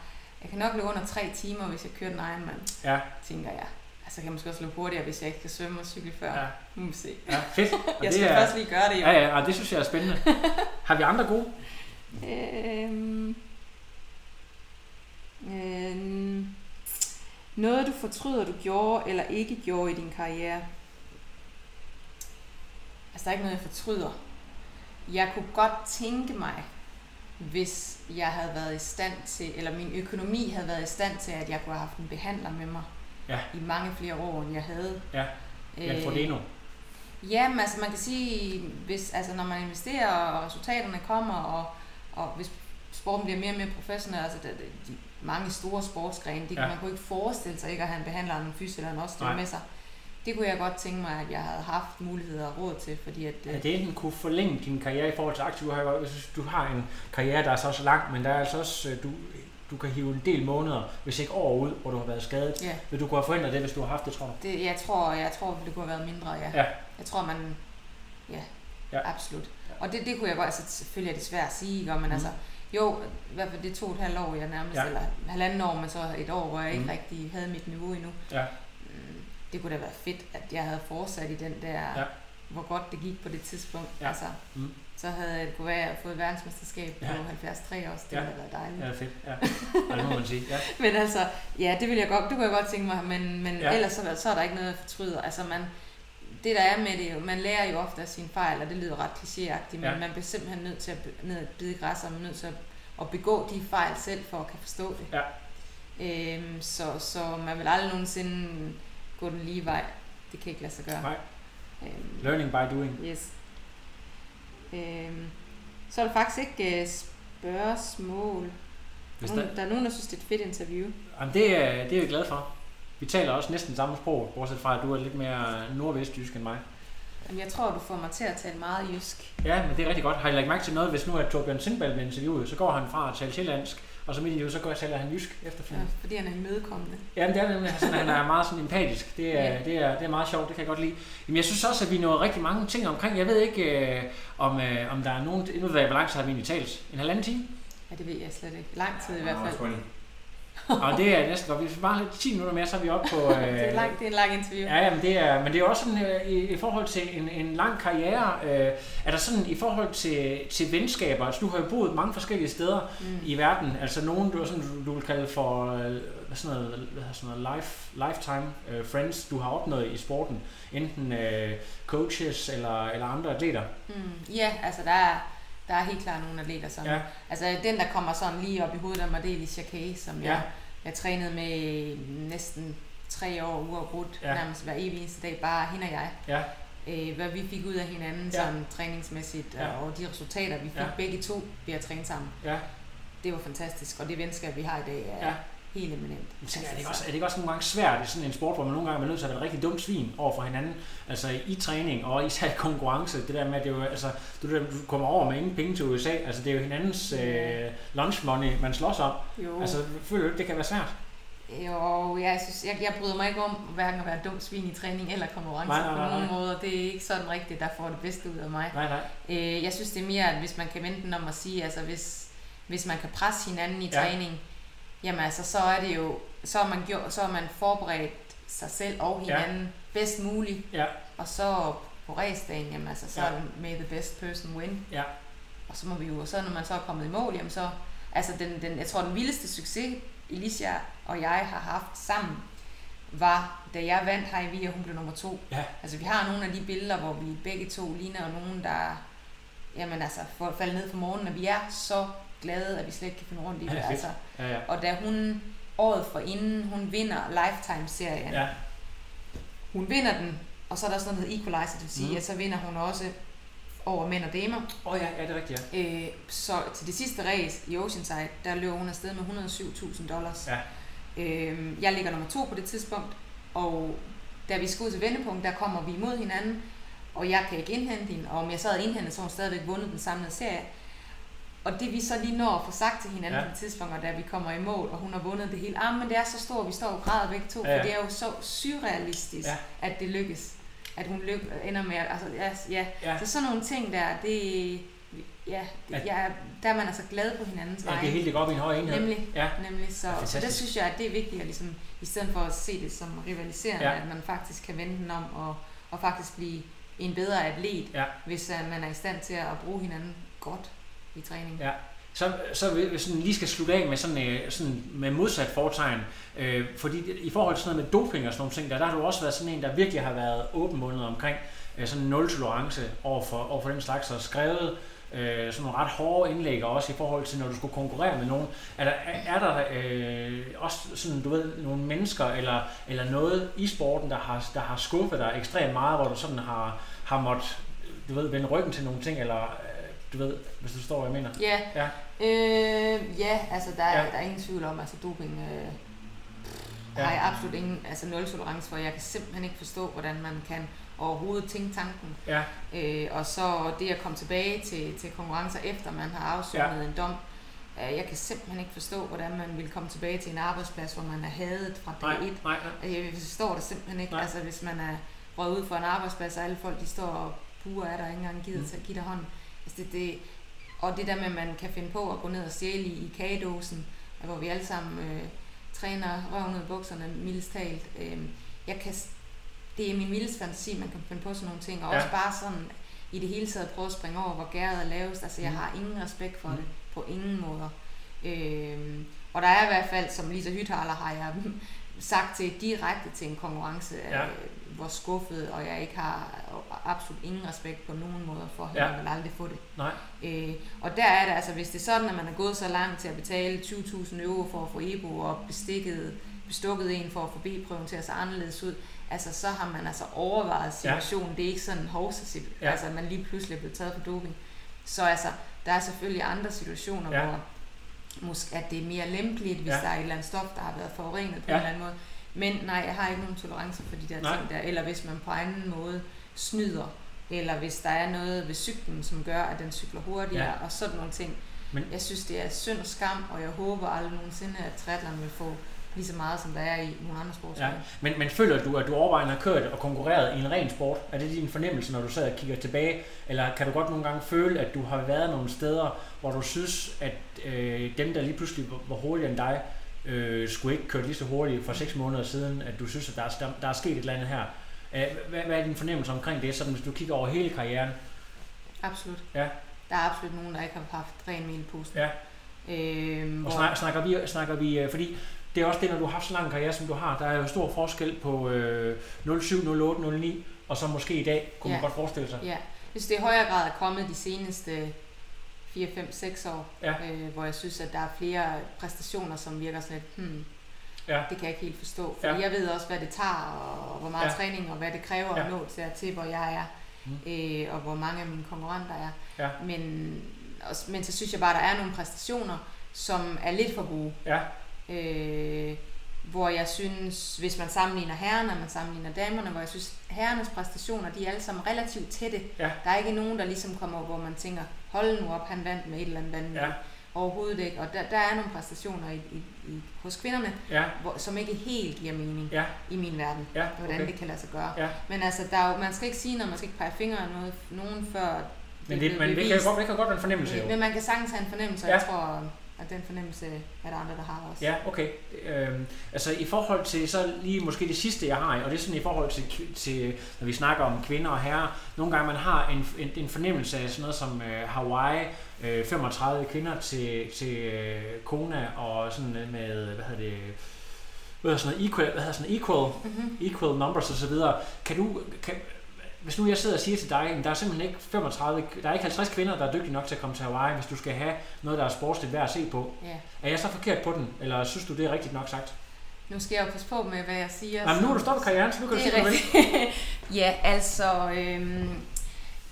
jeg kan nok løbe under 3 timer, hvis jeg kører den Ironman, Ja, tænker jeg. Altså, jeg kan måske også løbe hurtigere, hvis jeg ikke kan svømme og cykle før. ja, Nu må vi se. ja fedt. Og Jeg det skal er, først lige gøre det, jo. Ja, ja, og det synes jeg er spændende. Har vi andre gode? Øhm, øhm, noget du fortryder, du gjorde eller ikke gjorde i din karriere? Altså, der er ikke noget, jeg fortryder. Jeg kunne godt tænke mig, hvis jeg havde været i stand til, eller min økonomi havde været i stand til, at jeg kunne have haft en behandler med mig Ja. i mange flere år, end jeg havde. Ja, Øh, Frodeno. Jamen, altså man kan sige, hvis, altså, når man investerer, og resultaterne kommer, og, og hvis sporten bliver mere og mere professionel, altså det, de mange store sportsgrene, det, Ja. ja. man kunne ikke forestille sig ikke at have en behandler, en fys eller en osteopat med sig. Det kunne jeg godt tænke mig, at jeg havde haft muligheder og råd til, fordi at... Er øh, det enten kunne forlænge din karriere i forhold til aktiv? Du har, jo- jeg synes, du har en karriere, der er så også lang, men der er altså også, øh, du, du kan hive en del måneder, hvis ikke år ud, hvor du har været skadet. Ja, Vil du kunne have forhindret det, hvis du har haft det, tror du? det, jeg tror, jeg tror, det kunne have været mindre, ja. Ja. Jeg tror, man... Ja, Ja. ja. absolut. Og det, det kunne jeg godt... Altså, selvfølgelig er det svært at sige, ikke? men Mhm. altså... Jo, i hvert fald det to og et halvt år, jeg nærmest, Ja. eller halvanden år, men så et år, hvor jeg ikke Mhm. rigtig havde mit niveau endnu. Ja. Mm, Det kunne da være fedt, at jeg havde fortsat i den der, Ja. hvor godt det gik på det tidspunkt. Ja. Altså, Mhm. så havde det kunne være, at jeg fået verdensmesterskab på Ja. 73 også. Det Ja. ville have været dejligt. Ja, fedt. Ja, ja det må man sige. Ja. Men altså, ja, det vil jeg godt, det kunne jeg godt tænke mig, men, men ja. ellers så, så er der ikke noget, jeg fortryder. Altså man, det der er med det, jo, man lærer jo ofte af sine fejl, og det lyder ret klichéagtigt, men Ja. man bliver simpelthen nødt til at ned at bide græs, og man er nødt til at, at begå de fejl selv, for at kan forstå det. Ja. Øhm, så, så man vil aldrig nogensinde gå den lige vej. Det kan ikke lade sig gøre. Nej. Øhm, Learning by doing. Yes. Øhm, så er der faktisk ikke øh, spørgsmål. Hvis Der, er der er nogen, der synes, det er et fedt interview. jamen, det, er, det er jeg glad for. Vi taler også næsten samme sprog, bortset fra, at du er lidt mere nordvestjysk end mig. Jamen, jeg tror, du får mig til at tale meget jysk. Ja, men det er rigtig godt. Har I lagt mærke til noget, hvis nu er Torbjørn Sindbald med interviewet, så går han fra at tale sjællandsk, og så midt i det, så går taler han jysk Ja, efterfølgende. fordi han er imødekommende. Ja, men det er nemlig sådan, at han er meget sådan empatisk. Det er, Ja. det, er, det er meget sjovt, det kan jeg godt lide. Jamen, jeg synes også, at vi når rigtig mange ting omkring. Jeg ved ikke, øh, om, øh, om der er nogen... Nu ved jeg, hvor lang tid har vi egentlig talt? En halvanden time? Ja, det ved jeg slet ikke. Lang tid i hvert fald. Og det er næsten godt. Hvis vi bare lidt 10 minutter mere, så er vi oppe på... Øh, Det er, lang, det er en lang interview. Ja, jamen det er, men det er også sådan, øh, i, i forhold til en, en lang karriere, øh, er der sådan i forhold til, til venskaber, altså du har jo boet mange forskellige steder Mm. i verden, altså nogen du, sådan, du, du vil kalde for øh, sådan noget, sådan noget life, lifetime øh, friends, du har opnået i sporten, enten øh, coaches eller, eller andre atleter. Mm. Ja, altså der er, der er helt klart nogle atleter, som... Ja. Altså den, der kommer sådan lige op i hovedet af mig, det er Alicia Kay, som Ja. jeg, jeg trænede med næsten tre år uafbrudt, Ja. nærmest hver evig eneste dag, bare hende og jeg. Ja, Øh, hvad vi fik ud af hinanden Ja. sådan træningsmæssigt, Ja. og de resultater, vi fik ja. begge to ved at træne sammen, ja. det var fantastisk. Og det venskab, vi har i dag, er Ja. Helt eminent. Men tænker, er, det ikke også, er det ikke også nogle gange svært i sådan en sport, hvor man nogle gange er nødt til at være rigtig dumt svin over for hinanden, altså i træning og især i konkurrence, det der med, at det jo, altså, du, du kommer over med ingen penge til USA, altså det er jo hinandens øh, lunch money, man slås om, Jo. altså føler du ikke, det kan være svært? Jo, jeg, synes, jeg, jeg bryder mig ikke om hverken at være dum svin i træning eller konkurrence Nej, nej, nej, på nogen nej. måder. Det er ikke sådan rigtigt, der får det bedste ud af mig. Nej, nej. Øh, jeg synes, det er mere, at hvis man kan vente om at sige, altså hvis, hvis man kan presse hinanden i Ja. træning, jamen altså, så er det jo, så er man, gjort, så er man forberedt sig selv og hinanden ja. bedst muligt. Ja. Og så på ræsdagen, jamen altså, så Ja. may the best person win. Ja. Og så må vi jo, og så når man så er kommet i mål, jamen så, altså den, den, jeg tror den vildeste succes, Alicia og jeg har haft sammen, var, da jeg vandt her i Via, hun blev nummer to. Ja. Altså vi har nogle af de billeder, hvor vi begge to ligner nogen, der jamen altså, får faldet ned for morgenen, og vi er så glade, at vi slet ikke kan finde rundt i Ja, det. fedt. Altså. Ja, ja. Og da hun året for inden, hun vinder Lifetime-serien, Ja, hun vinder den, og så er der sådan noget, der hedder equalizer, det vil sige, mm. at så vinder hun også over mænd og damer. oh, ja, ja, det er rigtigt, ja. Øh, så til det sidste race i Oceanside, der løb hun afsted med 107.000 dollars. Ja. Øh, jeg ligger nummer to på det tidspunkt, og da vi skal ud til vendepunkt, der kommer vi imod hinanden, og jeg kan ikke indhente hende, og om jeg så havde indhentet, så hun stadigvæk vundet den samlede serie. Og det vi så lige når at få sagt til hinanden Ja. på tidspunkt, da vi kommer i mål, og hun har vundet det hele. Ah, men det er så stort, vi står og græder begge to, Ja, for det er jo så surrealistisk, Ja. at det lykkes. At hun lyk, ender med, altså, ja, ja. Så sådan nogle ting der, det, ja, det, At- ja, der er man altså glad på hinandens Ja, det er vegne. helt det går op i en høj enhed. Nemlig, Ja. nemlig så, Ja, så det synes jeg, at det er vigtigt, at ligesom, i stedet for at se det som rivaliserende, ja. at man faktisk kan vende den om og, og faktisk blive en bedre atlet, Ja. hvis uh, man er i stand til at bruge hinanden godt i træning. Ja. Så, så vi- hvis vi lige skal slutte af med sådan, øh, sådan med modsat foretegn, øh, fordi i forhold til sådan noget med doping og sådan nogle ting, der, der har du også været sådan en, der virkelig har været åbenmundet omkring øh, sådan nul tolerance over for, over for den slags, og skrevet øh, sådan nogle ret hårde indlæg også i forhold til, når du skulle konkurrere med nogen. Er der, er der øh, også sådan, du ved, nogle mennesker eller, eller noget i sporten, der har, der har skuffet dig ekstremt meget, hvor du sådan har, har måttet, du ved, vende ryggen til nogle ting, eller du ved, hvis du forstår, hvad jeg mener? Ja, Ja. øh, ja altså der er, Ja. der er ingen tvivl om, altså doping øh, Ja. har jeg absolut ingen altså nul tolerance for. Jeg kan simpelthen ikke forstå, hvordan man kan overhovedet tænke tanken. Ja, Øh, og så det at komme tilbage til, til konkurrencer efter man har afsonet Ja. en dom. Øh, jeg kan simpelthen ikke forstå, hvordan man vil komme tilbage til en arbejdsplads, hvor man er hadet fra dag nej, et. nej, nej. Øh, Jeg forstår det simpelthen ikke. Nej. Altså hvis man er røget ud fra en arbejdsplads, og alle folk de står og puger af dig, og ikke engang gider Mm. til at give dig hånden. Altså det, det, og det der med, at man kan finde på at gå ned og stjæle i, i kagedåsen, hvor vi alle sammen øh, træner røven ud af bukserne, mildest talt. Øh, jeg kan, det er min vildeste fantasi, man kan finde på sådan nogle ting, og Ja. også bare sådan i det hele taget prøve at springe over, hvor gæret er lavest. Altså jeg Mm. har ingen respekt for Mm. det, på ingen måder. Øh, og der er i hvert fald, som Lisa Hythaler har jeg sagt til direkte til en konkurrence, Ja. ja. hvor skuffet, og jeg ikke har absolut ingen respekt på nogen måder for hende, Ja. jeg vil aldrig få det. nej. Øh, og der er det altså, hvis det er sådan, at man er gået så langt til at betale 20.000 euro for at få EBO og bestikket, bestukket en for at få B-prøven til at se anderledes ud, altså så har man altså overvejet situationen. Ja. Det er ikke sådan en hovsa Ja. altså at man lige pludselig er blevet taget for doping. Så altså, der er selvfølgelig andre situationer, Ja. hvor måske at det er mere lempeligt, hvis Ja. der er et eller andet stof, der har været forurenet på Ja. en eller anden måde. Men nej, jeg har ikke nogen tolerance for de der Nej. ting der. Eller hvis man på anden måde snyder, eller hvis der er noget ved cyklen, som gør, at den cykler hurtigere, Ja. ja. og sådan nogle ting. Men- jeg synes, det er synd og skam, og jeg håber aldrig nogensinde, at triathlon vil få lige så meget, som der er i nogle andre Ja. sportsgrene. Men, men føler du, at du overvejende har kørt og konkurreret i en ren sport? Er det din fornemmelse, når du sidder og kigger tilbage? Eller kan du godt nogle gange føle, at du har været nogle steder, hvor du synes, at øh, dem, der lige pludselig var- hurtigere end dig, øh, skulle ikke køre lige så hurtigt for seks måneder siden, at du synes, at der er, der er sket et eller andet her? Øh, Hvad, hvad er din fornemmelse omkring det, sådan hvis du kigger over hele karrieren? Absolut. Ja. Der er absolut nogen, der ikke har haft ren mel i posen. Ja. Øhm, Og hvor- snak, snakker vi, snakker vi, øh, fordi det er også det, når du har haft så lang karriere, som du har, der er jo stor forskel på øh, 07, 08, 09, og så måske i dag, kunne man Ja. godt forestille sig. Ja, hvis det i højere grad er kommet de seneste 4, 5, 6 år, Ja. øh, hvor jeg synes, at der er flere præstationer, som virker sådan lidt, hmm, Ja. det kan jeg ikke helt forstå. Fordi Ja. jeg ved også, hvad det tager, og hvor meget Ja. træning, og hvad det kræver Ja. at nå til, til, hvor jeg er, Mm. øh, og hvor mange af mine konkurrenter er. Ja. Men, også, men så synes jeg bare, at der er nogle præstationer, som er lidt for gode. Ja, Øh, hvor jeg synes, hvis man sammenligner herrerne, og man sammenligner damerne, hvor jeg synes, herrenes præstationer, de er alle sammen relativt tætte. Ja. Der er ikke nogen, der ligesom kommer, hvor man tænker, hold nu op, han vandt med et eller andet vandet. Ja. Overhovedet ikke. Og der, der er nogle præstationer i, i, i, hos kvinderne, ja, hvor, som ikke helt giver mening ja, i min verden, ja, hvordan okay. det kan lade sig gøre. Ja. Men altså, der er jo, man skal ikke sige noget, man skal ikke pege fingre af noget, nogen før Men det, blevet men det kan, godt, det kan godt være en fornemmelse jo. Men man kan sagtens have en fornemmelse, og Ja. jeg tror, at den fornemmelse er der andre, der har også. Ja, okay. Øhm, altså i forhold til så lige måske det sidste, jeg har, og det er sådan i forhold til, til når vi snakker om kvinder og herrer, nogle gange man har en, en, en fornemmelse af sådan noget som øh, Hawaii, øh, 35 kvinder til, til øh, Kona og sådan med, hvad hedder det, hvad hedder sådan noget, equal, hvad hedder sådan noget, equal, Mm-hmm. equal numbers og så videre. Kan du, kan, hvis nu jeg sidder og siger til dig, at der er simpelthen ikke 35, der er ikke 50 kvinder, der er dygtige nok til at komme til Hawaii, hvis du skal have noget, der er sportsligt værd at se på. Ja. Er jeg så forkert på den, eller synes du, det er rigtigt nok sagt? Nu skal jeg jo passe på med, hvad jeg siger. Nej, men nu har du stoppet karrieren, så nu kan du sige, hvad ja, altså, øhm,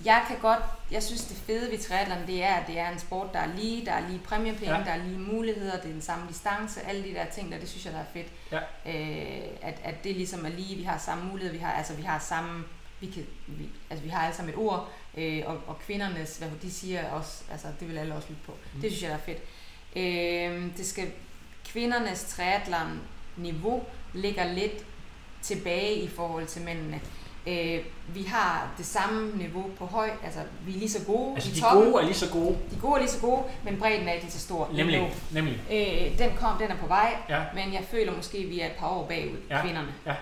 jeg kan godt, jeg synes, det fede ved triathlon, det er, at det er en sport, der er lige, der er lige præmiepenge, Ja. der er lige muligheder, det er den samme distance, alle de der ting der, det synes jeg, der er fedt. Ja. Øh, at, at det ligesom er lige, vi har samme muligheder, vi har, altså vi har samme, vi kan, vi, altså vi har alle sammen et ord, øh, og, og kvindernes, hvad de siger også, altså det vil alle også lytte på. Mm. Det synes jeg, der er fedt. Øh, det skal, kvindernes triathlon niveau ligger lidt tilbage i forhold til mændene. Øh, vi har det samme niveau på høj, altså vi er lige så gode Altså i de toppen. gode er lige så gode. De gode er lige så gode, men bredden er ikke lige så stor. Nemlig, nemlig. Øh, den kom, den er på vej, Ja. men jeg føler måske, at vi er et par år bagud, Ja, kvinderne. ja.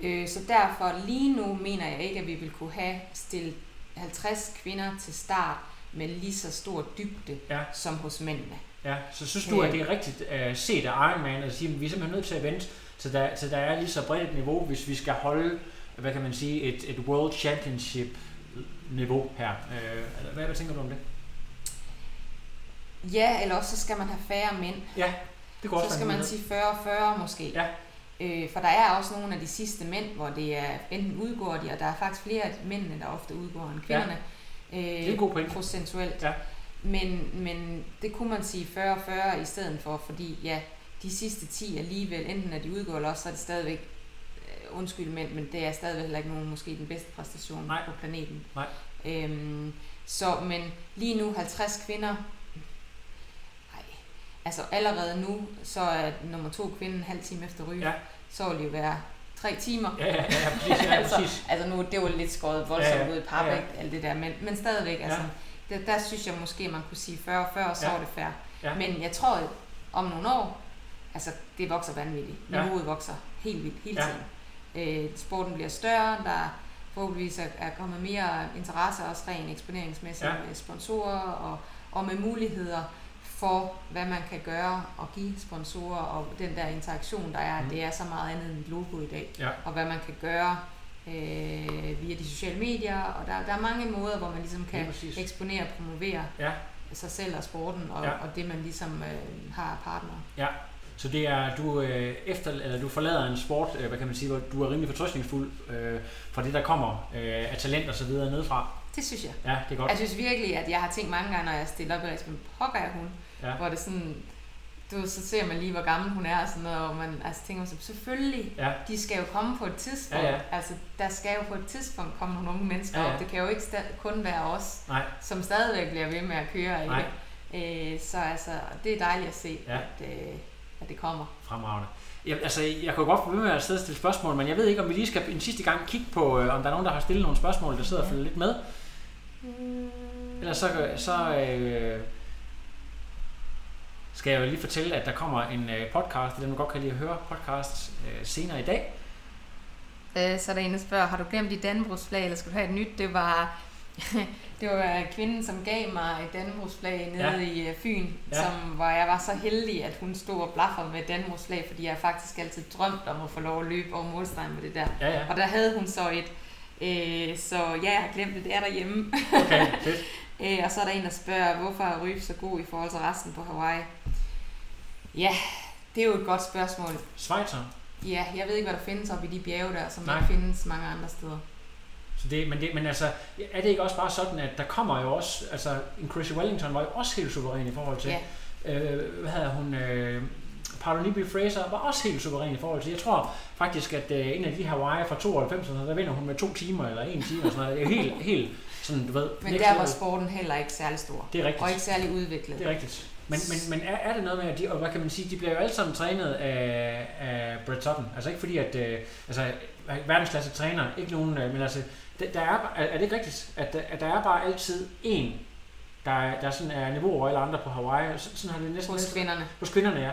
Øh, så derfor lige nu mener jeg ikke, at vi vil kunne have stillet 50 kvinder til start med lige så stor dybde Ja. som hos mændene. Ja, så synes du, at det er rigtigt uh, set af Ironman at sige, at vi er simpelthen nødt til at vente, så der, så der er lige så bredt et niveau, hvis vi skal holde, hvad kan man sige, et, et World Championship niveau her. Uh, hvad, hvad tænker du om det? Ja, eller også så skal man have færre mænd. Ja, det går også Så skal man sige 40-40 måske. Ja. Øh, for der er også nogle af de sidste mænd, hvor det er enten udgår de, og der er faktisk flere af mændene, der ofte udgår end kvinderne. Øh, Det er en god point. Procentuelt. Ja. Men, men det kunne man sige 40-40 i stedet for, fordi ja, de sidste 10 alligevel, enten er de udgår, eller også så er det stadigvæk, øh, undskyld mænd, men det er stadigvæk heller ikke nogen, måske den bedste præstation Nej. på planeten. Nej. Øhm, så, men lige nu 50 kvinder, nej, altså allerede nu, så er nummer to kvinde en halv time efter ryge, Ja. så vil det jo være tre timer. Ja, ja, ja, præcis. Ja, altså, præcis. altså nu, det var lidt skåret voldsomt Ja, ja, ja. ud i pap, Ja, ja, ja. ja. alt det der, men, men stadigvæk, altså, der, der synes jeg måske, man kunne sige 40 før, så Ja. ja. var det fair. Ja. Men jeg tror, om nogle år, altså det vokser vanvittigt. Ja. Niveauet vokser helt vildt hele Ja. tiden. Øh, sporten bliver større, der forhåbentligvis er, er kommet mere interesse, også rent eksponeringsmæssigt Ja. ja. med sponsorer og, og med muligheder for, hvad man kan gøre og give sponsorer, og den der interaktion, der er, Mm. det er så meget andet end et logo i dag, Ja. og hvad man kan gøre øh, via de sociale medier, og der, der er mange måder, hvor man ligesom Lige kan præcis. eksponere og promovere Ja. sig selv og sporten, og, Ja. ja. og det man ligesom øh, har af partnere. Ja, så det er, du, øh, efter, eller du forlader en sport, øh, hvad kan man sige, hvor du er rimelig fortrøstningsfuld øh, for det, der kommer øh, af talent og så videre nedefra. Det synes jeg. Ja, det er godt. Jeg synes virkelig, at jeg har tænkt mange gange, når jeg stiller op i men pokker er hun? Ja. Hvor det sådan, du så ser man lige, hvor gammel hun er, og sådan noget, og man altså, tænker man så, selvfølgelig, Ja, de skal jo komme på et tidspunkt. Ja, ja. Altså, der skal jo på et tidspunkt komme nogle unge mennesker Ja, ja, op. Det kan jo ikke kun være os, nej, som stadigvæk bliver ved med at køre. Nej. Ikke? Øh, så altså, det er dejligt at se, ja. at, øh, at det kommer. fremragende. Jeg, altså, jeg kunne godt ved med at sidde og stille spørgsmål, men jeg ved ikke, om vi lige skal en sidste gang kigge på, øh, om der er nogen, der har stillet nogle spørgsmål, der sidder og følger lidt med. Ellers så, så øh, skal jeg jo lige fortælle, at der kommer en øh, podcast, til dem, der godt kan lide at høre podcast øh, senere i dag. Øh, så er der en, der spørger, har du glemt dit Dannebrogsflag, eller skal du have et nyt? Det var, det var kvinden, som gav mig et Dannebrogsflag nede Ja. i øh, Fyn, Ja. som, hvor jeg var så heldig, at hun stod og blaffede med et Dannebrogsflag, fordi jeg faktisk altid drømt om at få lov at løbe over målstregen med det der. Ja, ja. Og der havde hun så et, øh, så ja, jeg har glemt det, det er derhjemme. Okay, fedt. Øh, og så er der en, der spørger, hvorfor er Ryf så god i forhold til resten på Hawaii? Ja, det er jo et godt spørgsmål. Schweizer. Ja, jeg ved ikke, hvad der findes oppe i de bjerge der, som Nej. ikke findes mange andre steder. Så det, men, det, men altså, er det ikke også bare sådan, at der kommer jo også, altså en Chrissy Wellington var jo også helt suveræn i forhold til, Ja. øh, hvad hedder hun, øh, Paralympic Fraser var også helt suveræn i forhold til, jeg tror faktisk, at øh, en af de Hawaii fra 92, der vinder hun med to timer eller en time og sådan noget, det er jo helt, helt sådan, du ved, Men der var sporten heller ikke særlig stor. det er rigtigt. Og ikke særlig udviklet. Det er rigtigt. Men, men, men er, er det noget med, at de, og hvad kan man sige, de bliver jo alle sammen trænet af, af Brett Sutton. Altså ikke fordi, at øh, altså, verdensklasse træner, ikke nogen, øh, men altså, der, der er, er, er det ikke rigtigt, at, der- at der er bare altid én, der, er- der sådan er niveau over alle andre på Hawaii. Så- Sådan har det næsten Hos kvinderne. Hos kvinderne, ja.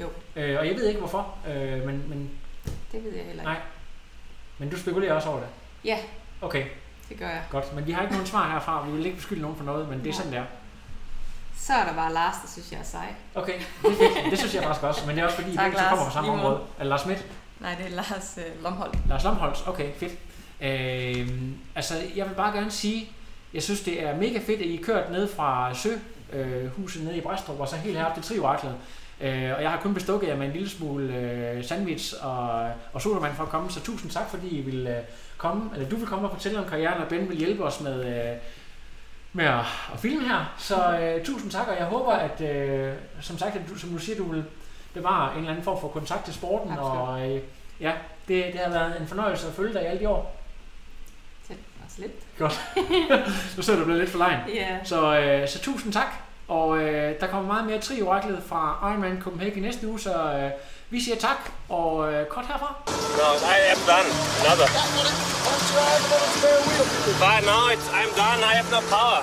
Jo. Øh, og jeg ved ikke hvorfor, øh, men, men, Det ved jeg heller ikke. Nej. men du spekulerer også over det. Ja, Okay, det gør jeg. godt. Men vi har ikke nogen svar herfra. Vi vil ikke beskylde nogen for noget, men det er sådan, det er. Så er der bare Lars, der synes, jeg er sej. Okay, det, er det synes jeg faktisk også. Men det er også fordi, Tak, vi Lars. kommer fra samme område. Eller Lars Schmidt. Nej, det er Lars øh, Lomholdt. Lars Lomholtz, okay, fedt. Øh, altså, jeg vil bare gerne sige, jeg synes, det er mega fedt, at I er kørt ned fra Søhuset øh, nede i Bræstrup, og så helt herop til Trioraklet. Øh, og jeg har kun bestukket jer med en lille smule øh, sandwich og, og sodavand for at komme, så tusind tak, fordi I vil øh, komme, eller du vil komme og fortælle om karrieren, og Ben vil hjælpe os med, øh, med at, at filme her. Så øh, tusind tak, og jeg håber, at øh, som sagt, at du, som du siger, du vil bevare en eller anden form for kontakt til sporten. Absolut. Og øh, ja, det, det har været en fornøjelse at følge dig i alle de år. Lidt. Godt. nu sidder du blevet lidt for lejen. Ja. Så, øh, så tusind tak. Og øh, der kommer meget mere tri oraklet fra Ironman Copenhagen næste uge, så øh, vi siger tak, og øh, kort herfra. No, I am done. Another. But no, it's, I'm done. I have no power.